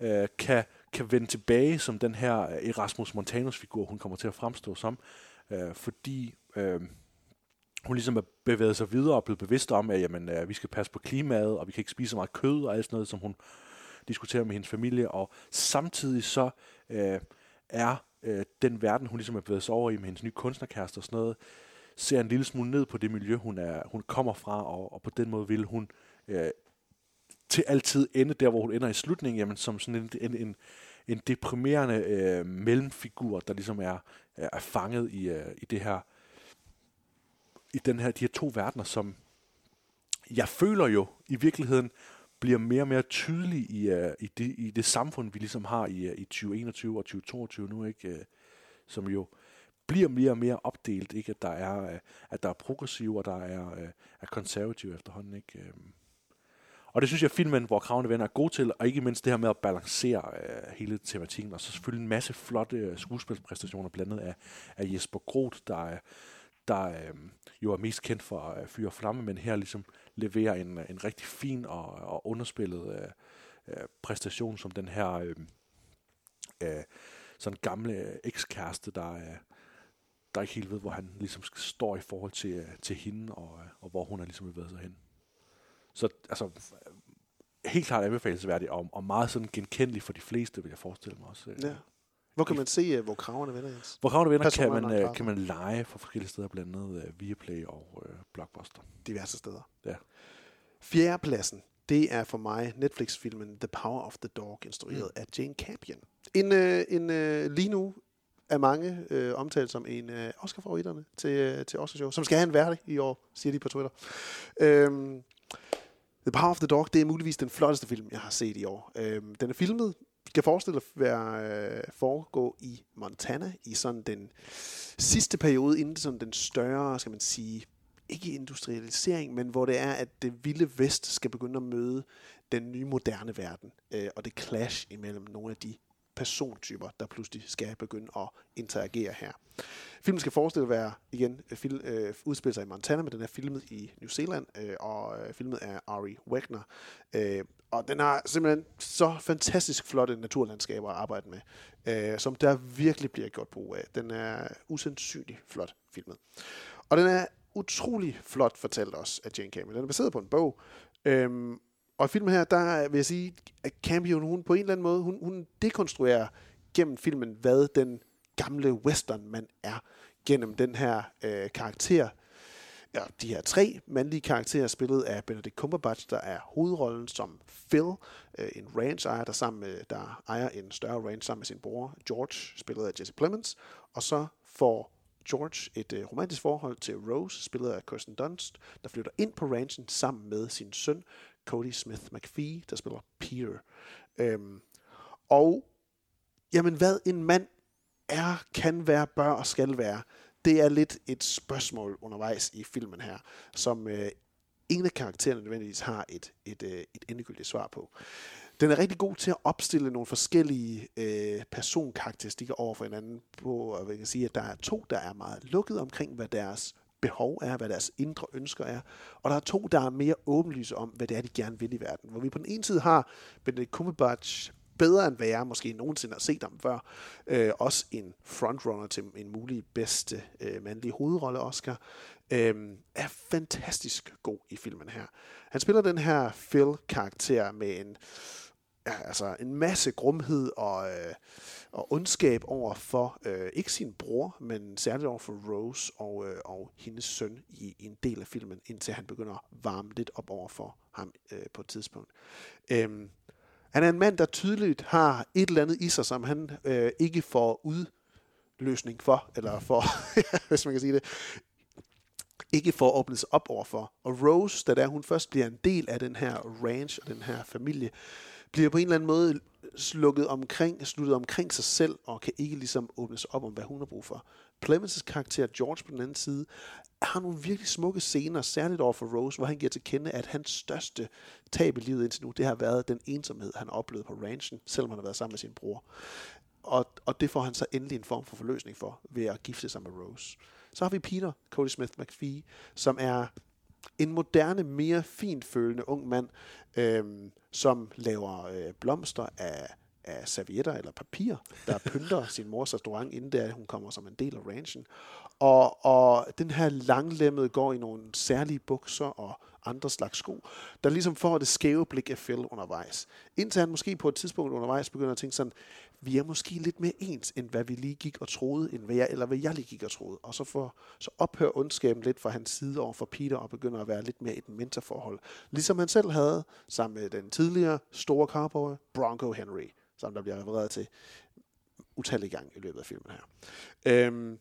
øh, kan, kan vende tilbage som den her øh, Erasmus Montanus-figur, hun kommer til at fremstå som, øh, fordi øh, hun ligesom er bevæget sig videre og blevet bevidst om, at jamen, øh, vi skal passe på klimaet, og vi kan ikke spise så meget kød og alt sådan noget, som hun diskuterer med hendes familie, og samtidig så øh, er øh, den verden, hun ligesom er bevæget sig over i med hendes nye kunstnerkæreste og sådan noget, ser en lille smule ned på det miljø, hun, er, hun kommer fra, og, og på den måde vil hun øh, til altid ende der, hvor hun ender i slutningen, jamen, som sådan en, en, en, en deprimerende øh, mellemfigur, der ligesom er, er fanget i, øh, i det her i den her, de her to verdener, som jeg føler jo i virkeligheden bliver mere og mere tydelig i, uh, i, det, i det samfund, vi ligesom har i, uh, i 2021 og 2022 nu, ikke? Uh, som jo bliver mere og mere opdelt, ikke? At der er, uh, at der er progressive, og der er, uh, er konservative efterhånden, ikke? Uh, og det synes jeg, filmen, hvor kravene venner, er god til, og ikke mindst det her med at balancere uh, hele tematikken, og så selvfølgelig en masse flotte skuespilspræstationer, blandt andet af, af Jesper Groth, der er, der øh, jo er mest kendt for øh, Fyre og Flamme, men her ligesom leverer en, øh, en rigtig fin og, og underspillet øh, øh, præstation som den her øh, øh, sådan gamle øh, ekskæreste, der, øh, der ikke helt ved, hvor han ligesom står i forhold til, øh, til hende, og, øh, og hvor hun er ligesom bevæget sig hen. Så altså, helt klart anbefalesværdig, og, og meget sådan genkendelig for de fleste, vil jeg forestille mig også. øh. Ja. Hvor kan man se, uh, hvor kraverne vender, Jens? Hvor kravene venner kan man, grata. kan man lege fra forskellige steder, blandt andet øh, Viaplay og øh, Blockbuster. Diverse steder. Ja. Fjerdepladsen. det er for mig Netflix-filmen The Power of the Dog, instrueret mm. af Jane Campion. En, øh, en øh, lige nu er mange øh, omtalt som en øh, Oscar-favoritterne til, øh, til Oscar-show, som skal have en værdig i år, siger de på Twitter. Øhm, The Power of the Dog, det er muligvis den flotteste film, jeg har set i år. Øhm, den er filmet, skal forestille at være, øh, foregå i Montana, i sådan den sidste periode, inden sådan den større, skal man sige, ikke industrialisering, men hvor det er, at det vilde vest skal begynde at møde den nye moderne verden, øh, og det clash imellem nogle af de persontyper, der pludselig skal begynde at interagere her. Filmen skal forestille at være, igen, øh, fil, øh, udspiller sig i Montana, men den er filmet i New Zealand, øh, og øh, filmet af Ari Wegner. Øh, og den har simpelthen så fantastisk flotte naturlandskaber at arbejde med, øh, som der virkelig bliver gjort brug af. Den er usandsynligt flot filmet. Og den er utrolig flot fortalt også af Jane Campion. Den er baseret på en bog, øhm, og i filmen her, der vil jeg sige, at Campion, hun på en eller anden måde, hun, hun dekonstruerer gennem filmen, hvad den gamle western man er, gennem den her øh, karakter, ja, de her tre mandlige karakterer, spillet af Benedict Cumberbatch, der er hovedrollen som Phil, øh, en ranch ejer, der, sammen med, der ejer en større ranch sammen med sin bror, George, spillet af Jesse Plemons, og så får George et øh, romantisk forhold til Rose, spillet af Kirsten Dunst, der flytter ind på ranchen sammen med sin søn, Cody Smith McPhee, der spiller Peter. Øhm, og jamen, hvad en mand er, kan være, bør og skal være, det er lidt et spørgsmål undervejs i filmen her, som øh, ingen af karaktererne nødvendigvis har et, et, øh, et endegyldigt svar på. Den er rigtig god til at opstille nogle forskellige øh, personkarakteristikker over for hinanden på, og jeg kan sige, at der er to, der er meget lukket omkring, hvad deres behov er, hvad deres indre ønsker er, og der er to, der er mere åbenlyse om, hvad det er, de gerne vil i verden. Hvor vi på den ene side har Benedict Cumberbatch, bedre end hvad jeg måske nogensinde har set ham før. Øh, også en frontrunner til en mulig bedste øh, mandlige hovedrolle, Oscar. Øh, er fantastisk god i filmen her. Han spiller den her Phil-karakter med en ja, altså en masse grumhed og, øh, og ondskab over for øh, ikke sin bror, men særligt over for Rose og, øh, og hendes søn i, i en del af filmen, indtil han begynder at varme lidt op over for ham øh, på et tidspunkt. Øhm, han er en mand, der tydeligt har et eller andet i sig, som han øh, ikke får udløsning for, eller for, hvis man kan sige det, ikke får åbnet sig op overfor. Og Rose, da der hun først bliver en del af den her ranch og den her familie, bliver på en eller anden måde slukket omkring, sluttet omkring sig selv, og kan ikke ligesom åbne sig op om, hvad hun har brug for. Clemens' karakter George på den anden side, har nogle virkelig smukke scener, særligt over for Rose, hvor han giver til kende, at hans største tab i livet indtil nu, det har været den ensomhed, han oplevede på ranchen, selvom han har været sammen med sin bror. Og, og det får han så endelig en form for forløsning for, ved at gifte sig med Rose. Så har vi Peter, Cody Smith McPhee, som er en moderne, mere fint følende ung mand, øhm, som laver øh, blomster af, af servietter eller papir, der pynter sin mors restaurant, inden der hun kommer som en del af ranchen. Og, og den her langlemmede går i nogle særlige bukser og andre slags sko, der ligesom får det skæve blik af Phil undervejs. Indtil han måske på et tidspunkt undervejs begynder at tænke sådan, vi er måske lidt mere ens, end hvad vi lige gik og troede, end hvad jeg, eller hvad jeg lige gik og troede. Og så, for, så ophører ondskaben lidt fra hans side over for Peter, og begynder at være lidt mere et mentorforhold. Ligesom han selv havde, sammen med den tidligere store cowboy, Bronco Henry, som der bliver refereret til utallige gange i løbet af filmen her. Øhm,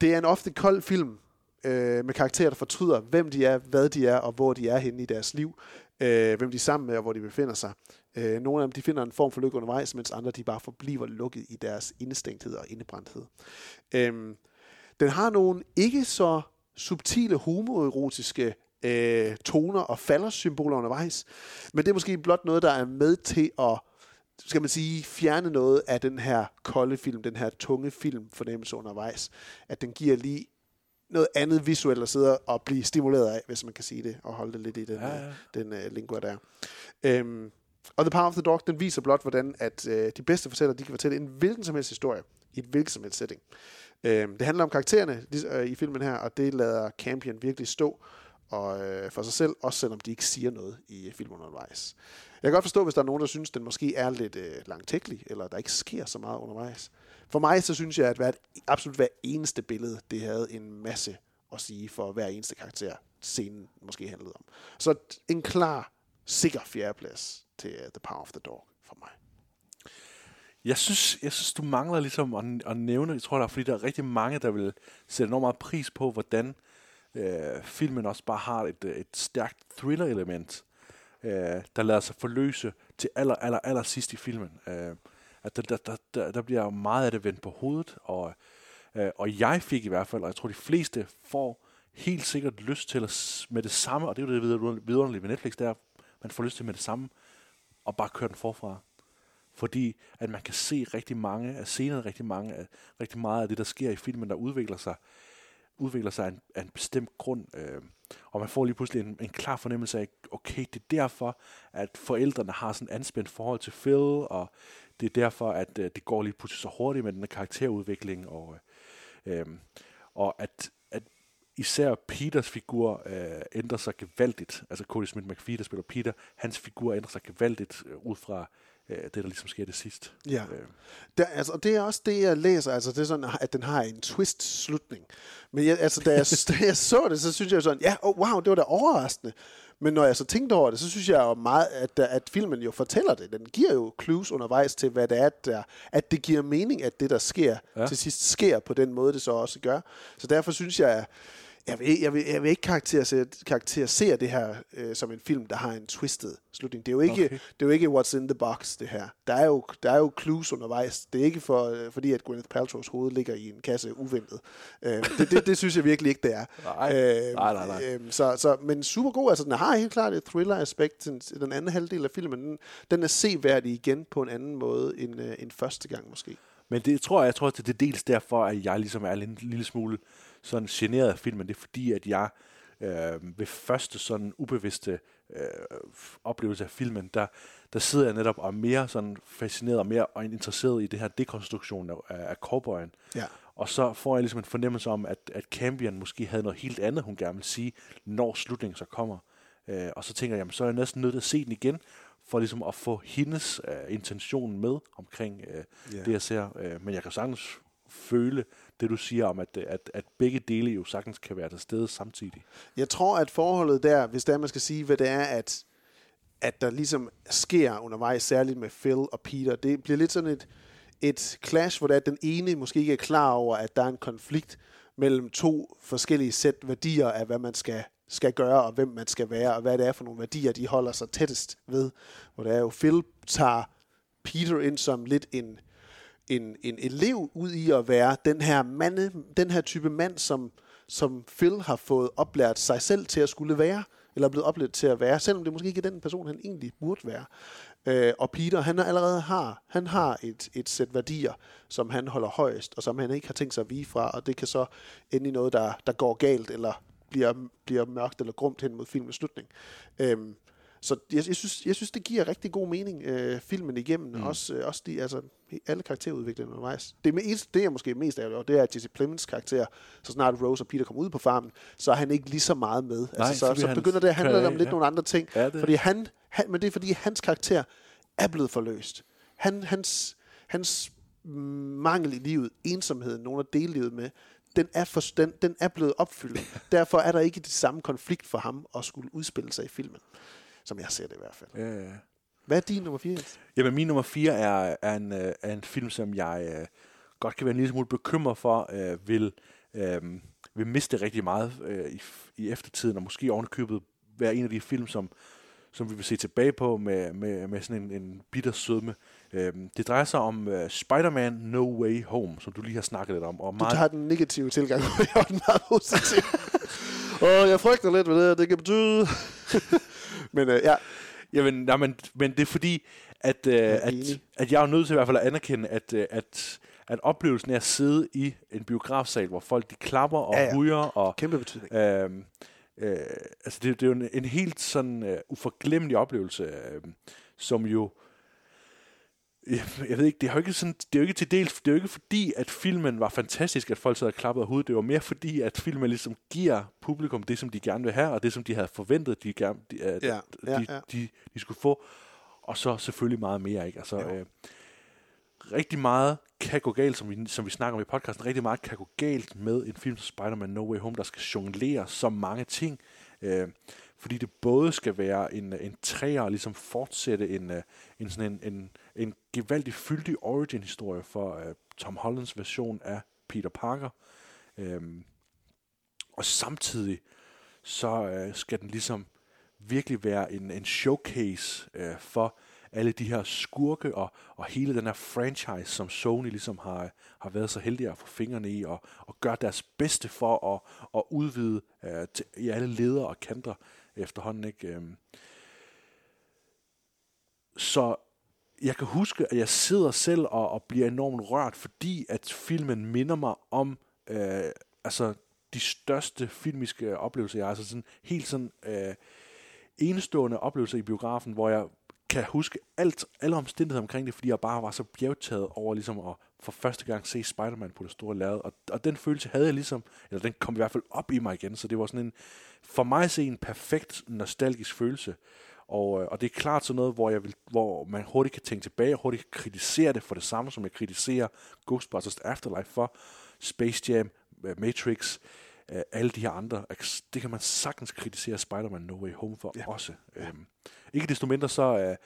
det er en ofte kold film, øh, med karakterer, der fortryder, hvem de er, hvad de er, og hvor de er henne i deres liv, øh, hvem de er sammen med, og hvor de befinder sig. Øh, nogle af dem de finder en form for lykke undervejs, mens andre de bare forbliver lukket i deres indestængthed og indebrændthed. Øh, den har nogle ikke så subtile homoerotiske øh, toner og faldersymboler undervejs, men det er måske blot noget, der er med til at skal man sige, fjerne noget af den her kolde film, den her tunge film fornemmelse undervejs. At den giver lige noget andet visuelt at sidde og blive stimuleret af, hvis man kan sige det, og holde det lidt i den, ja, ja. den uh, lingua der. Øhm, og The Power of the Dog, den viser blot, hvordan at uh, de bedste fortæller, de kan fortælle en hvilken som helst historie, i et hvilken som helst setting. Øhm, det handler om karaktererne uh, i filmen her, og det lader Campion virkelig stå og, uh, for sig selv, også selvom de ikke siger noget i filmen undervejs. Jeg kan godt forstå, hvis der er nogen, der synes, den måske er lidt uh, langtækkelig, eller der ikke sker så meget undervejs. For mig så synes jeg, at hvert, absolut hver eneste billede, det havde en masse at sige for hver eneste karakter, scenen måske handlede om. Så en klar sikker fjerdeplads til uh, The Power of the Dog for mig. Jeg synes, jeg synes, du mangler ligesom at, at nævne, jeg tror, der er, fordi der er rigtig mange, der vil sætte enormt meget pris på, hvordan øh, filmen også bare har et, øh, et stærkt thriller-element, øh, der lader sig forløse til aller, aller, aller sidst i filmen. Øh, at der, der, der, der, bliver meget af det vendt på hovedet, og, øh, og jeg fik i hvert fald, og jeg tror de fleste får helt sikkert lyst til at med det samme, og det er jo det videre- vidunderlige ved Netflix, det er, at man får lyst til med det samme, og bare køre den forfra. Fordi at man kan se rigtig mange af scenerne, rigtig, mange af, rigtig meget af det, der sker i filmen, der udvikler sig, udvikler sig af en, af en bestemt grund. Øh, og man får lige pludselig en, en klar fornemmelse af, okay, det er derfor, at forældrene har sådan et anspændt forhold til Phil, og det er derfor, at øh, det går lige pludselig så hurtigt med den her karakterudvikling, og, øh, øh, og at, at især Peters figur øh, ændrer sig gevaldigt. Altså Cody Smith McPhee, der spiller Peter, hans figur ændrer sig gevaldigt øh, ud fra øh, det, der ligesom sker det sidst. Ja. Øh, Der, altså, og det er også det, jeg læser. Altså, det er sådan, at den har en twist-slutning. Men jeg, altså, da, jeg, da jeg så det, så synes jeg sådan, ja, oh, wow, det var da overraskende. Men når jeg så tænkte over det, så synes jeg jo meget, at, at filmen jo fortæller det. Den giver jo clues undervejs til, hvad det er, der, at det giver mening, at det, der sker ja. til sidst, sker på den måde, det så også gør. Så derfor synes jeg, jeg vil, jeg vil, jeg vil ikke karakterisere, karakterisere det her øh, som en film, der har en twisted slutning. Det er, jo ikke, Okay. det er jo ikke what's in the box, det her. Der er jo, der er jo clues undervejs. Det er ikke for, øh, fordi, at Gwyneth Paltrow's hoved ligger i en kasse uventet. Øh, det, det, det synes jeg virkelig ikke, det er. Nej. Øh, Nej, nej, nej. Øh, så, så, men super god. Altså, den har helt klart et thriller-aspekt. Den, den anden halvdel af filmen, den, den er seværdig igen på en anden måde end, øh, end første gang måske. Men det tror jeg, jeg tror, at det er dels derfor, at jeg ligesom er en lille smule sådan generet af filmen. Det er fordi, at jeg øh, ved første sådan ubevidste øh, oplevelse af filmen, der, der sidder jeg netop og er mere sådan fascineret og mere og interesseret i det her dekonstruktion af, af cowboyen. Ja. Og så får jeg ligesom en fornemmelse om, at, at Cambion måske havde noget helt andet, hun gerne vil sige, når slutningen så kommer. Øh, og så tænker jeg, jamen, så er jeg næsten nødt til at se den igen, for ligesom at få hendes øh, intention med omkring øh, Ja. det, jeg ser. Øh, men jeg kan sagtens føle det, du siger om, at, at, at begge dele jo sagtens kan være til stede samtidig. Jeg tror, at forholdet der, hvis det man skal sige, hvad det er, at, at der ligesom sker undervejs, særligt med Phil og Peter, det bliver lidt sådan et, et clash, hvor det er, at den ene måske ikke er klar over, at der er en konflikt mellem to forskellige sæt værdier af, hvad man skal, skal gøre, og hvem man skal være, og hvad det er for nogle værdier, de holder sig tættest ved. Hvor det er jo, Phil tager Peter ind som lidt en, en, en elev ud i at være den her, mande, den her type mand, som, som Phil har fået oplært sig selv til at skulle være, eller er blevet oplært til at være, selvom det måske ikke er den person, han egentlig burde være. Øh, og Peter, han allerede har, han har et, et sæt værdier, som han holder højest, og som han ikke har tænkt sig at vige fra, og det kan så ende i noget, der, der går galt, eller bliver, bliver mørkt eller grumt hen mod filmens slutning. Øhm, så jeg, jeg, synes, jeg synes, det giver rigtig god mening, øh, filmen igennem. Mm. Også, øh, også de, altså, alle karakterudviklingen undervejs. Det, mest, det er måske mest ærgerligt over, det er, at Jesse Plemons karakter, så snart Rose og Peter kommer ud på farmen, så er han ikke lige så meget med. Nej, altså, så så, så begynder det at handle om lidt ja. nogle andre ting. Ja, det- fordi han, han, men det er fordi, hans karakter er blevet forløst. Han, hans, hans mangel i livet, ensomheden, nogen at dele livet med, den er, for, den, den er blevet opfyldt. Derfor er der ikke det samme konflikt for ham at skulle udspille sig i filmen. Som jeg ser det i hvert fald. Ja, ja. Hvad er din nummer 4? Jamen, min nummer 4 er, er, en, øh, er en film, som jeg øh, godt kan være en lille smule bekymret for, øh, vil, øh, vil miste rigtig meget øh, i, i eftertiden, og måske ovenikøbet være en af de film, som, som vi vil se tilbage på med, med, med sådan en, en bitter sødme. Øh, det drejer sig om øh, Spider-Man No Way Home, som du lige har snakket lidt om. Og Du tager den negative tilgang, og jeg har den meget positiv. og jeg frygter lidt, hvad det, det kan betyde. Men øh, ja, Jamen, nej, men, men det er fordi, at, øh, at, at jeg er nødt til i hvert fald at anerkende, at, øh, at, at oplevelsen af at sidde i en biografsal, hvor folk de klapper og Ja, ja, hujer, og kæmpe betydning. øh, øh, altså det, det er jo en, en helt sådan øh, uforglemmelig oplevelse, øh, som jo jeg, jeg ved ikke, det er jo ikke sådan, det er jo ikke til dels, det er jo ikke fordi, at filmen var fantastisk, at folk sad og klappede af hovedet. Det var mere fordi, at filmen ligesom giver publikum det, som de gerne vil have, og det, som de havde forventet, de, gerne, de, Ja, ja, de, ja. De, de skulle få. Og så selvfølgelig meget mere, ikke? Altså, Jo. øh, rigtig meget kan gå galt, som vi, som vi snakker om i podcasten, rigtig meget kan gå galt med en film som Spider-Man No Way Home, der skal jonglere så mange ting. Øh, fordi det både skal være en, øh, en træer og ligesom fortsætte en, øh, en, sådan en, en, en gevaldig fyldig origin-historie for uh, Tom Hollands version af Peter Parker. Øhm, og samtidig så uh, skal den ligesom virkelig være en, en showcase uh, for alle de her skurke og, og hele den her franchise, som Sony ligesom har, har været så heldige at få fingrene i og, og gøre deres bedste for at, at udvide uh, til, i alle ledere og kanter efterhånden. Ikke? Øhm. Så jeg kan huske, at jeg sidder selv og, og bliver enormt rørt, fordi at filmen minder mig om øh, altså de største filmiske oplevelser, jeg har. Altså sådan helt sådan øh, enestående oplevelser i biografen, hvor jeg kan huske alt, alle omstændigheder omkring det, fordi jeg bare var så bjergtaget over ligesom at for første gang se Spider-Man på det store lærred. Og, og den følelse havde jeg ligesom, eller den kom i hvert fald op i mig igen, så det var sådan en, for mig se en perfekt nostalgisk følelse. Og, øh, og det er klart sådan noget, hvor, jeg vil, hvor man hurtigt kan tænke tilbage, og hurtigt kan kritisere det for det samme, som jeg kritiserer Ghostbusters Afterlife for, Space Jam, øh, Matrix, øh, alle de her andre. Det kan man sagtens kritisere Spider-Man No Way Home for ja. også. Ja. Øhm, ikke desto mindre så øh,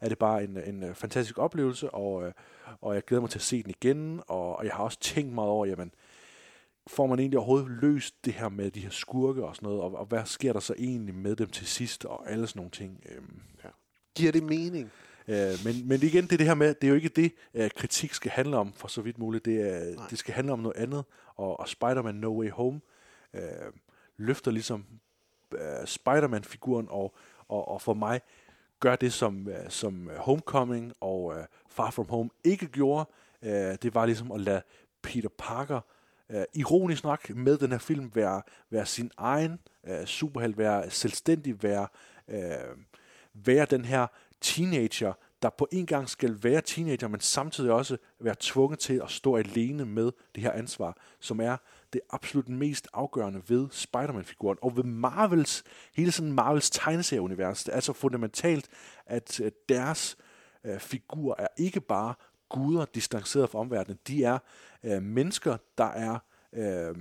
er det bare en, en fantastisk oplevelse, og, øh, og jeg glæder mig til at se den igen, og, og jeg har også tænkt meget over, jamen, får man egentlig overhovedet løst det her med de her skurke og sådan noget, og, og hvad sker der så egentlig med dem til sidst, og alle sådan nogle ting. Øhm, ja. Giver det mening? Øh, men, men igen, det er det her med, det er jo ikke det, uh, kritik skal handle om, for så vidt muligt. Det, er, det skal handle om noget andet, og, og Spider-Man No Way Home øh, løfter ligesom øh, Spider-Man-figuren, og, og, og for mig gør det, som, øh, som øh, Homecoming og øh, Far From Home ikke gjorde. Øh, det var ligesom at lade Peter Parker øh, ironisk nok med den her film være, være sin egen øh, superhelt, være selvstændig, være, øh, være den her teenager, der på en gang skal være teenager, men samtidig også være tvunget til at stå alene med det her ansvar, som er det absolut mest afgørende ved Spider-Man-figuren, og ved Marvels, hele sådan Marvels tegneserieunivers. Det er så fundamentalt, at deres øh, figur er ikke bare guder distanceret fra omverdenen. De er øh, mennesker, der er øh,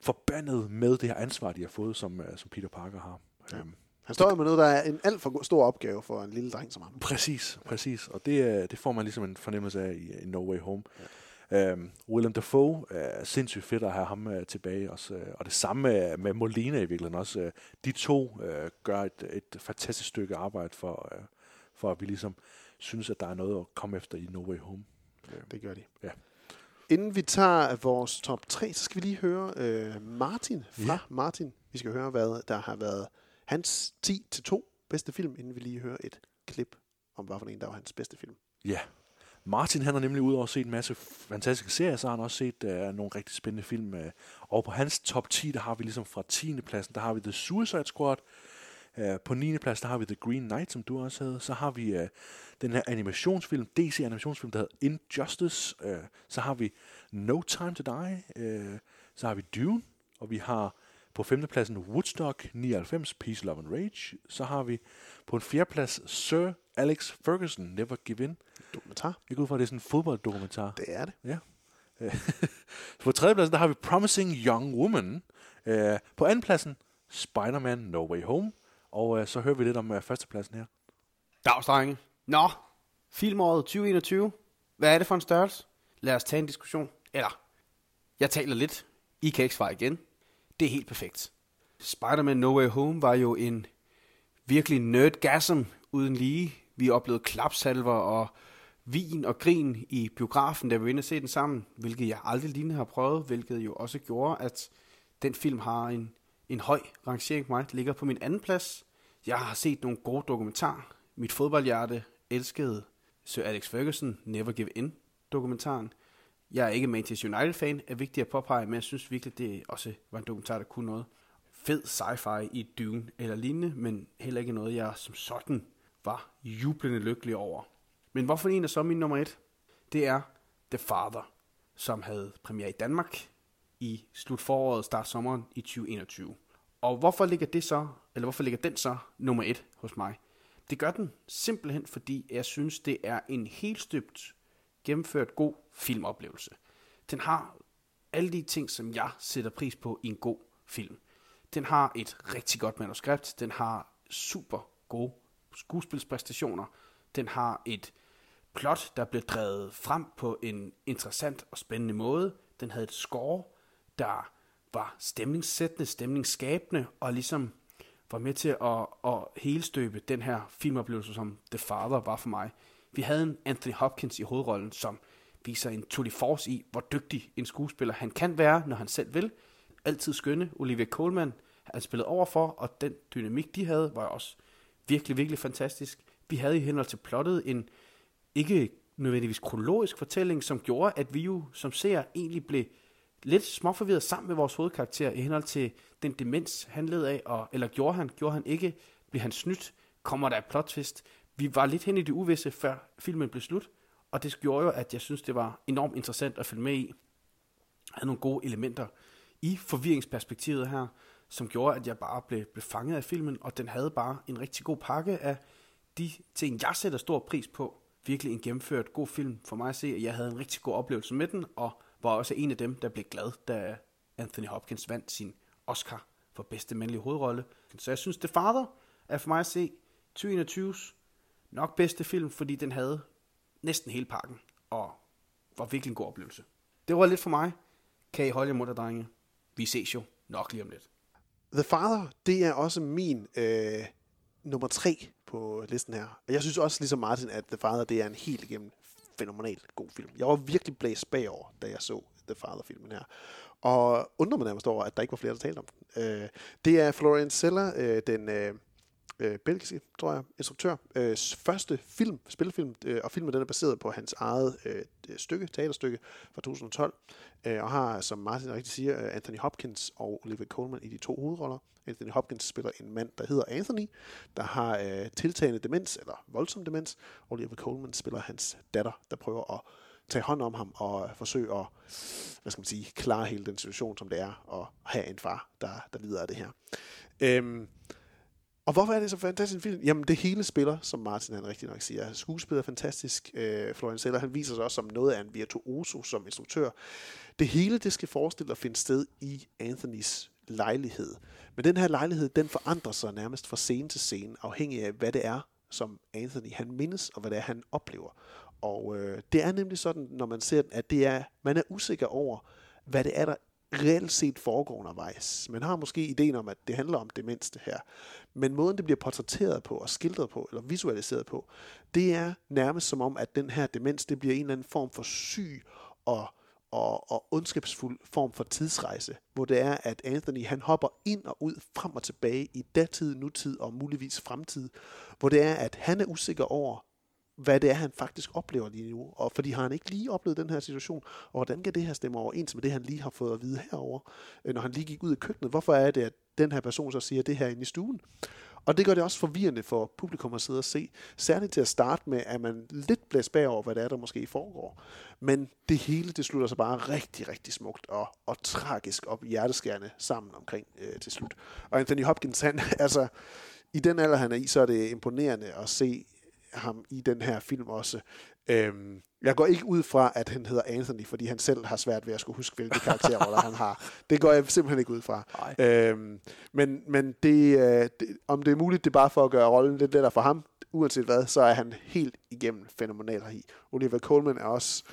forbandet med det her ansvar, de har fået, som, øh, som Peter Parker har. Ja. Øhm, han står med noget, der er en alt for stor opgave for en lille dreng som ham. Præcis, præcis. Og det, øh, det får man ligesom en fornemmelse af i, i No Way Home. Ja. Um, Willem Dafoe er sindssygt fedt at have ham uh, tilbage også. Uh, og det samme med, med Molina i virkeligheden også. Uh, de to uh, gør et, et fantastisk stykke arbejde for, uh, for at vi ligesom synes, at der er noget at komme efter i No Way Home. Det gør de. Ja. Inden vi tager vores top 3, så skal vi lige høre uh, Martin fra ja. Martin. Vi skal høre, hvad der har været hans 10-2 bedste film, inden vi lige hører et klip om, hvad for en, der var hans bedste film. Ja. Martin han har nemlig ud over set en masse fantastiske serier, så har han også set uh, nogle rigtig spændende film. Uh, og på hans top 10, der har vi ligesom fra 10. pladsen, der har vi The Suicide Squad. Uh, på 9. plads, der har vi The Green Knight, som du også havde. Så har vi uh, den her animationsfilm, DC animationsfilm, der hedder Injustice. Uh, så har vi No Time to Die. Uh, så har vi Dune. Og vi har på 5. pladsen Woodstock 99, Peace, Love and Rage. Så har vi på en fjerdeplads Sir Alex Ferguson, Never Give In. Dokumentar. Jeg går ud fra, at det er sådan en fodbolddokumentar. Det er det. Ja. på tredjepladsen, der har vi Promising Young Woman. Øh, på andenpladsen, Spider-Man No Way Home. Og øh, så hører vi lidt om øh, førstepladsen her. Dags, drenge. Nå, filmåret 2021. Hvad er det for en størrelse? Lad os tage en diskussion. Eller, jeg taler lidt. I kan ikke svare igen. Det er helt perfekt. Spider-Man No Way Home var jo en virkelig nerdgasm uden lige. Vi oplevede klapsalver og vin og grin i biografen, da vi var inde og se den sammen, hvilket jeg aldrig lignende har prøvet, hvilket jo også gjorde, at den film har en, en høj rangering på mig. Det ligger på min anden plads. Jeg har set nogle gode dokumentarer. Mit fodboldhjerte elskede Sir Alex Ferguson, Never Give In dokumentaren. Jeg er ikke Manchester United-fan, er vigtigt at påpege, men jeg synes virkelig, det også var en dokumentar, der kunne noget. Fed sci-fi i Dune eller lignende, men heller ikke noget, jeg som sådan var jublende lykkelig over. Men hvorfor en er så min nummer et? Det er The Father, som havde premiere i Danmark i slut foråret, start sommeren i 2021. Og hvorfor ligger det så, eller hvorfor ligger den så nummer et hos mig? Det gør den simpelthen, fordi jeg synes, det er en helt støbt gennemført god filmoplevelse. Den har alle de ting, som jeg sætter pris på i en god film. Den har et rigtig godt manuskript. Den har super gode skuespilspræstationer. Den har et plot, der blev drevet frem på en interessant og spændende måde. Den havde et score, der var stemningssættende, stemningsskabende, og ligesom var med til at, at helstøbe den her filmoplevelse, som The Father var for mig. Vi havde en Anthony Hopkins i hovedrollen, som viser en Tully Force i, hvor dygtig en skuespiller han kan være, når han selv vil. Altid skønne. Olivia Colman han spillet overfor, og den dynamik, de havde, var også virkelig, virkelig fantastisk. Vi havde i henhold til plottet en ikke nødvendigvis kronologisk fortælling, som gjorde, at vi jo som ser egentlig blev lidt småforvirret sammen med vores hovedkarakter i henhold til den demens, han led af, og, eller gjorde han, gjorde han ikke, blev han snydt, kommer der et plot twist. Vi var lidt hen i det uvisse, før filmen blev slut, og det gjorde jo, at jeg synes, det var enormt interessant at følge med i. Jeg havde nogle gode elementer i forvirringsperspektivet her, som gjorde, at jeg bare blev, blev fanget af filmen, og den havde bare en rigtig god pakke af de ting, jeg sætter stor pris på. Virkelig en gennemført god film for mig at se, og jeg havde en rigtig god oplevelse med den, og var også en af dem, der blev glad, da Anthony Hopkins vandt sin Oscar for bedste mandlige hovedrolle. Så jeg synes, The Father er for mig at se 2021's nok bedste film, fordi den havde næsten hele pakken, og var virkelig en god oplevelse. Det var lidt for mig. Kan I holde jer mutter, drenge? Vi ses jo nok lige om lidt. The Father, det er også min øh, nummer tre på listen her. Og jeg synes også, ligesom Martin, at The Father, det er en helt igennem fænomenal god film. Jeg var virkelig blæst bagover, da jeg så The Father-filmen her. Og undrer mig nærmest over, at der ikke var flere, der talte om den. Øh, det er Florian Zeller, øh, den øh, øh, belgiske, tror jeg, instruktør, øh, første film, spilfilm, øh, og filmen den er baseret på hans eget øh, stykke, teaterstykke fra 2012, øh, og har, som Martin rigtig siger, øh, Anthony Hopkins og Olivia Colman i de to hovedroller. Anthony Hopkins spiller en mand, der hedder Anthony, der har øh, tiltagende demens, eller voldsom demens, og Olivia Colman spiller hans datter, der prøver at tage hånd om ham og øh, forsøge at hvad skal man sige, klare hele den situation, som det er at have en far, der, der lider af det her. Øhm, og hvorfor er det så fantastisk en film? Jamen, det hele spiller, som Martin han rigtig nok siger. Skuespiller er fantastisk. Øh, Florian Seller, han viser sig også som noget af en virtuoso som instruktør. Det hele, det skal forestille at finde sted i Anthonys lejlighed. Men den her lejlighed, den forandrer sig nærmest fra scene til scene, afhængig af, hvad det er, som Anthony han mindes, og hvad det er, han oplever. Og øh, det er nemlig sådan, når man ser den, at det er, man er usikker over, hvad det er, der reelt set foregår undervejs. Man har måske ideen om, at det handler om det mindste her. Men måden, det bliver portrætteret på, og skildret på, eller visualiseret på, det er nærmest som om, at den her demens, det bliver en eller anden form for syg og, og, og ondskabsfuld form for tidsrejse, hvor det er, at Anthony han hopper ind og ud, frem og tilbage i datid, nutid og muligvis fremtid, hvor det er, at han er usikker over, hvad det er, han faktisk oplever lige nu. Og fordi har han ikke lige oplevet den her situation, og hvordan kan det her stemme overens med det, han lige har fået at vide herover, øh, når han lige gik ud i køkkenet? Hvorfor er det, at den her person så siger det her inde i stuen? Og det gør det også forvirrende for publikum at sidde og se. Særligt til at starte med, at man lidt blæst bagover, hvad det er, der måske foregår. Men det hele, det slutter sig bare rigtig, rigtig smukt og, og tragisk og hjerteskærende sammen omkring øh, til slut. Og Anthony Hopkins, han, altså, i den alder, han er i, så er det imponerende at se ham i den her film også. Øhm, jeg går ikke ud fra, at han hedder Anthony, fordi han selv har svært ved at skulle huske, hvilke karakterroller han har. Det går jeg simpelthen ikke ud fra. Øhm, men men det, øh, det, om det er muligt, det er bare for at gøre rollen lidt lettere for ham, uanset hvad, så er han helt igennem fænomenal her i. Oliver Coleman er også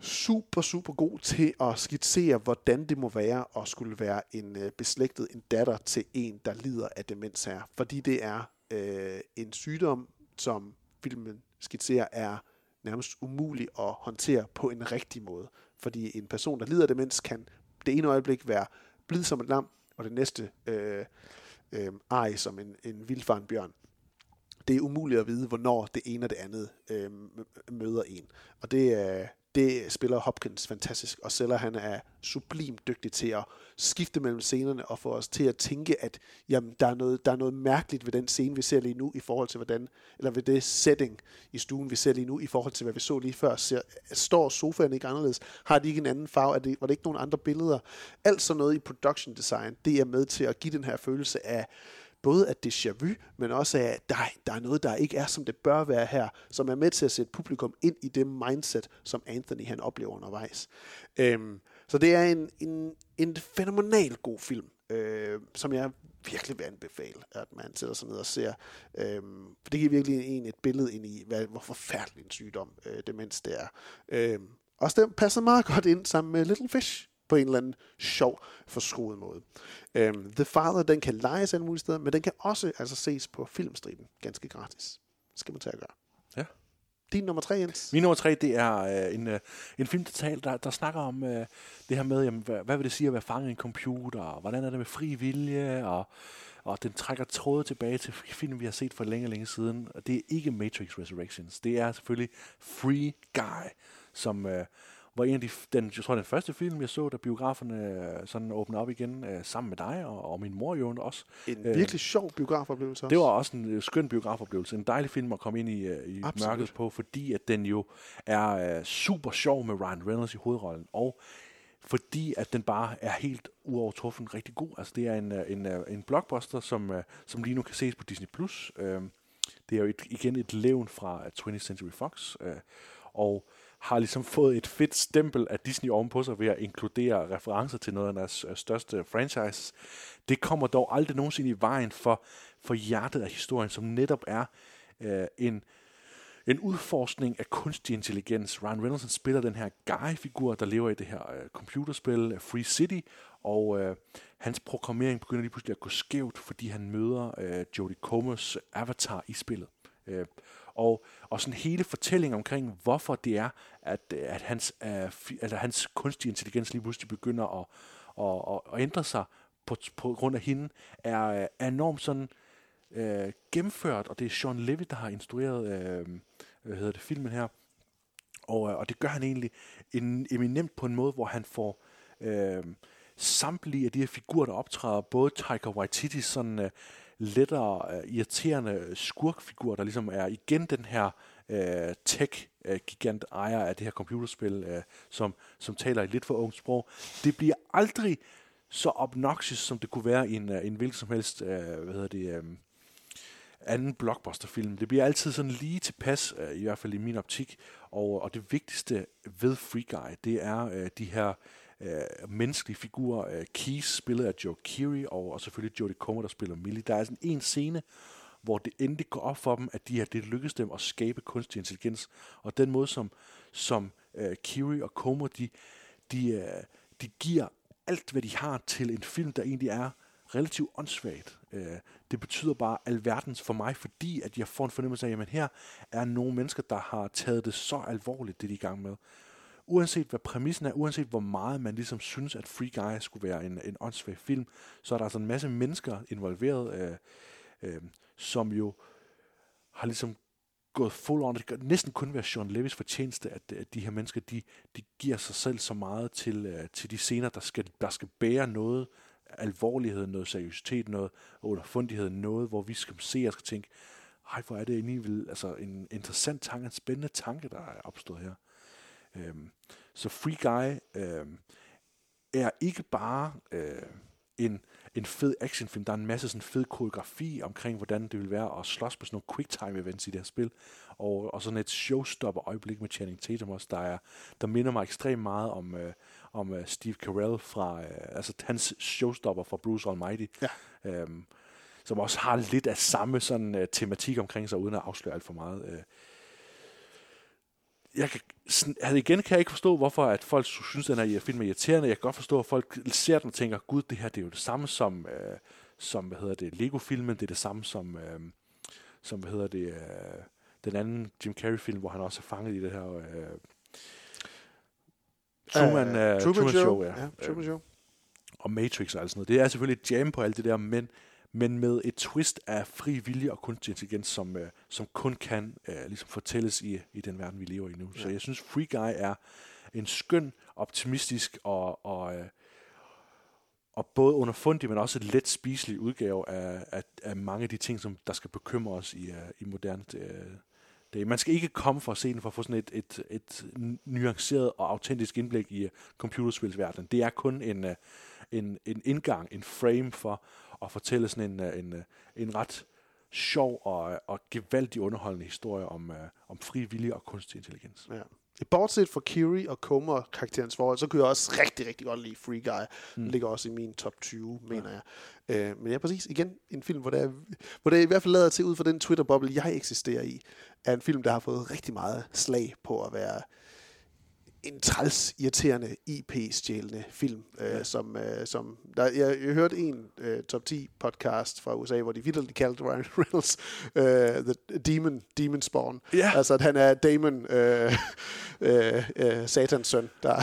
super, super god til at skitsere, hvordan det må være at skulle være en øh, beslægtet, en datter til en, der lider af demens her. Fordi det er øh, en sygdom, som filmen skitserer, er nærmest umulig at håndtere på en rigtig måde. Fordi en person, der lider af demens, kan det ene øjeblik være blid som et lam, og det næste øh, øh, ej som en, en vildfaren bjørn. Det er umuligt at vide, hvornår det ene og det andet øh, møder en. Og det er, det spiller Hopkins fantastisk, og Seller han er sublimt dygtig til at skifte mellem scenerne og få os til at tænke, at jamen, der, er noget, der er noget mærkeligt ved den scene, vi ser lige nu, i forhold til hvordan, eller ved det setting i stuen, vi ser lige nu, i forhold til hvad vi så lige før. Ser, står sofaen ikke anderledes? Har de ikke en anden farve? Er det, var det ikke nogen andre billeder? Alt sådan noget i production design, det er med til at give den her følelse af, både af déjà vu, men også af, at der, der er noget, der ikke er, som det bør være her, som er med til at sætte publikum ind i det mindset, som Anthony han oplever undervejs. Øhm, så det er en, en, en fænomenal god film. øh, som jeg virkelig vil anbefale, at man sætter sig ned og ser. Øhm, for det giver virkelig en et billede ind i, hvad, hvor forfærdelig en sygdom øh, demens det er. Øhm, også den passer meget godt ind sammen med Little Fish på en eller anden sjov, forskruet måde. Um, The Father, den kan lejes alle mulige steder, men den kan også altså ses på filmstriben, ganske gratis. Det skal man tage at gøre. Ja. Din nummer tre, Jens? Min nummer tre, det er øh, en, øh, en film, der, der snakker om øh, det her med, jamen, hvad, hvad vil det sige at være fanget i en computer, og hvordan er det med fri vilje, og, og den trækker tråde tilbage til film, vi har set for længe, længe siden. Og det er ikke Matrix Resurrections. Det er selvfølgelig Free Guy, som... Øh, var en af de, den, jeg tror, den første film, jeg så, da biograferne øh, sådan åbnede op igen øh, sammen med dig og, og min mor jo også. En øh, virkelig sjov biografoplevelse også. Det var også en øh, skøn biografoplevelse. En dejlig film at komme ind i, øh, i mørket på, fordi at den jo er øh, super sjov med Ryan Reynolds i hovedrollen. Og fordi at den bare er helt uovertruffen rigtig god. Altså det er en, øh, en, øh, en blockbuster, som, som lige nu kan ses på Disney+. Plus. Øh, det er jo et, igen et levn fra 20th Century Fox. Øh, og har ligesom fået et fedt stempel af Disney ovenpå sig ved at inkludere referencer til noget af deres øh, største franchise. Det kommer dog aldrig nogensinde i vejen for, for hjertet af historien, som netop er øh, en, en udforskning af kunstig intelligens. Ryan Reynolds spiller den her Guy-figur, der lever i det her øh, computerspil øh, Free City, og øh, hans programmering begynder lige pludselig at gå skævt, fordi han møder øh, Jodie Comers avatar i spillet. Øh, og, og sådan hele fortællingen omkring, hvorfor det er, at, at hans, uh, altså hans kunstige intelligens lige pludselig begynder at, at, at, at ændre sig på, på grund af hende, er, er enormt sådan uh, gennemført, og det er Sean Levy, der har instrueret uh, hvad hedder det, filmen her, og, og det gør han egentlig en, eminent på en måde, hvor han får uh, samtlige af de her figurer, der optræder, både Taika Waititi, sådan uh, lettere uh, irriterende skurkfigur, der ligesom er igen den her uh, tech-gigant øh, ejer af det her computerspil, uh, som, som taler et lidt for ungt sprog. Det bliver aldrig så obnoxious, som det kunne være i en, uh, en hvilken som helst, uh, hvad hedder det, um, anden blockbusterfilm. Det bliver altid sådan lige tilpas, uh, i hvert fald i min optik. Og, og det vigtigste ved Free Guy, det er uh, de her øh, menneskelige figurer. Øh, Keys, spillet af Joe Keery, og, og selvfølgelig Jodie Comer, der spiller Millie. Der er sådan en scene, hvor det endelig går op for dem, at de her, det lykkes dem at skabe kunstig intelligens. Og den måde, som, som øh, Keery og Comer, de, de, øh, de giver alt, hvad de har til en film, der egentlig er relativt åndssvagt. Øh, det betyder bare alverdens for mig, fordi at jeg får en fornemmelse af, at her er nogle mennesker, der har taget det så alvorligt, det de er i gang med uanset hvad præmissen er, uanset hvor meget man ligesom synes, at Free Guy skulle være en, en åndssvag film, så er der altså en masse mennesker involveret, øh, øh, som jo har ligesom gået full on. Det kan næsten kun være Sean Levis fortjeneste, at, at de her mennesker, de, de giver sig selv så meget til, øh, til de scener, der skal, der skal bære noget alvorlighed, noget seriøsitet, noget underfundighed, noget, hvor vi skal se og skal tænke, ej, hvor er det egentlig altså en interessant tanke, en spændende tanke, der er opstået her. Øhm, så Free Guy øhm, er ikke bare øh, en, en fed actionfilm. Der er en masse sådan fed koreografi omkring, hvordan det vil være at slås på sådan nogle quicktime events i det her spil. Og, og sådan et showstopper øjeblik med Channing Tatum også, der, er, der minder mig ekstremt meget om, øh, om uh, Steve Carell fra, øh, altså hans showstopper fra Bruce Almighty. Ja. Øhm, som også har lidt af samme sådan uh, tematik omkring sig, uden at afsløre alt for meget. Uh, jeg kan, altså igen kan jeg ikke forstå, hvorfor at folk synes, at den her film er irriterende. Jeg kan godt forstå, at folk ser den og tænker, gud, det her det er jo det samme som, øh, som hvad hedder det, Lego-filmen. Det er det samme som, øh, som hvad hedder det, øh, den anden Jim Carrey-film, hvor han også er fanget i det her... Øh, Truman, uh, Truman, Truman Show, Show ja. ja, Truman Show. Og Matrix og alt sådan noget. Det er selvfølgelig et jam på alt det der, men men med et twist af fri vilje og kunstig intelligens, som, øh, som kun kan øh, ligesom fortælles i, i den verden, vi lever i nu. Ja. Så jeg synes, Free Guy er en skøn, optimistisk og, og, øh, og både underfundig, men også et let spiselig udgave af, af, af mange af de ting, som der skal bekymre os i, uh, i moderne uh, dage. Man skal ikke komme for at se den for at få sådan et, et, et nuanceret og autentisk indblik i uh, computerspilsverdenen. Det er kun en, uh, en, en indgang, en frame for at fortælle sådan en, en, en ret sjov og, og gevaldig underholdende historie om, uh, om fri vilje og kunstig intelligens. Ja. Bortset fra Curie og Comer karakterens forhold, så kunne jeg også rigtig, rigtig godt lide Free Guy. Mm. Den ligger også i min top 20, mener jeg. Øh, men ja, præcis. Igen, en film, hvor det, er, hvor det i hvert fald lader til, ud fra den Twitter-boble, jeg eksisterer i, er en film, der har fået rigtig meget slag på at være en træls, irriterende, IP-stjælende film, ja. øh, som, øh, som der, jeg, jeg hørte en øh, top 10 podcast fra USA, hvor de vildt kaldte Ryan Reynolds øh, The Demon, Demon Spawn. Ja. Altså, at han er Damon, øh, øh, øh, satans søn, der,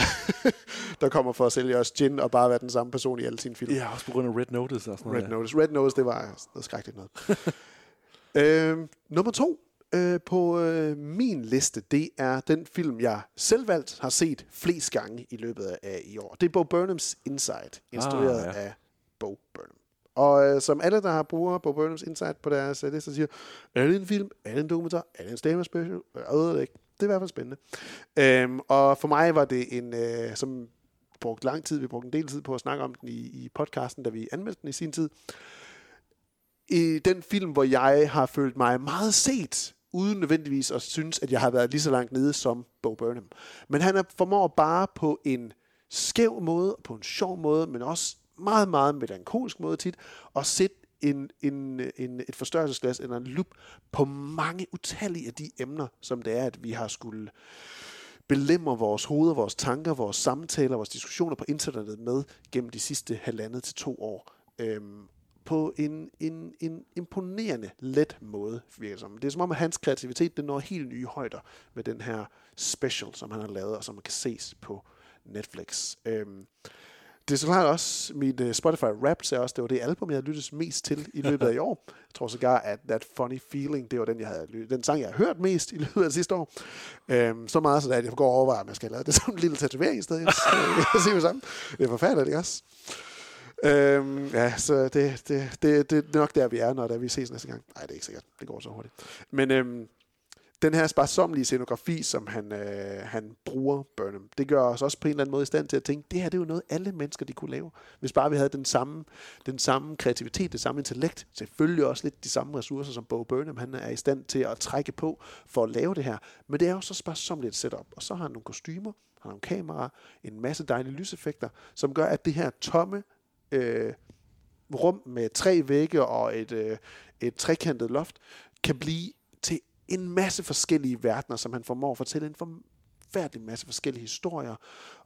der kommer for at sælge os gin og bare være den samme person i alle sine film. Ja, også på grund af Red Notice og sådan noget. Red ja. Notice. Red Notice, det var noget skrækkeligt noget. øh, nummer to øh, på øh, min liste, det er den film, jeg selv valgt har set flest gange i løbet af i år. Det er Bo Burnhams Inside, instrueret Ah, ja. af Bo Burnham. Og øh, som alle, der har bruger Bo Burnhams Inside på deres øh, liste, siger, er det en film, er det en dokumentar, er det en stemme special? Jeg ved det ikke. Det er i hvert fald spændende. Øhm, og for mig var det en, øh, som brugte lang tid, vi brugte en del tid på at snakke om den i, i podcasten, da vi anmeldte den i sin tid. I den film, hvor jeg har følt mig meget set, uden nødvendigvis at synes, at jeg har været lige så langt nede som Bo Burnham. Men han er formår bare på en skæv måde, på en sjov måde, men også meget, meget melankolsk måde tit, at sætte en, en, en, et forstørrelsesglas eller en lup på mange utallige af de emner, som det er, at vi har skulle belemmer vores hoveder, vores tanker, vores samtaler, vores diskussioner på internettet med gennem de sidste halvandet til to år. Øhm, på en, en, en imponerende let måde, virker som. Det er som om, at hans kreativitet den når helt nye højder med den her special, som han har lavet, og som man kan ses på Netflix. Øhm, det er så klart også, min øh, Spotify Wrapped er også, det var det album, jeg havde lyttet mest til i løbet af i år. Jeg tror sågar, at That Funny Feeling, det var den, jeg havde, lyttet- den sang, jeg har hørt mest i løbet af det sidste år. Øhm, så meget, så at jeg går og overvejer, om jeg skal lave det som en lille tatovering i stedet. Øh, jeg siger det samme. Det er forfærdeligt, ikke også? Øhm, ja, så det, det, det, det er nok der, vi er, når der vi ses næste gang. Nej, det er ikke sikkert. Det går så hurtigt. Men øhm, den her sparsomlige scenografi, som han, øh, han bruger, Burnham, det gør os også på en eller anden måde i stand til at tænke, det her det er jo noget, alle mennesker de kunne lave. Hvis bare vi havde den samme, den samme kreativitet, det samme intellekt, selvfølgelig også lidt de samme ressourcer, som Bo Burnham han er i stand til at trække på for at lave det her. Men det er jo så sparsomligt et setup. Og så har han nogle kostymer, han har nogle kameraer, en masse dejlige lyseffekter, som gør, at det her tomme øh, rum med tre vægge og et, øh, et trekantet loft, kan blive til en masse forskellige verdener, som han formår at fortælle en forfærdelig masse forskellige historier,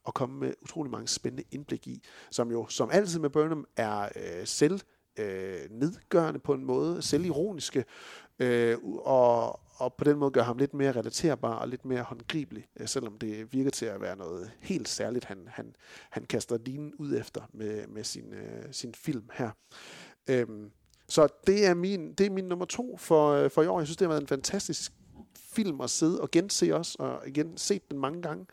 og komme med utrolig mange spændende indblik i, som jo som altid med Burnham er øh, selv øh, nedgørende på en måde, selvironiske, øh, og, og på den måde gør ham lidt mere relaterbar og lidt mere håndgribelig, øh, selvom det virker til at være noget helt særligt, han, han, han kaster linen ud efter med, med sin, øh, sin film her. Øhm, så det er min, det er min nummer to for, øh, for i år. Jeg synes, det har været en fantastisk film at sidde og gense også, og igen set den mange gange.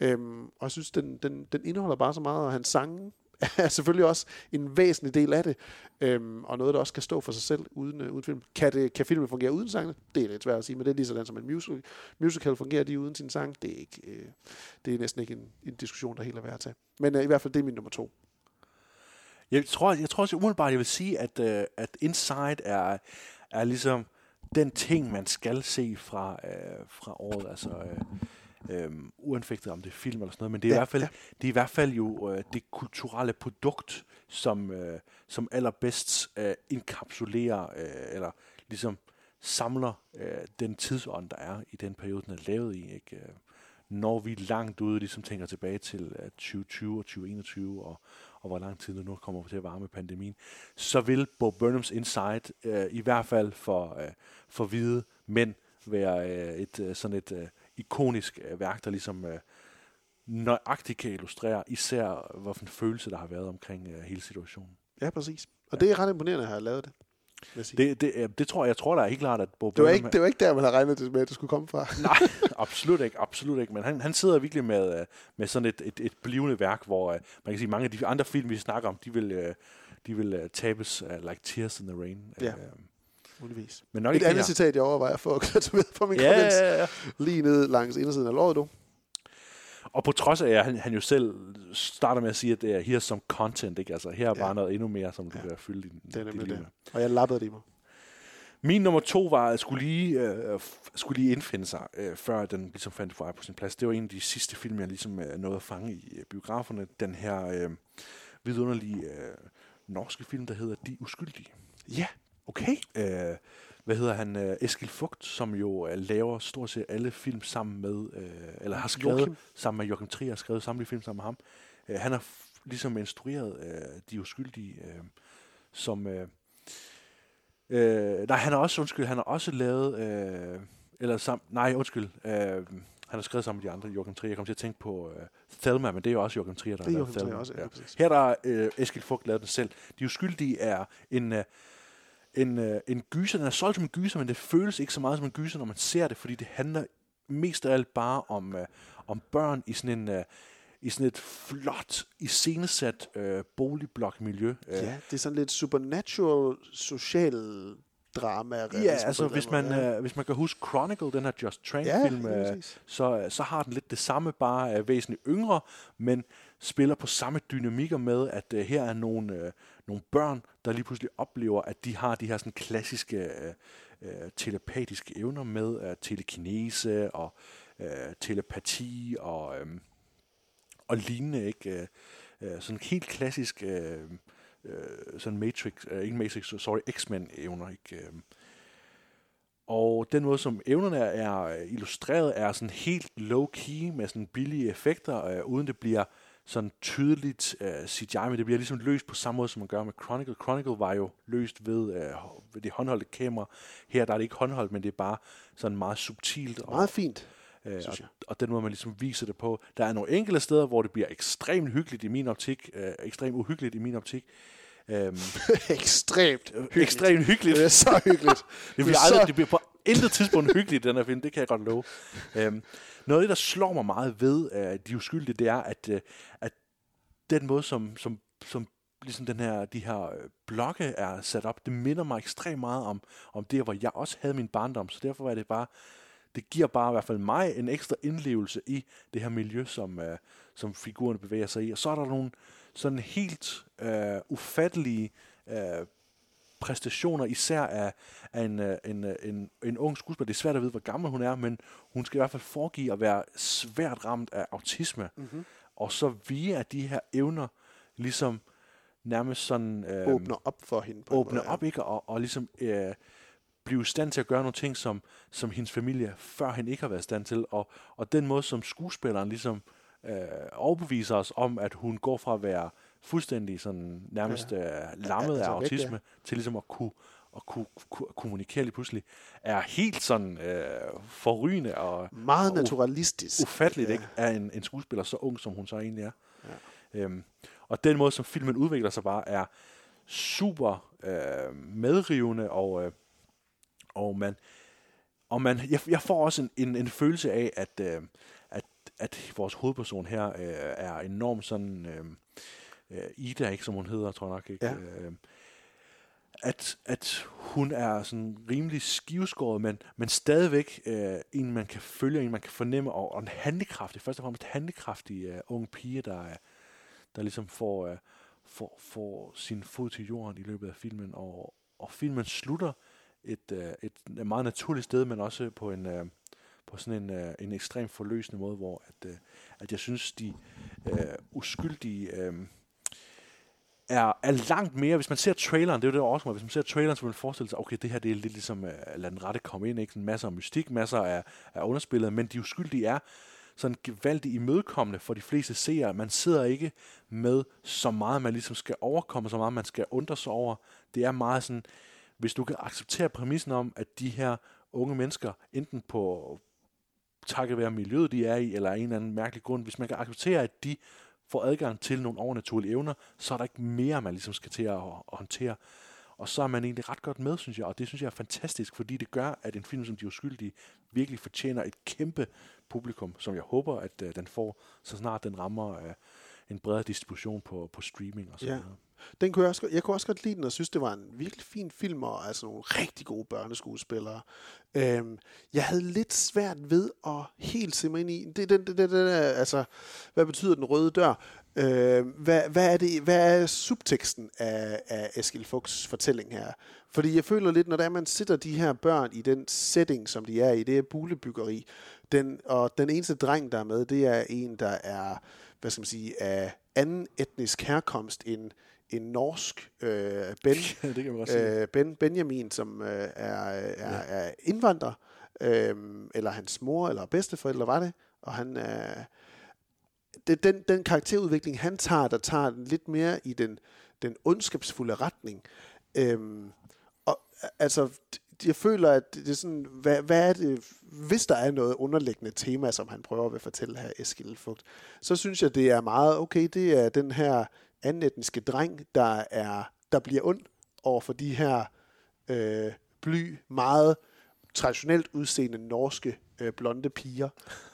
Øhm, og jeg synes, den, den, den indeholder bare så meget, og hans sange er selvfølgelig også en væsentlig del af det, øhm, og noget, der også kan stå for sig selv uden, øh, uden film. Kan, det, kan filmen fungere uden sangene? Det er lidt svært at sige, men det er lige sådan som en musical. Musical fungerer de uden sin sang? Det er, ikke, øh, det er næsten ikke en, en diskussion, der helt er værd at tage. Men øh, i hvert fald, det er min nummer to. Jeg tror, jeg tror også umiddelbart, jeg vil sige, at, øh, at Inside er, er ligesom den ting, man skal se fra, øh, fra året. Altså, øh, øh, uanfægtet om det er film eller sådan noget, men det er, Ja, i, hvert fald, ja. det er i hvert fald jo øh, det kulturelle produkt, som, øh, som allerbedst øh, inkapsulerer, øh, eller ligesom samler øh, den tidsånd, der er i den periode, den er lavet i. Ikke? Øh, Når vi langt ude ligesom tænker tilbage til øh, 2020 og 2021, og, og hvor lang tid det nu kommer til at vare med pandemien, så vil Bo Burnhams Inside øh, i hvert fald for, øh, for hvide mænd være øh, et øh, sådan et øh, ikonisk øh, værk, der ligesom øh, nøjagtigt kan illustrere især, hvilken følelse der har været omkring øh, hele situationen. Ja, præcis. Og det er ret imponerende at have lavet det. Det, det, øh, det tror jeg, jeg tror, der er helt klart, at Bo Det var, ikke, det var ikke der, man havde regnet det med, at det skulle komme fra. Nej, absolut ikke, absolut ikke. Men han, han sidder virkelig med, øh, med sådan et, et, et blivende værk, hvor øh, man kan sige, mange af de andre film, vi snakker om, de vil, øh, de vil uh, tabes uh, like tears in the rain. Ja. Øh, Muligvis. men nok Et ikke andet her. citat, jeg overvejer at få tatoveret på min Ja, kondens. ja, ja. Lige nede langs indersiden af låret, du. Og på trods af, at han, han jo selv starter med at sige, at det er here's some content, ikke? Altså, her er bare Ja. noget endnu mere, som du kan fylde din, Det er nemlig liv det. med. Og jeg lappede det i mig. Min nummer to var, skulle lige, øh, skulle lige indfinde sig, øh, før den ligesom fandt vej på sin plads. Det var en af de sidste film, jeg ligesom øh, nåede at fange i øh, biograferne. Den her øh, vidunderlige øh, norske film, der hedder De Uskyldige. Ja, okay. Øh, hvad hedder han? Øh, Eskil Fugt, som jo øh, laver stort set alle film sammen med, øh, eller har skrevet Joachim. sammen med Joachim Trier, har skrevet samtlige film sammen med ham. Øh, han har f- ligesom instrueret øh, De Uskyldige, øh, som... Øh, øh, nej, han har også, undskyld, han har også lavet, øh, eller sam, nej, undskyld, øh, han har skrevet sammen med de andre, Joachim Trier. Jeg kom til at tænke på øh, Thelma, men det er jo også Joachim Trier, der Det er har lavet Thelma. også, ja, præcis. Her der øh, Eskil Fugt lavet den selv. De Uskyldige er en... Øh, en, øh, en gyser. Den er solgt som en gyser, men det føles ikke så meget som en gyser, når man ser det, fordi det handler mest af alt bare om, øh, om børn i sådan en... Øh, i sådan et flot, iscenesat øh, boligblokmiljø. Øh, Ja, det er sådan lidt supernatural social drama. Ja, altså hvis man, ja. øh, hvis man kan huske Chronicle, den her Just Ja, Train-film, lige øh, så, så har den lidt det samme, bare er væsentligt yngre, men spiller på samme dynamikker med, at øh, her er nogle, øh, nogle børn, der lige pludselig oplever, at de har de her sådan klassiske øh, øh, telepatiske evner med øh, telekinese og øh, telepati og, øh, og lignende, ikke? Øh, øh sådan helt klassisk øh, øh, sådan Matrix, øh, ikke Matrix, sorry, X-Men evner, ikke? Øh, og den måde, som evnerne er illustreret, er sådan helt low-key med sådan billige effekter, øh, uden det bliver sådan tydeligt øh, CGI, men det bliver ligesom løst på samme måde, som man gør med Chronicle. Chronicle var jo løst ved, øh, ved det håndholdte kamera. Her der er det ikke håndholdt, men det er bare sådan meget subtilt. Og, Meget fint, øh, og, og den måde, man ligesom viser det på. Der er nogle enkelte steder, hvor det bliver ekstremt hyggeligt i min optik, øh, ekstremt uhyggeligt i min optik. Øhm, Ekstremt hyggeligt. ekstremt hyggeligt. Det er så hyggeligt. det, bliver aldrig, det bliver på intet tidspunkt hyggeligt, den her film. Det kan jeg godt love. Øhm, noget af det, der slår mig meget ved øh, De Uskyldige, det er, at, øh, at den måde, som, som, som ligesom den her, de her øh, blokke er sat op, det minder mig ekstremt meget om, om det, hvor jeg også havde min barndom. Så derfor var det bare, det giver bare i hvert fald mig en ekstra indlevelse i det her miljø, som, øh, som figurerne bevæger sig i. Og så er der nogle sådan helt øh, ufattelige øh, præstationer, især af, af en, øh, en, øh, en, en ung skuespiller. Det er svært at vide, hvor gammel hun er, men hun skal i hvert fald foregive at være svært ramt af autisme. Mhm. Og så via de her evner, ligesom nærmest sådan... Øh, Åbner op for hende på Åbner måde, ja. op, ikke? Og, og ligesom øh, blive i stand til at gøre nogle ting, som, som hendes familie førhen ikke har været i stand til. Og, og den måde, som skuespilleren ligesom øh, overbeviser os om, at hun går fra at være fuldstændig sådan nærmest Ja. øh, lammet altså af væk, ja. autisme, til ligesom at kunne, at kunne, kunne kommunikere lige pludselig, er helt sådan øh, forrygende og Meget og naturalistisk. ufatteligt Ja. ikke, af en, en skuespiller så ung, som hun så egentlig er. Ja. Øhm, og den måde, som filmen udvikler sig bare, er super øh, medrivende, og, øh, og man, og man, jeg, jeg får også en, en, en følelse af, at, øh, at, at vores hovedperson her øh, er enormt sådan, øh, øh, Ida, ikke som hun hedder, tror jeg nok, ikke? Ja. Øh, at, at hun er sådan rimelig skiveskåret, men, men stadigvæk øh, en, man kan følge, en, man kan fornemme, og, og en handlekraftig, først og fremmest handlekraftig øh, ung pige, der, er, der ligesom får, øh, får, får sin fod til jorden i løbet af filmen, og, og filmen slutter et, øh, et meget naturligt sted, men også på en, øh, på sådan en, øh, en ekstremt forløsende måde, hvor at, øh, at jeg synes, de øh, uskyldige øh, er, er langt mere, hvis man ser traileren, det er jo det, der også mig, hvis man ser traileren, så vil man forestille sig, okay, det her det er lidt ligesom, øh, uh, lad den rette komme ind, ikke? Sådan masser af mystik, masser af, af underspillet, men de uskyldige er sådan gevaldigt imødekommende for de fleste seere. Man sidder ikke med så meget, man ligesom skal overkomme, så meget man skal undre sig over. Det er meget sådan, hvis du kan acceptere præmissen om, at de her unge mennesker, enten på takket være miljøet, de er i, eller en eller anden mærkelig grund, hvis man kan acceptere, at de får adgang til nogle overnaturlige evner, så er der ikke mere, man ligesom skal til at, håndtere. Og så er man egentlig ret godt med, synes jeg, og det synes jeg er fantastisk, fordi det gør, at en film som De Uskyldige virkelig fortjener et kæmpe publikum, som jeg håber, at uh, den får, så snart den rammer uh, en bredere distribution på, på streaming og så Ja. videre. Den kunne jeg, også, jeg kunne også godt lide den, og synes, det var en virkelig fin film, og altså nogle rigtig gode børneskuespillere. Øhm, jeg havde lidt svært ved at helt se mig ind i, det, det, det, det, det, altså, hvad betyder den røde dør? Øh, hvad, hvad, er det, hvad er subteksten af, af Eskil Fuchs fortælling her? Fordi jeg føler lidt, når der man sætter de her børn i den setting, som de er i, det er bulebyggeri, den, og den eneste dreng, der er med, det er en, der er, hvad skal man sige, af anden etnisk herkomst end en norsk øh, ben, det kan man øh, ben Benjamin, som øh, er, er, ja. er indvandrer, øh, eller hans mor eller bedsteforældre var det, og han er det, den, den karakterudvikling, han tager, der tager den lidt mere i den, den ondskabsfulde retning. Øhm, og altså, jeg føler, at det er sådan, hvad, hvad er det, hvis der er noget underliggende tema, som han prøver at fortælle her, Eskild Fugt, så synes jeg, det er meget, okay, det er den her anetniske dreng, der, er, der bliver ond over for de her øh, bly, meget traditionelt udseende norske øh, blonde piger.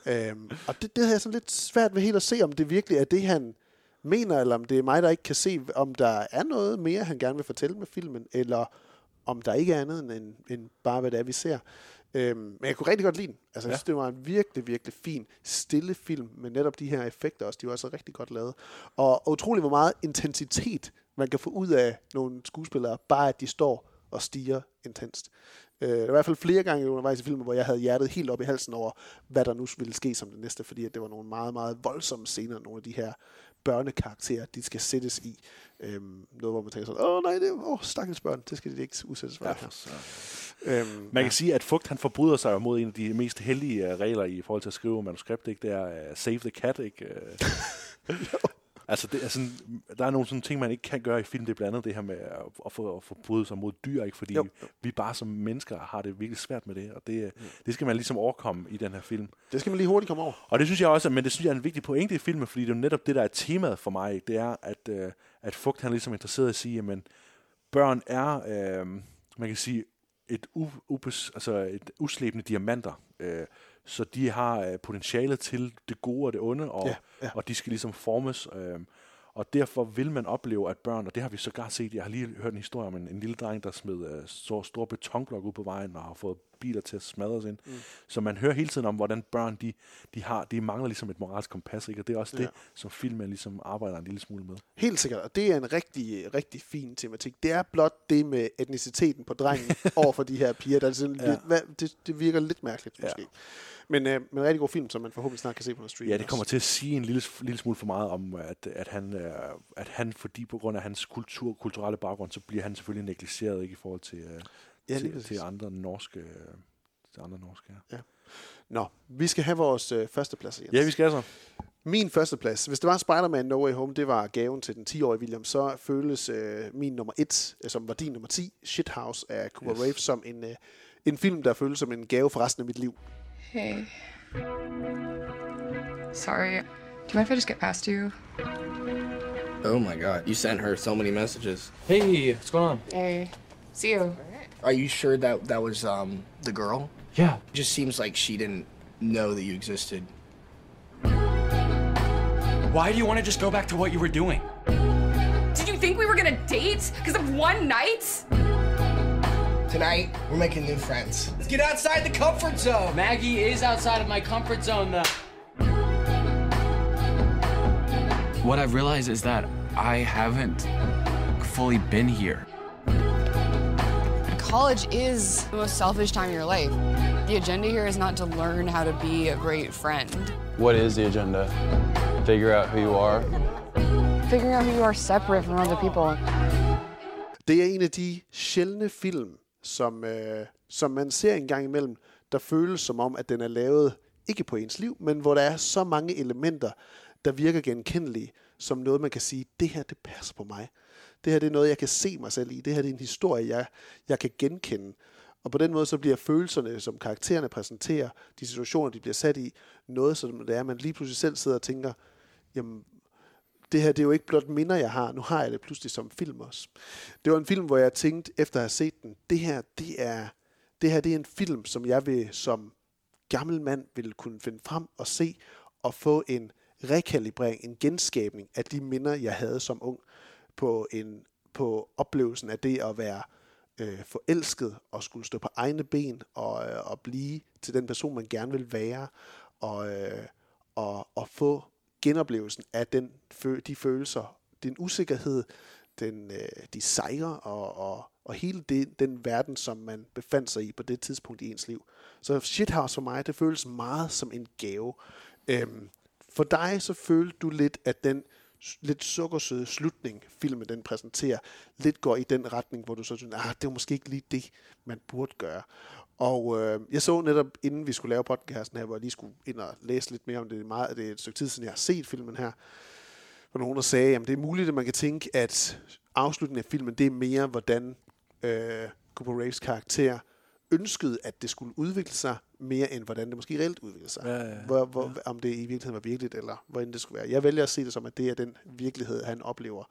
øhm, og det, det har jeg sådan lidt svært ved helt at se, om det virkelig er det, han mener, eller om det er mig, der ikke kan se, om der er noget mere, han gerne vil fortælle med filmen, eller om der ikke er andet end, end bare, hvad det er, vi ser. Øhm, men jeg kunne rigtig godt lide den. Altså, jeg Ja. synes, det var en virkelig, virkelig fin, stille film, med netop de her effekter også. De var også rigtig godt lavet. Og, og utrolig, hvor meget intensitet man kan få ud af nogle skuespillere, bare at de står og stiger intenst. Øh, der var i hvert fald flere gange undervejs i filmen, hvor jeg havde hjertet helt op i halsen over, hvad der nu ville ske som det næste, fordi at det var nogle meget, meget voldsomme scener, nogle af de her børnekarakterer, de skal sættes i. Øhm, noget, hvor man tænker sådan, åh nej, det er åh, stakkels børn, det skal de ikke udsættes for. Ja, for Øhm, Man kan sige, at Fugt han forbryder sig mod en af de mest heldige uh, regler i forhold til at skrive manuskript. Ikke? Det er uh, save the cat. Ikke? Uh, altså, det er sådan, der er nogle sådan ting, man ikke kan gøre i film. Det er blandt andet det her med at, at, at forbryde sig mod dyr. Ikke? Fordi Jo, vi bare som mennesker har det virkelig svært med det. Og det, det skal man ligesom overkomme i den her film. Det skal man lige hurtigt komme over. Og det synes jeg også, men det synes jeg er en vigtig pointe i filmen, fordi det er jo netop det, der er temaet for mig. ikke? Det er, at, øh, at Fugt han er ligesom interesseret i at sige, at børn er, øh, man kan sige, et, u, ubes, altså et uslæbende diamanter. Øh, så de har øh, potentialet til det gode og det onde, og, Ja, ja. og de skal ligesom formes. Øh, og derfor vil man opleve, at børn, og det har vi sågar set, jeg har lige hørt en historie om en, en lille dreng, der smed øh, så store betonblok ud på vejen, og har fået biler til at smadres ind. Mm. Så man hører hele tiden om, hvordan børn, de, de, har, de mangler ligesom et moralsk kompas, ikke? og det er også Ja. det, som filmen ligesom arbejder en lille smule med. Helt sikkert, og det er en rigtig, rigtig fin tematik. Det er blot det med etniciteten på drengen over for de her piger, der er sådan Ja. ja. lidt, hvad, det, det virker lidt mærkeligt Ja. måske. Men, øh, men en rigtig god film, som man forhåbentlig snart kan se på noget stream. Ja, det kommer til at sige en lille, lille smule for meget om, at, at, han, øh, at han, fordi på grund af hans kultur, kulturelle baggrund, så bliver han selvfølgelig negligeret ikke, i forhold til, øh, Ja, lige til, til andre norske, øh, til andre norske ja. Nå, vi skal have vores øh, førsteplads, Jens. ja, vi skal altså. Min førsteplads, hvis det var Spider-Man No Way Home, det var gaven til den 10-årige William, så føles øh, min nummer 1, øh, som var din nummer 10, Shithouse af Cooper yes. Rave, som en, øh, en film, der føles som en gave for resten af mit liv. Hey. Sorry. Do you mind if I just get past you? Oh my god, you sent her so many messages. Hey, what's going on? Hey. See you. Are you sure that that was um the girl? Yeah. It just seems like she didn't know that you existed. Why do you want to just go back to what you were doing? Did you think we were gonna date because of one night? Tonight, we're making new friends. Let's get outside the comfort zone. Maggie is outside of my comfort zone, though. What I've realized is that I haven't fully been here. College is the most selfish time of your life. The agenda here is not to learn how to be a great friend. What is the agenda? Figure out who you are. Figuring out who you are separate from other people. Det er en af de sjældne film, som, øh, som man ser en gang imellem, der føles som om, at den er lavet ikke på ens liv, men hvor der er så mange elementer, der virker genkendelige, som noget, man kan sige, det her, det passer på mig. Det her, det er noget, jeg kan se mig selv i. Det her, det er en historie, jeg, jeg kan genkende. Og på den måde, så bliver følelserne, som karaktererne præsenterer, de situationer, de bliver sat i, noget, som det er, man lige pludselig selv sidder og tænker, jamen, det her det er jo ikke blot minder, jeg har. Nu har jeg det pludselig som film også. Det var en film, hvor jeg tænkte, efter at have set den, det her, det er, det her, det er en film, som jeg vil som gammel mand vil kunne finde frem og se, og få en rekalibrering, en genskabning af de minder, jeg havde som ung, på, en, på oplevelsen af det at være øh, forelsket, og skulle stå på egne ben, og, øh, og blive til den person, man gerne vil være, og, øh, og, og få genoplevelsen af den, fø- de følelser, den usikkerhed, den, øh, de sejre og, og, og hele det, den verden, som man befandt sig i på det tidspunkt i ens liv. Så Shithouse for mig, det føles meget som en gave. Øhm, for dig så følte du lidt, at den lidt sukkersøde slutning, filmen den præsenterer, lidt går i den retning, hvor du så synes, ah, det var måske ikke lige det, man burde gøre. Og øh, jeg så netop, inden vi skulle lave podcasten her, hvor jeg lige skulle ind og læse lidt mere om det, det er meget, det er et stykke tid siden, jeg har set filmen her, hvor nogen der sagde, at det er muligt, at man kan tænke, at afslutningen af filmen, det er mere, hvordan øh, Cooper Raves karakter ønskede, at det skulle udvikle sig, mere end hvordan det måske reelt udvikler sig. Ja, ja, ja. Hvor, hvor, Om det i virkeligheden var virkeligt, eller hvordan det skulle være. Jeg vælger at se det som, at det er den virkelighed, han oplever.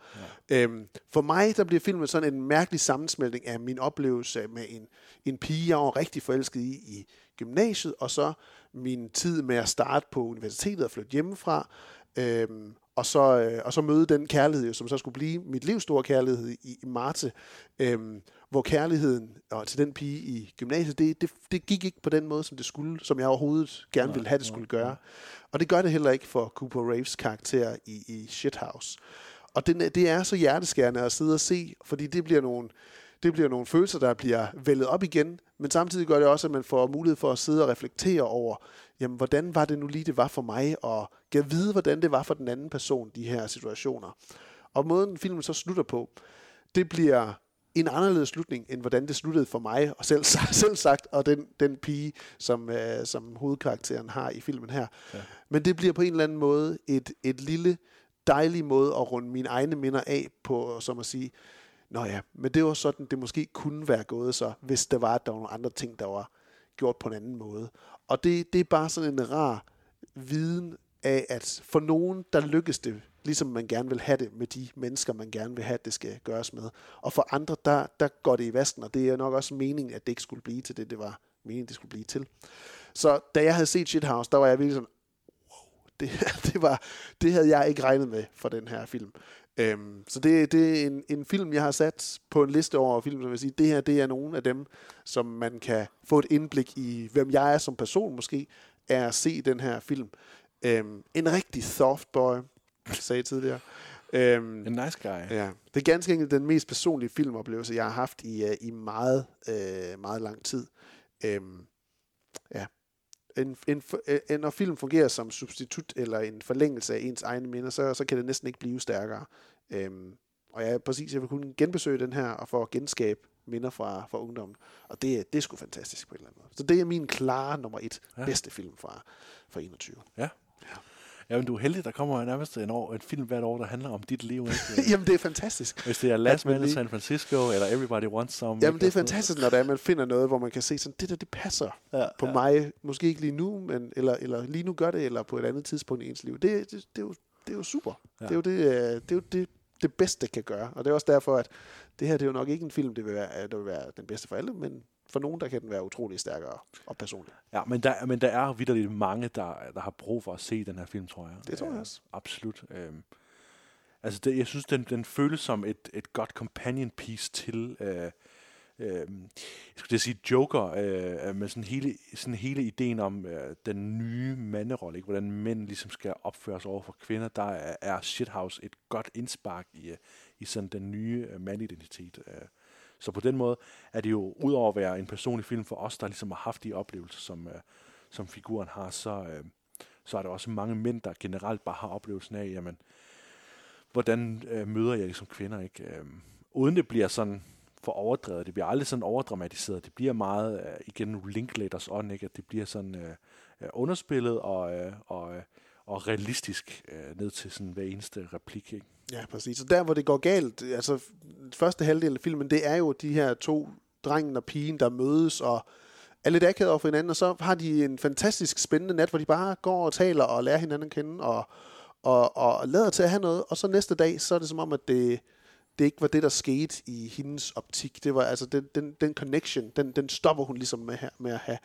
Ja. Øhm, for mig, der bliver filmen sådan en mærkelig sammensmeltning af min oplevelse med en, en pige, jeg var rigtig forelsket i i gymnasiet, og så min tid med at starte på universitetet og flytte hjemmefra, øhm, og, så, øh, og så møde den kærlighed, som så skulle blive mit livs store kærlighed i, i Marte, øhm, hvor kærligheden og til den pige i gymnasiet, det, det, det gik ikke på den måde, som det skulle, som jeg overhovedet gerne ville have, det skulle gøre. Og det gør det heller ikke for Cooper Raves karakter i, i Shithouse. Og er- det er så hjerteskærende at sidde og se, fordi det bliver nogle, det bliver nogle følelser, der bliver vældet op igen, men samtidig gør det også, at man får mulighed for at sidde og reflektere over, jamen, hvordan var det nu lige, det var for mig, og kan vide, hvordan det var for den anden person, de her situationer. Og måden filmen så slutter på, det bliver en anderledes slutning, end hvordan det sluttede for mig, og selv, selv sagt, og den, den pige, som, øh, som hovedkarakteren har i filmen her. Ja. Men det bliver på en eller anden måde et, et lille, dejlig måde at runde mine egne minder af på, som at sige, Nå ja, men det var sådan, det måske kunne være gået så, hvis der var, at der var nogle andre ting, der var gjort på en anden måde. Og det, det er bare sådan en rar viden af, at for nogen, der lykkes det, ligesom man gerne vil have det med de mennesker, man gerne vil have, at det skal gøres med. Og for andre, der, der går det i vasken, og det er nok også meningen, at det ikke skulle blive til det, det var meningen, det skulle blive til. Så da jeg havde set Shithouse, der var jeg virkelig sådan, wow, det, det, var, det havde jeg ikke regnet med for den her film. Øhm, så det, det er en, en film, jeg har sat på en liste over film, som vil sige, det her det er nogle af dem, som man kan få et indblik i, hvem jeg er som person måske, er at se den her film. Øhm, en rigtig soft boy, sagde tidligere. Øhm, en nice guy. Ja, det er ganske enkelt den mest personlige filmoplevelse, jeg har haft i, uh, i meget, uh, meget lang tid. Øhm, ja, en, en, en, når film fungerer som substitut eller en forlængelse af ens egne minder, så, så kan det næsten ikke blive stærkere. Øhm, og jeg præcis, jeg vil kunne genbesøge den her og få genskabe minder fra, fra ungdommen. Og det, det er sgu fantastisk på en eller anden måde. Så det er min klare nummer et Ja. bedste film fra, fra 21. Ja. Ja, men du er heldig, der kommer nærmest en, år, en film hvert år, der handler om dit liv. Ikke? Jamen, det er fantastisk. Hvis det er Last man in San Francisco, eller Everybody Wants Some. Jamen, det er sådan fantastisk, når det er, man finder noget, hvor man kan se sådan, det der, det passer Ja, på ja. mig. Måske ikke lige nu, men, eller, eller lige nu gør det, eller på et andet tidspunkt i ens liv. Det, det, det, er, jo, det er jo super. Ja. Det er jo det, øh, det, er jo det, det bedste kan gøre. Og det er også derfor, at det her det er jo nok ikke en film, det vil være, der vil være den bedste for alle, men for nogen, der kan den være utrolig stærkere og personlig. Ja, men der, men der er vidderligt mange, der, der har brug for at se den her film, tror jeg. Det tror jeg Øh, også. Absolut. Øhm, altså, det, jeg synes, den, den føles som et, et godt companion piece til... Øh, øh, jeg skulle sige Joker, øh, med sådan hele, sådan hele ideen om øh, den nye manderolle, ikke? hvordan mænd ligesom skal opføre sig over for kvinder, der er, er Shithouse et godt indspark i, øh, i sådan den nye øh, mandidentitet. Øh. Så på den måde er det jo, udover at være en personlig film for os, der ligesom har haft de oplevelser, som, øh, som figuren har, så, øh, så er der også mange mænd, der generelt bare har oplevelsen af, jamen, hvordan øh, møder jeg ligesom kvinder, ikke? Øh, uden det bliver sådan for overdrevet. Det bliver aldrig sådan overdramatiseret. Det bliver meget, øh, igen, Linklaters ånd, ikke? At det bliver sådan øh, øh underspillet og, øh, og, øh, og realistisk øh, ned til sådan hver eneste replik, ikke? Ja, præcis. Så der, hvor det går galt, altså første halvdel af filmen, det er jo de her to, drengen og pigen, der mødes og er lidt akavet over for hinanden, og så har de en fantastisk spændende nat, hvor de bare går og taler og lærer hinanden at kende, og, og, og lader til at have noget, og så næste dag, så er det som om, at det, det ikke var det, der skete i hendes optik. Det var altså den, den, den connection, den, den stopper hun ligesom med, her, med at have.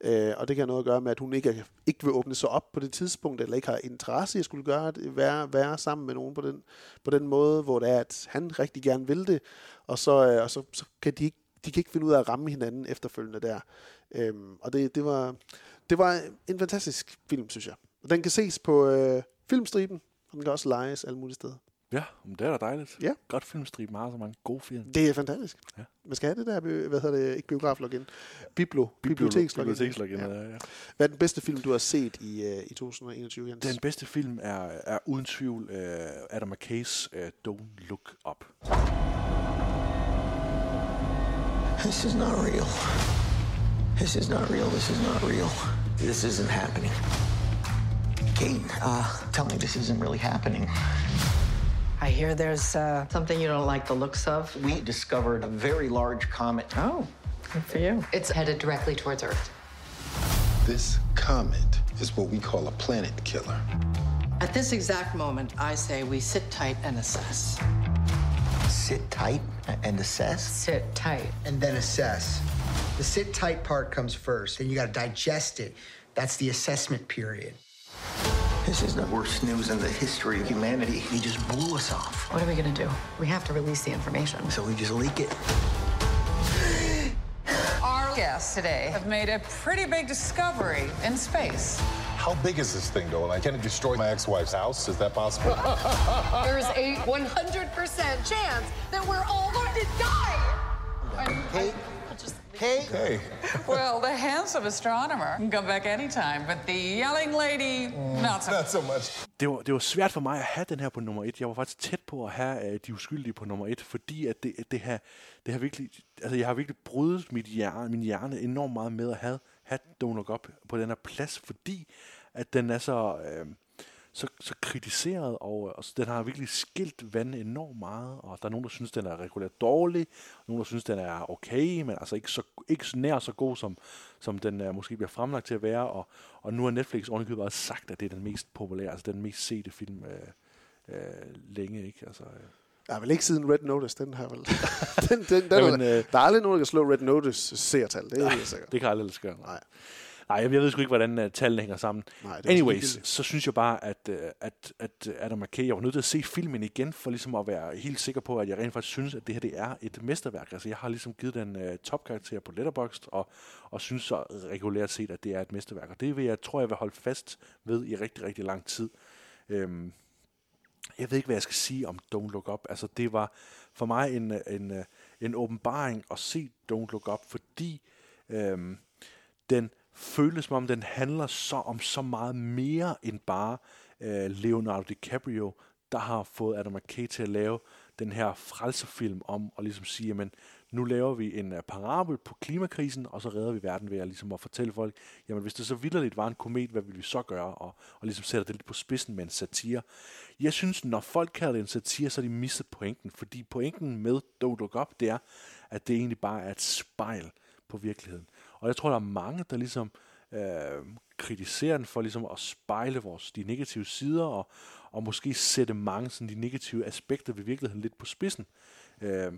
Øh, og det kan have noget at gøre med, at hun ikke, er, ikke vil åbne sig op på det tidspunkt, eller ikke har interesse i at skulle gøre det, være, være sammen med nogen på den, på den måde, hvor det er, at han rigtig gerne vil det, og så, øh, og så, så kan de ikke de kan ikke finde ud af at ramme hinanden efterfølgende der. Øhm, og det, det, var, det var en fantastisk film, synes jeg. Og Den kan ses på øh, filmstriben, og den kan også lejes alle mulige steder. Ja, men det er da dejligt. Ja. Godt filmstriben har så mange gode film. Det er fantastisk. Ja. Man skal have det der, bi- hvad hedder det, ikke biograflogin, Biblo, bibliotekslogin. Bibliotekslogin, ja. ja. Hvad er den bedste film, du har set i, uh, i 2021, Jens? Den bedste film er, er uden tvivl uh, Adam McKay's uh, Don't Look Up. This is not real. This is not real. This is not real. This isn't happening. Kate, uh, tell me this isn't really happening. I hear there's uh, something you don't like the looks of. We discovered a very large comet. Oh, good for you. It's headed directly towards Earth. This comet is what we call a planet killer. At this exact moment, I say we sit tight and assess. Sit tight and assess? Sit tight. and then assess. The sit tight part comes first, then you got to digest it. That's the assessment period. This is the worst news in the history of humanity. He just blew us off. What are we gonna do? We have to release the information. So we just leak it. Our guests today have made a pretty big discovery in space. How big is this thing, though? Like, can it destroy my ex-wife's house? Is that possible? There's a 100% chance that we're all going to die. Kate, Kate. Hey. Well, the handsome astronomer can come back anytime, but the yelling lady, not so. Not so much. Det var, det var svært for mig at have den her på nummer et. Jeg var faktisk tæt på at have uh, De Uskyldige på nummer et, fordi at det, det, har, det har virkelig, altså jeg har virkelig brydet mit hjerne, min hjerne enormt meget med at have, have Don't Look Up på den her plads, fordi at den er så, øh, så, så kritiseret, og, og den har virkelig skilt vandet enormt meget, og der er nogen, der synes, den er regulært dårlig, og nogen, der synes, den er okay, men altså ikke, så, ikke så nær så god, som, som den uh, måske bliver fremlagt til at være, og, og nu har Netflix ovenikøbet også sagt, at det er den mest populære, altså den mest sete film øh, øh, længe, ikke? Altså, øh. Ja, vel ikke siden Red Notice, den har vel... den, den, den, Jamen, Jamen, øh, der er aldrig nogen, der kan slå Red Notice seertal, det er helt sikkert. Det kan aldrig lade sig gøre. Nej. Nej, jeg ved sgu ikke, hvordan uh, tallene hænger sammen. Nej, det Anyways, så synes jeg bare, at, uh, at, at Adam McKay, jeg var nødt til at se filmen igen, for ligesom at være helt sikker på, at jeg rent faktisk synes, at det her det er et mesterværk. Altså, jeg har ligesom givet den uh, topkarakter på Letterboxd, og, og synes så regulært set, at det er et mesterværk. Og det vil jeg, tror jeg, vil holde fast ved i rigtig, rigtig lang tid. Øhm, jeg ved ikke, hvad jeg skal sige om Don't Look Up. Altså, det var for mig en, en, en åbenbaring at se Don't Look Up, fordi øhm, den føles som om, den handler så om så meget mere end bare øh, Leonardo DiCaprio, der har fået Adam McKay til at lave den her frelserfilm om at ligesom sige, jamen, nu laver vi en uh, parabel på klimakrisen, og så redder vi verden ved at, ligesom at fortælle folk, jamen hvis det så vildt var en komet, hvad vil vi så gøre? Og, og ligesom sætter det lidt på spidsen med en satire. Jeg synes, når folk kalder det en satire, så er de misset pointen, fordi pointen med Don't Look Up, det er, at det egentlig bare er et spejl på virkeligheden. Og jeg tror, der er mange, der ligesom øh, kritiserer den for ligesom at spejle vores, de negative sider, og, og måske sætte mange sådan, de negative aspekter ved virkeligheden lidt på spidsen. Øh,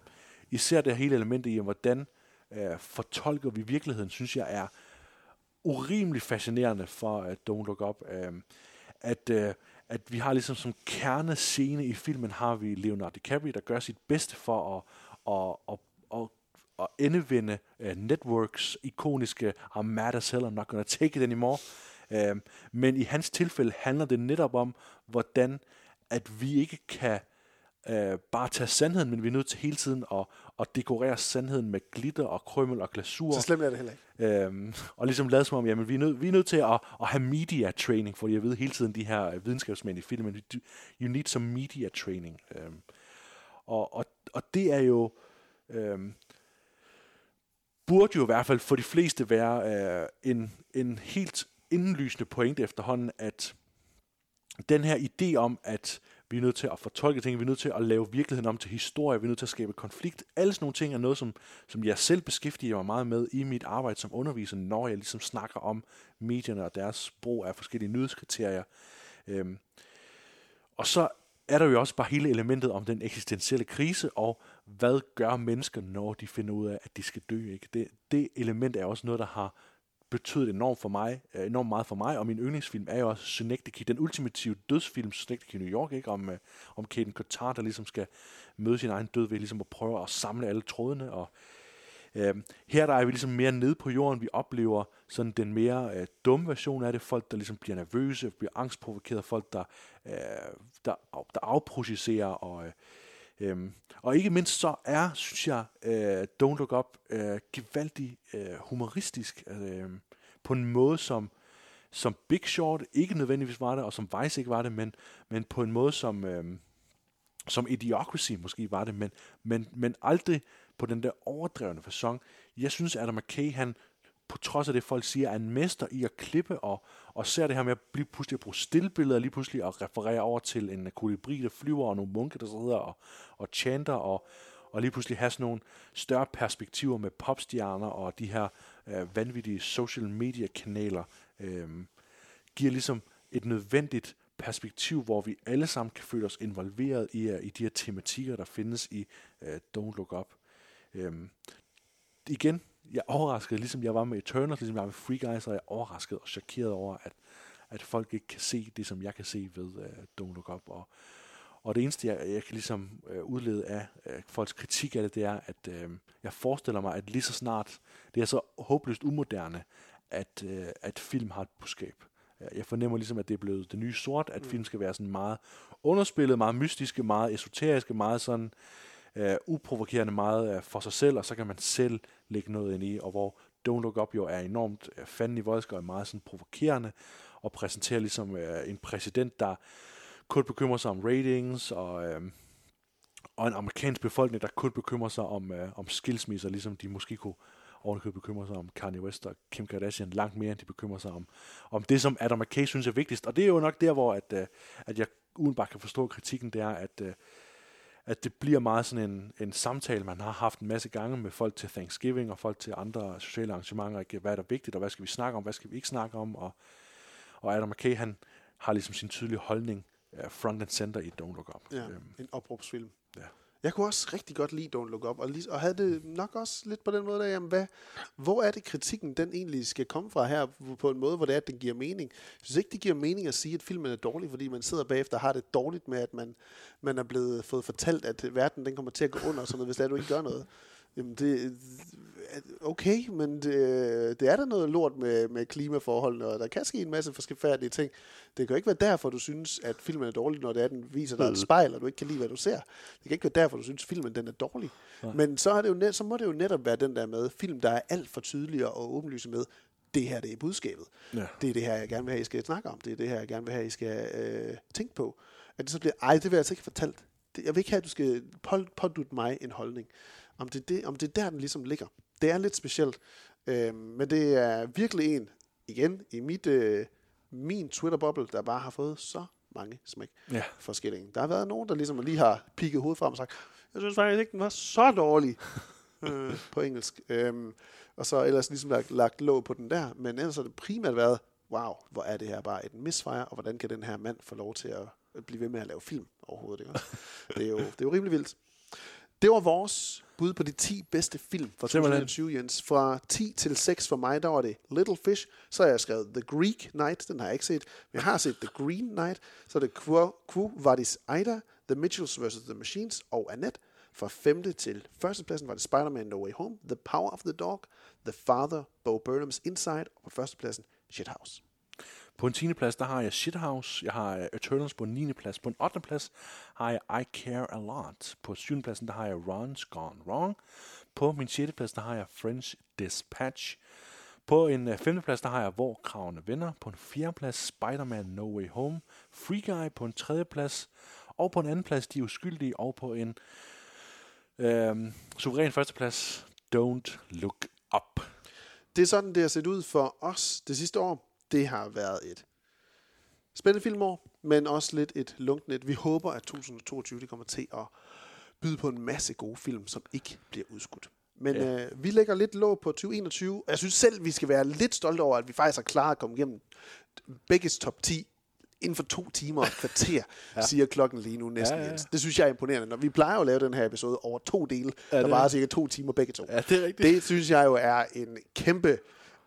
især det hele element i, hvordan øh, fortolker vi virkeligheden, synes jeg er urimelig fascinerende for uh, Don't Look Up. Øh, at, øh, at vi har ligesom som kernescene i filmen, har vi Leonardo DiCaprio, der gør sit bedste for at, at, at, at endevende uh, Networks ikoniske I'm mad as hell, I'm not gonna take it anymore. Uh, men i hans tilfælde handler det netop om, hvordan at vi ikke kan uh, bare tage sandheden, men vi er nødt til hele tiden at, at dekorere sandheden med glitter og krømmel og glasur. Så slemt er det heller ikke. Øhm, og ligesom lade som om, jamen, vi er nødt, vi er nødt til at, at have media training, fordi jeg ved hele tiden, de her videnskabsmænd i filmen, you need some media training. Øhm, og, og, og det er jo, øhm, burde jo i hvert fald for de fleste være øh, en, en helt indlysende pointe efterhånden, at den her idé om, at vi er nødt til at fortolke ting, vi er nødt til at lave virkeligheden om til historie, vi er nødt til at skabe konflikt. Alle sådan nogle ting er noget, som, som jeg selv beskæftiger mig meget med i mit arbejde som underviser, når jeg ligesom snakker om medierne og deres brug af forskellige nyhedskriterier. Øhm, og så er der jo også bare hele elementet om den eksistentielle krise, og hvad gør mennesker, når de finder ud af, at de skal dø. Ikke? Det, det element er også noget, der har betydet enormt, for mig, øh, enormt meget for mig, og min yndlingsfilm er jo også Synecdoche, den ultimative dødsfilm, Synecdoche i New York, ikke? om, øh, om Caden Cotard, der ligesom skal møde sin egen død ved ligesom at prøve at samle alle trådene, og øh, her der er vi ligesom mere nede på jorden. Vi oplever sådan den mere øh, dumme version af det. Folk, der ligesom bliver nervøse, bliver angstprovokeret. Folk, der, øh, der, der afprocesserer Og, øh, øhm, og ikke mindst så er, synes jeg, øh, Don't Look Up øh, gevaldigt øh, humoristisk. Altså, øh, på en måde, som som Big Short ikke nødvendigvis var det, og som Vice ikke var det, men, men på en måde, som, øh, som Idiocracy måske var det, men, men, men aldrig på den der overdrevne façon. Jeg synes, Adam McKay, han på trods af det, folk siger, er en mester i at klippe og, og ser det her med at blive pludselig at bruge stillbilleder, lige pludselig at referere over til en kolibri, der flyver, og nogle munke, der sidder og, og chanter, og, og lige pludselig have sådan nogle større perspektiver med popstjerner og de her øh, vanvittige social media kanaler, øh, giver ligesom et nødvendigt perspektiv, hvor vi alle sammen kan føle os involveret i, øh, i de her tematikker, der findes i øh, Don't Look Up. Øh, igen, jeg er overrasket, ligesom jeg var med Eternals, ligesom jeg var med Free Guy, så er jeg overrasket og chokeret over, at, at folk ikke kan se det, som jeg kan se ved uh, Don't Look Up. Og, og det eneste, jeg, jeg kan ligesom uh, udlede af uh, folks kritik af det, det er, at uh, jeg forestiller mig, at lige så snart, det er så håbløst umoderne, at, uh, at film har et budskab. Jeg fornemmer ligesom, at det er blevet det nye sort, at mm. film skal være sådan meget underspillet, meget mystiske, meget esoteriske, meget sådan uh, uprovokerende, meget uh, for sig selv, og så kan man selv lægge noget ind i, og hvor Don't Look Up jo er enormt fanden i voldsk og er meget sådan provokerende, og præsenterer ligesom øh, en præsident, der kun bekymrer sig om ratings, og, øh, og en amerikansk befolkning, der kun bekymrer sig om, øh, om skilsmisser, ligesom de måske kunne ovenikøbet bekymrer sig om Kanye West og Kim Kardashian langt mere, end de bekymrer sig om, om det, som Adam McKay synes er vigtigst. Og det er jo nok der, hvor at, øh, at jeg udenbart kan forstå kritikken, det er, at, øh, at det bliver meget sådan en, en samtale, man har haft en masse gange med folk til Thanksgiving og folk til andre sociale arrangementer. Hvad er der vigtigt, og hvad skal vi snakke om, hvad skal vi ikke snakke om? Og, og Adam McKay, han har ligesom sin tydelige holdning uh, front and center i Don't Look Up. Ja, Øhm, en opråbsfilm. Ja. Jeg kunne også rigtig godt lide Don't Look Up, og, lige, og havde det nok også lidt på den måde, der, jamen, hvad, hvor er det kritikken, den egentlig skal komme fra her, på en måde, hvor det er, at den giver mening. Jeg synes ikke, det giver mening at sige, at filmen er dårlig, fordi man sidder bagefter og har det dårligt med, at man, man er blevet fået fortalt, at verden den kommer til at gå under, og sådan noget, hvis det er, du ikke gør noget. Jamen det, okay, men det, det er der noget lort med, med klimaforholdene, og der kan ske en masse forskellige ting. Det kan jo ikke være derfor, du synes, at filmen er dårlig, når det er, den viser dig et spejl, og du ikke kan lide, hvad du ser. Det kan ikke være derfor, du synes, at filmen den er dårlig. Nej. Men så, er det jo net, så må det jo netop være den der med film, der er alt for tydeligere og åbenlyse med, det her det er budskabet. Ja. Det er det her, jeg gerne vil have, I skal snakke om. Det er det her, jeg gerne vil have, I skal øh, tænke på. At det så bliver, ej, det vil jeg altså ikke fortalt. Det, jeg vil ikke have, at du skal påd- pådutte mig en holdning. Om det, er det, om det er der, den ligesom ligger. Det er lidt specielt. Øh, men det er virkelig en, igen, i mit, øh, min Twitter-boble, der bare har fået så mange smæk Ja. for skillingen. Der har været nogen, der ligesom lige har pigget hovedet frem og sagt, jeg synes faktisk ikke, den var så dårlig øh, på engelsk. Øhm, og så ellers ligesom lagt, lagt låg på den der. Men ellers har det primært været, wow, hvor er det her bare et misfire, og hvordan kan den her mand få lov til at blive ved med at lave film overhovedet. Ikke? det, er jo, det er jo rimelig vildt. Det var vores bud på de 10 bedste film fra Simpelthen. 2020, Jens. Fra 10 til 6 for mig, der var det Little Fish. Så har jeg skrevet The Greek Knight, den har jeg ikke set. Men jeg har set The Green Knight. Så er det Quo, Quo Vadis Aida, The Mitchells vs. The Machines og Annette. Fra 5. til 1. pladsen var det Spider-Man No Way Home, The Power of the Dog, The Father, Bo Burnhams Inside, og på 1. pladsen Shithouse. På en 10. plads, der har jeg Shithouse. Jeg har øh, Eternals på en 9. plads. På en 8. plads har jeg I Care A Lot. På 7. pladsen, der har jeg Ron's Gone Wrong. På min 6. plads, der har jeg French Dispatch. På en øh, 5. plads, der har jeg Hvor kravene vender. På en 4. plads, Spider-Man No Way Home. Free Guy på en 3. plads. Og på en anden plads, De Uskyldige. Og på en øhm, suveræn første plads, Don't Look Up. Det er sådan, det har set ud for os det sidste år. Det har været et spændende filmår, men også lidt et lunknet. et. Vi håber, at 2022 det kommer til at byde på en masse gode film, som ikke bliver udskudt. Men Ja. øh, vi lægger lidt låg på 2021. Jeg synes selv, vi skal være lidt stolte over, at vi faktisk har klaret at komme igennem begges top 10 inden for to timer og et kvarter, Ja. siger klokken lige nu næsten. Ja, Ja, ja. Det synes jeg er imponerende. Når vi plejer jo at lave den her episode over to dele, Ja, der er varer cirka to timer begge to. Ja, det er rigtigt. Det synes jeg jo er en kæmpe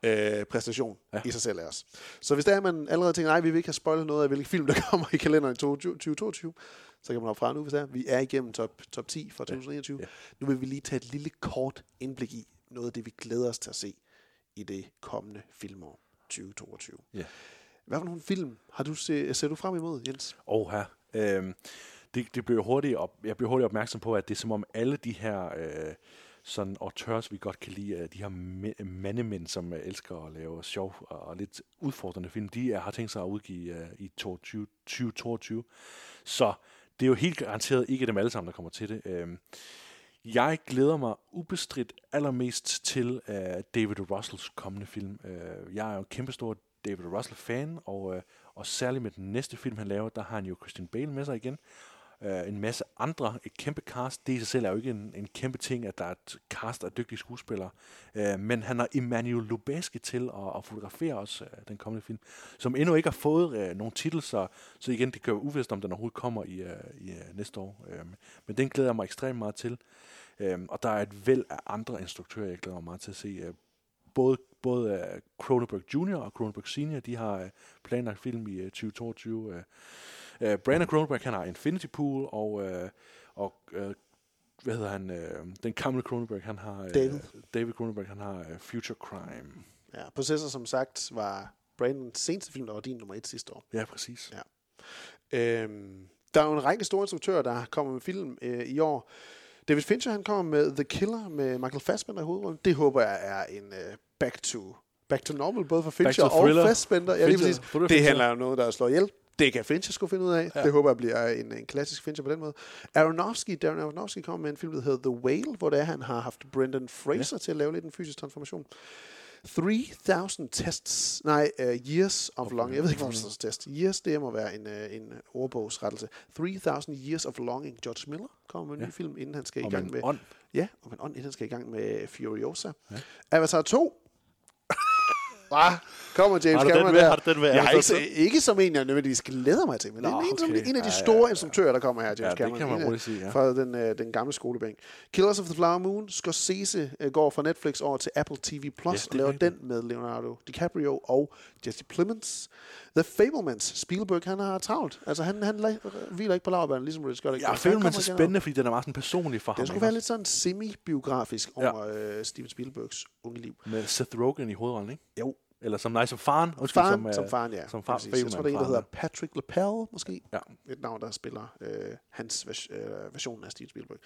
øh, præstation ja. i sig selv af os. Så hvis der er, man allerede tænker, nej, vi vil ikke have spoilet noget af, hvilke film, der kommer i kalenderen i 2022, så kan man hoppe fra nu, hvis det er. Vi er igennem top, top 10 fra 2021. Ja. Ja. Nu vil vi lige tage et lille kort indblik i, noget af det, vi glæder os til at se i det kommende filmår 2022. Ja. Hvad for nogle film har du se, ser du frem imod, Jens? Åh, her. Øhm, det, det blev hurtigt op, jeg blev hurtigt opmærksom på, at det er som om alle de her øh, sådan auteurs, vi godt kan lide, øh, de her mandemænd, som øh, elsker at lave sjov og, lidt udfordrende film, de er, har tænkt sig at udgive i 2022. Så det er jo helt garanteret ikke dem alle sammen, der kommer til det. Øhm, jeg glæder mig ubestridt allermest til David Russells kommende film. Jeg er jo en kæmpestor David Russell-fan, og, og særligt med den næste film, han laver, der har han jo Christian Bale med sig igen øh, en masse andre, et kæmpe cast. Det i sig selv er jo ikke en, en kæmpe ting, at der er et cast af dygtige skuespillere. øh, men han har Emmanuel Lubezki til at, at fotografere os øh, den kommende film, som endnu ikke har fået øh, nogen titel, så, så igen, det gør jo uvist, om den overhovedet kommer i, øh, i øh, næste år. Øh, men den glæder jeg mig ekstremt meget til. Øh, og der er et væld af andre instruktører, jeg glæder mig meget til at se. Øh, både både øh, Cronenberg Jr. og Cronenberg Senior, de har øh, planlagt film i øh, 2022. Uh, Brandon Cronenberg, han har Infinity Pool, og, uh, og uh, hvad hedder han, uh, den gamle Cronenberg, han har... Uh, David. David Cronenberg, han har uh, Future Crime. Ja, Possessor, som sagt, var Brandons seneste film, der var din nummer et sidste år. Ja, præcis. Ja. Øhm, der er jo en række store instruktører, der kommer med film øh, i år. David Fincher, han kommer med The Killer med Michael Fassbender i hovedrollen. Det håber jeg er en uh, back to back to normal, både for Fincher og thriller. ja, lige præcis. Det handler om noget, der slår ihjel. Det kan Fincher skulle finde ud af. Ja. Det håber jeg bliver en, en klassisk Fincher på den måde. Aronofsky, Darren Aronofsky kommer med en film, der hedder The Whale, hvor det er, han har haft Brendan Fraser ja. til at lave lidt en fysisk transformation. 3000 tests, nej, uh, years of longing. Jeg ved ikke, hvorfor der står test. Years, det må være en, uh, en ordbogsrettelse. 3000 years of longing. George Miller kommer med en Ja. ny film, inden han skal i Om gang en med... ånd. Ja, om en ånd, inden han skal i gang med Furiosa. Ja. Avatar 2. Hvad? Kommer James du den Cameron med? der. Har du den med Jeg har ikke, ikke som en, jeg nødvendigvis glæder mig til, men Nå, en, okay. en af de Ja, ja, store ja, ja. instruktører, der kommer her, James Ja, det Cameron. kan man En roligt sige, ja. Fra den, øh, den gamle skolebænk. Killers of the Flower Moon, Scorsese øh, går fra Netflix over til Apple TV Plus Ja, det og laver den med Leonardo DiCaprio og Jesse Plemons. The Fablemans, Spielberg, han har travlt. Altså, han, han la- hviler ikke på lavbærne, ligesom Ridley Scott. Ja, Han er spændende, fordi den er meget sådan personlig for ham. Den skulle være lidt sådan semi-biografisk Ja. over øh, Steven Spielbergs unge liv. Med Seth Rogen i hovedrollen, ikke? Jo. Eller som, nej, som faren. Undskyld, Faren, som, som, øh, faren, ja. Som far. Jeg tror, det er en, der hedder Patrick LaPelle, måske. Ja. Et navn, der spiller øh, hans vers- øh, version af Steven Spielberg.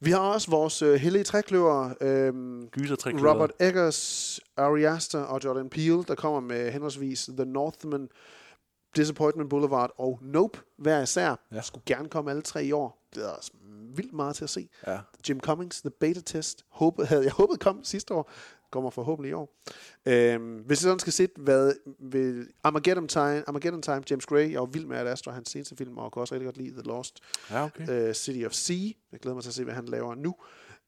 Vi har også vores øh, hellige trækløver. Øh, Gyser-trekløveret. Robert Eggers, Ari Aster og Jordan Peele, der kommer med henholdsvis The Northman, Disappointment Boulevard og Nope hver især. Ja. Skulle gerne komme alle tre i år. Det er også vildt meget til at se. Ja. Jim Cummings, The Beta Test, håbede, havde jeg håbet kom sidste år, kommer forhåbentlig i år. Øhm, hvis jeg sådan skal sætte, hvad ved Armageddon Time, Armageddon Time, James Gray, jeg er jo vild med Ad Astra, hans seneste film, og kan også rigtig godt lide The Lost Ja, okay. uh, City of Sea. Jeg glæder mig til at se, hvad han laver nu.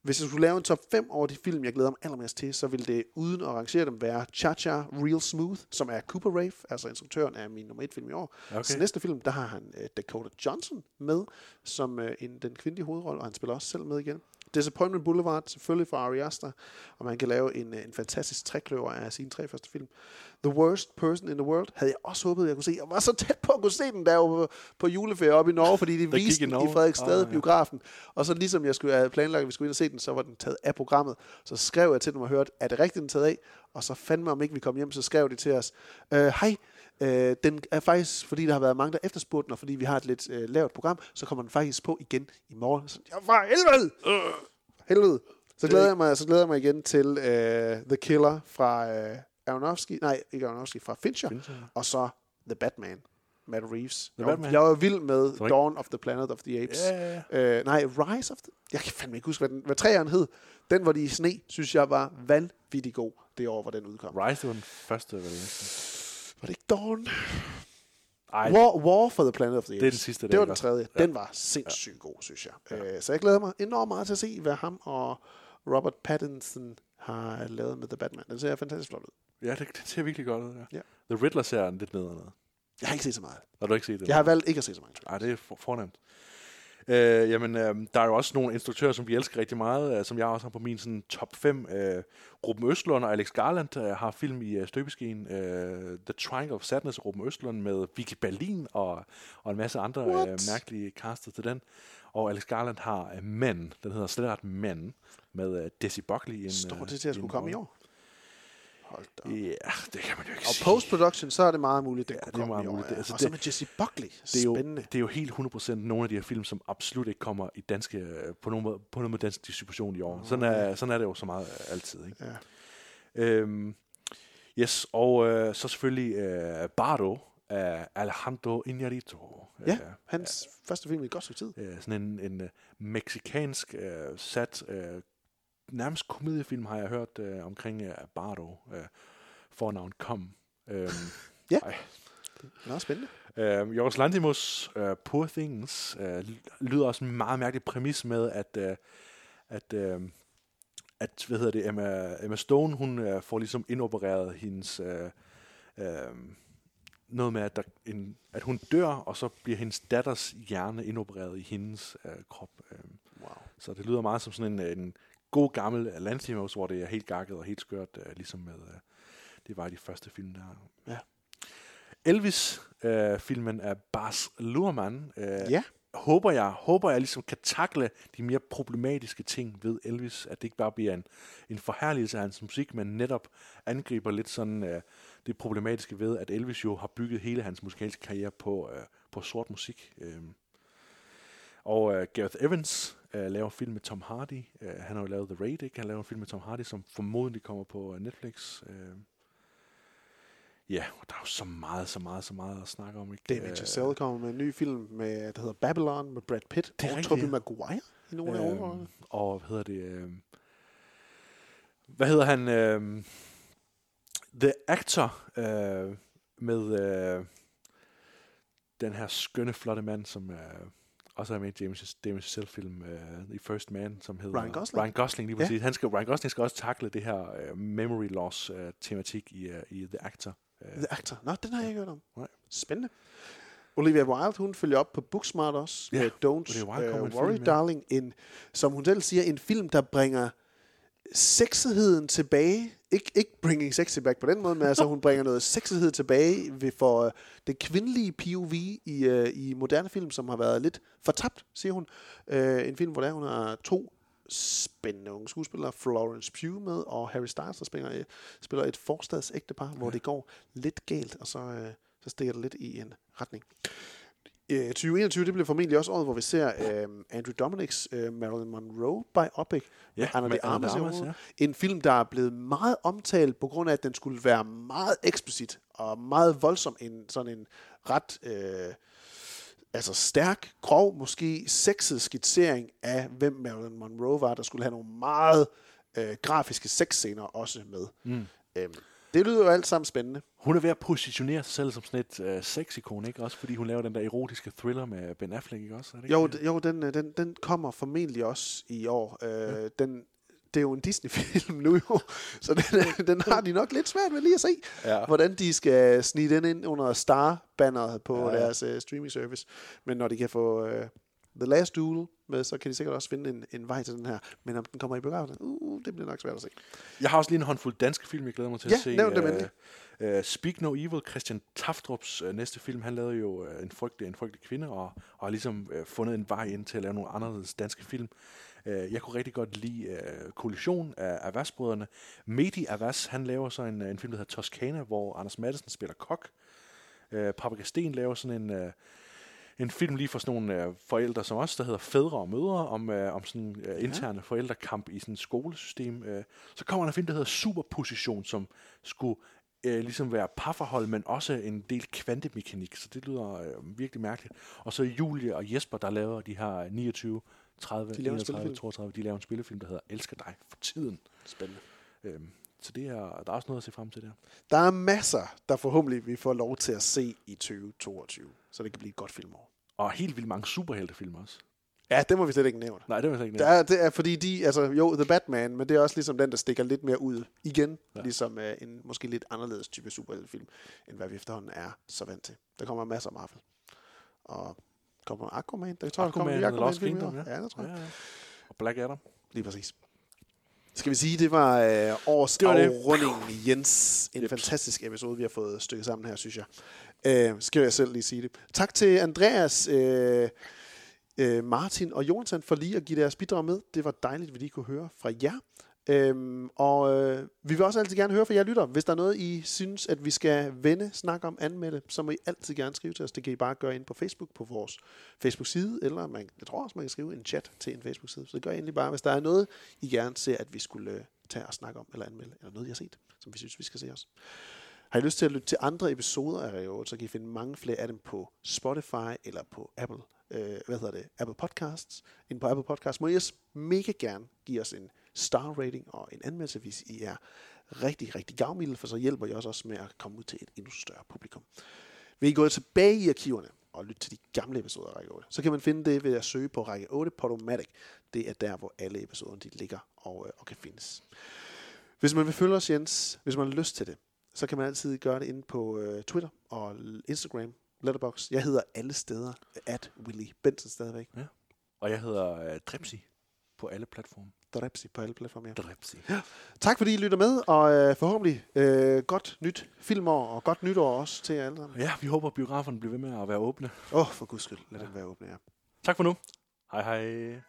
Hvis jeg skulle lave en top 5 over de film, jeg glæder mig allermest til, så ville det, uden at rangere dem, være Cha-Cha Real Smooth, som er Cooper Rave, altså instruktøren af min nummer 1 film i år. Okay. Så næste film, der har han uh, Dakota Johnson med, som uh, en, den kvindelige hovedrolle, og han spiller også selv med igen. Disappointment Boulevard, selvfølgelig fra Ari Aster, og man kan lave en, øh, en fantastisk trækløver af sine tre første film. The Worst Person in the World havde jeg også håbet, jeg kunne se. Jeg var så tæt på at kunne se den der på, på juleferie oppe i Norge, fordi de viste den i. Frederiksstad Ah, ja. biografen. Og så ligesom jeg skulle have planlagt, at vi skulle ind og se den, så var den taget af programmet. Så skrev jeg til dem og hørte, er det rigtigt, den taget af? Og så fandme om ikke vi kom hjem, så skrev de til os, øh, hej, øh, den er faktisk, fordi der har været mange, der efterspurgte den, og fordi vi har et lidt øh, lavt program, så kommer den faktisk på igen i morgen. Så, jeg for helvede! Øh, helvede! Så glæder, jeg mig, så glæder jeg mig igen til øh, The Killer fra øh, Aronofsky, nej, ikke Aronofsky, fra Fincher, Fincher. og så The Batman. Matt Reeves. The Jeg var, Batman. jeg var vild med Sorry. Dawn of the Planet of the Apes. Ja, ja, Øh, nej, Rise of the... Jeg kan fandme ikke huske, hvad, den, hvad træeren hed. Den, hvor de i sne, synes jeg var vanvittig god det år, hvor den udkom. Rise, det var den første, vel? Var det ikke Dawn? Ej. War, War for the Planet of the Apes. Det er den sidste, Det, var den tredje. Ja. Den var sindssygt god, synes jeg. Øh, så jeg glæder mig enormt meget til at se, hvad ham og Robert Pattinson har lavet med The Batman. Den ser fantastisk flot ud. Ja, det, det ser virkelig godt ud, ja. Ja. The Riddler ser lidt nedad. Jeg har ikke set så meget. Har du ikke set det? Jeg har valgt ikke at se så mange. Nej, det er for, fornemt. Øh, jamen, øh, der er jo også nogle instruktører, som vi elsker rigtig meget, øh, som jeg også har på min sådan, top 5. Øh, Ruben Østlund og Alex Garland øh, har film i øh, støbeskeen. Øh, The Triangle of Sadness, Ruben Østlund med Vicky Berlin og, og en masse andre øh, mærkelige castet til den. Og Alex Garland har øh, Men, den hedder slet ret Men, med øh, Desi Buckley. En, Står øh, det til at skulle komme i år? Hold da. Ja, det kan man jo ikke Og sige. post-production, så er det meget muligt, det Ja, kunne det er komme meget i år. muligt. Ja. Altså, og så det- med Jesse Buckley. det er, jo, Spændende. det er jo helt 100% nogle af de her film, som absolut ikke kommer i danske, øh, på nogen måde, på nogen måde dansk distribution i år. Sådan er, sådan er det jo så meget øh, altid. Ikke? Ja. Øhm, yes, og øh, så selvfølgelig øh, Bardo af Alejandro Iñárritu. Ja, Øh, hans første film i et godt stykke tid. øh, sådan en, en øh, meksikansk øh, sat, øh, nærmest komediefilm har jeg hørt øh, omkring øh, Bardo. Øh, fornavn kom. Øhm, Ja. ej. Det er spændende. Øh, Jorgos Lanthimos uh, Poor Things uh, lyder også en meget mærkelig præmis med, at, uh, at, uh, at hvad hedder det, Emma, Emma Stone, hun uh, får ligesom indopereret hendes, uh, uh, noget med, at, der en, at hun dør, og så bliver hendes datters hjerne indopereret i hendes uh, krop. Uh, wow. Så det lyder meget som sådan en, en god gammel Lanthimos, hvor det er helt gakket og helt skørt, uh, ligesom med, uh, det var de første film der. Ja. Elvis-filmen af Bas Luhrmann. Øh, Ja. Håber jeg, håber jeg ligesom kan takle de mere problematiske ting ved Elvis, at det ikke bare bliver en, en forherligelse af hans musik, men netop angriber lidt sådan øh, det problematiske ved, at Elvis jo har bygget hele hans musikalske karriere på, øh, på sort musik. Øh. Og øh, Gareth Evans øh, laver film med Tom Hardy. Øh, han har jo lavet The Raid, ikke? Han laver en film med Tom Hardy, som formodentlig kommer på øh, Netflix. Øh. Ja, og der er jo så meget, så meget, så meget at snakke om. Ikke? Damien Øh, Chazelle kommer med en ny film, med, der hedder Babylon, med Brad Pitt Det er og rigtigt, Tobey ja. Maguire i nogle af årene. Og hvad hedder det? Øh, hvad hedder han? Øh, The Actor øh, med øh, den her skønne, flotte mand, som øh, også er med i James, Damien Chazelle-film øh, The First Man, som hedder... Ryan Gosling. Ryan Gosling, lige præcis. Han skal, Ryan Gosling skal også takle det her øh, memory loss-tematik i, øh, i The Actor. Øh, The Actor. Nå, den har jeg ikke hørt om. Nej. Spændende. Olivia Wilde, hun følger op på Booksmart også. Ja, med Don't Olivia Wilde kommer uh, Worry film, ja. Darling. En, som hun selv siger, en film, der bringer sexigheden tilbage. Ik- ikke bringing sexy back på den måde, men altså hun bringer noget sexighed tilbage ved for uh, det kvindelige POV i, uh, i moderne film, som har været lidt fortabt, siger hun. Uh, en film, hvor der hun har to spændende unge skuespillere, Florence Pugh med, og Harry Styles, der spiller, spiller et forstadsægtepar, ja. hvor det går lidt galt, og så, øh, så stikker det lidt i en retning. Øh, 2021, det bliver formentlig også året, hvor vi ser øh, Andrew Dominics øh, Marilyn Monroe biopic Ja, med Anna de Armas. Armas, ja. En film, der er blevet meget omtalt på grund af, at den skulle være meget eksplicit og meget voldsom. En, sådan en ret øh, altså stærk, grov, måske sexet skitsering af, hvem Marilyn Monroe var, der skulle have nogle meget øh, grafiske sexscener også med. Mm. Øhm, det lyder jo alt sammen spændende. Hun er ved at positionere sig selv som sådan et øh, sexikon, ikke? Også fordi hun laver den der erotiske thriller med Ben Affleck, ikke også? Er det ikke Jo, d- jo den, øh, den, den kommer formentlig også i år. Øh, ja. den, det er jo en Disney-film nu jo, så den, øh, den har de nok lidt svært ved lige at se, Ja. hvordan de skal snige den ind under Star-banneret på Ja, deres uh, streaming service. Men når de kan få uh, The Last Duel med, så kan de sikkert også finde en, en vej til den her. Men om den kommer i biografen, uh, det bliver nok svært at se. Jeg har også lige en håndfuld danske film, jeg glæder mig til Ja, at se. nævn dem endelig. øh, Speak No Evil, Christian Taftrups øh, næste film, han lavede jo øh, en, frygtelig, en frygtelig kvinde, og, og har ligesom øh, fundet en vej ind til at lave nogle anderledes danske film. Øh, jeg kunne rigtig godt lide øh, Kollision af Avas-brødrene. Mehdi Avas, han laver så en, øh, en film, der hedder Toscana, hvor Anders Madsen spiller kok. Øh, Paprika Sten laver sådan en... Øh, en film lige for sådan nogle øh, forældre som os, der hedder Fædre og Mødre, om, øh, om sådan øh, interne forældrekamp i sådan et skolesystem. Øh. Så kommer der en film, der hedder Superposition, som skulle øh, ligesom være parforhold, men også en del kvantemekanik, så det lyder øh, virkelig mærkeligt. Og så Julie og Jesper, der laver de her 29, 30, De laver en 31, spillefilm. 32, de laver en spillefilm, der hedder Elsker dig for tiden. Spændende. Øhm, så det er, der er også noget at se frem til der. Der er masser, der forhåbentlig vi får lov til at se i 2022, så det kan blive et godt filmår. Og helt vildt mange superheltefilm også. Ja, det må vi slet ikke nævne. Nej, det må vi slet ikke nævne. er, det er fordi de, altså jo, The Batman, men det er også ligesom den, der stikker lidt mere ud igen, Ja. ligesom uh, en måske lidt anderledes type superheltefilm, end hvad vi efterhånden er så vant til. Der kommer masser af Marvel. Og kommer Aquaman. Der tror jeg, der kommer Aquaman. Kingdom, Ja, ja, det tror jeg. Ja, ja. Og Black Adam. Lige præcis. Skal vi sige, det var øh, års Det var det. Jens. En fantastisk episode, vi har fået stykket sammen her, synes jeg. Øh, skal jeg selv lige sige det. Tak til Andreas, øh, øh, Martin og Jonathan for lige at give deres bidrag med. Det var dejligt, at vi lige kunne høre fra jer. Øhm, og øh, vi vil også altid gerne høre fra jer lytter. Hvis der er noget, I synes, at vi skal vende, snakke om, anmelde, så må I altid gerne skrive til os. Det kan I bare gøre ind på Facebook, på vores Facebook-side, eller man, jeg tror også, man kan skrive en chat til en Facebook-side. Så det gør I endelig bare, hvis der er noget, I gerne ser, at vi skulle øh, tage og snakke om, eller anmelde, eller noget, I har set, som vi synes, vi skal se os. Har I lyst til at lytte til andre episoder af Reol, så kan I finde mange flere af dem på Spotify eller på Apple, øh, hvad hedder det, Apple Podcasts. Ind på Apple Podcasts må I også mega gerne give os en star rating og en anmeldelse, hvis I er rigtig, rigtig gavmilde, for så hjælper I også med at komme ud til et endnu større publikum. Vil I gå tilbage i arkiverne og lytte til de gamle episoder af Række 8, så kan man finde det ved at søge på Række 8 Podomatic. Det er der, hvor alle episoderne de ligger og, øh, og kan findes. Hvis man vil følge os, Jens, hvis man har lyst til det, så kan man altid gøre det inde på øh, Twitter og Instagram, Letterboxd. Jeg hedder alle steder at Willy Benson stadigvæk. Ja. Og jeg hedder uh, Drepsi på alle platforme. Drepsi på alle platforme, ja. Drepsi. Ja. Tak fordi I lytter med, og øh, forhåbentlig øh, godt nyt filmår, og godt nytår også til jer alle sammen. Ja, vi håber, at biograferne bliver ved med at være åbne. Åh, oh, for guds skyld, lad ja. dem være åbne, ja. Tak for nu. Hej hej.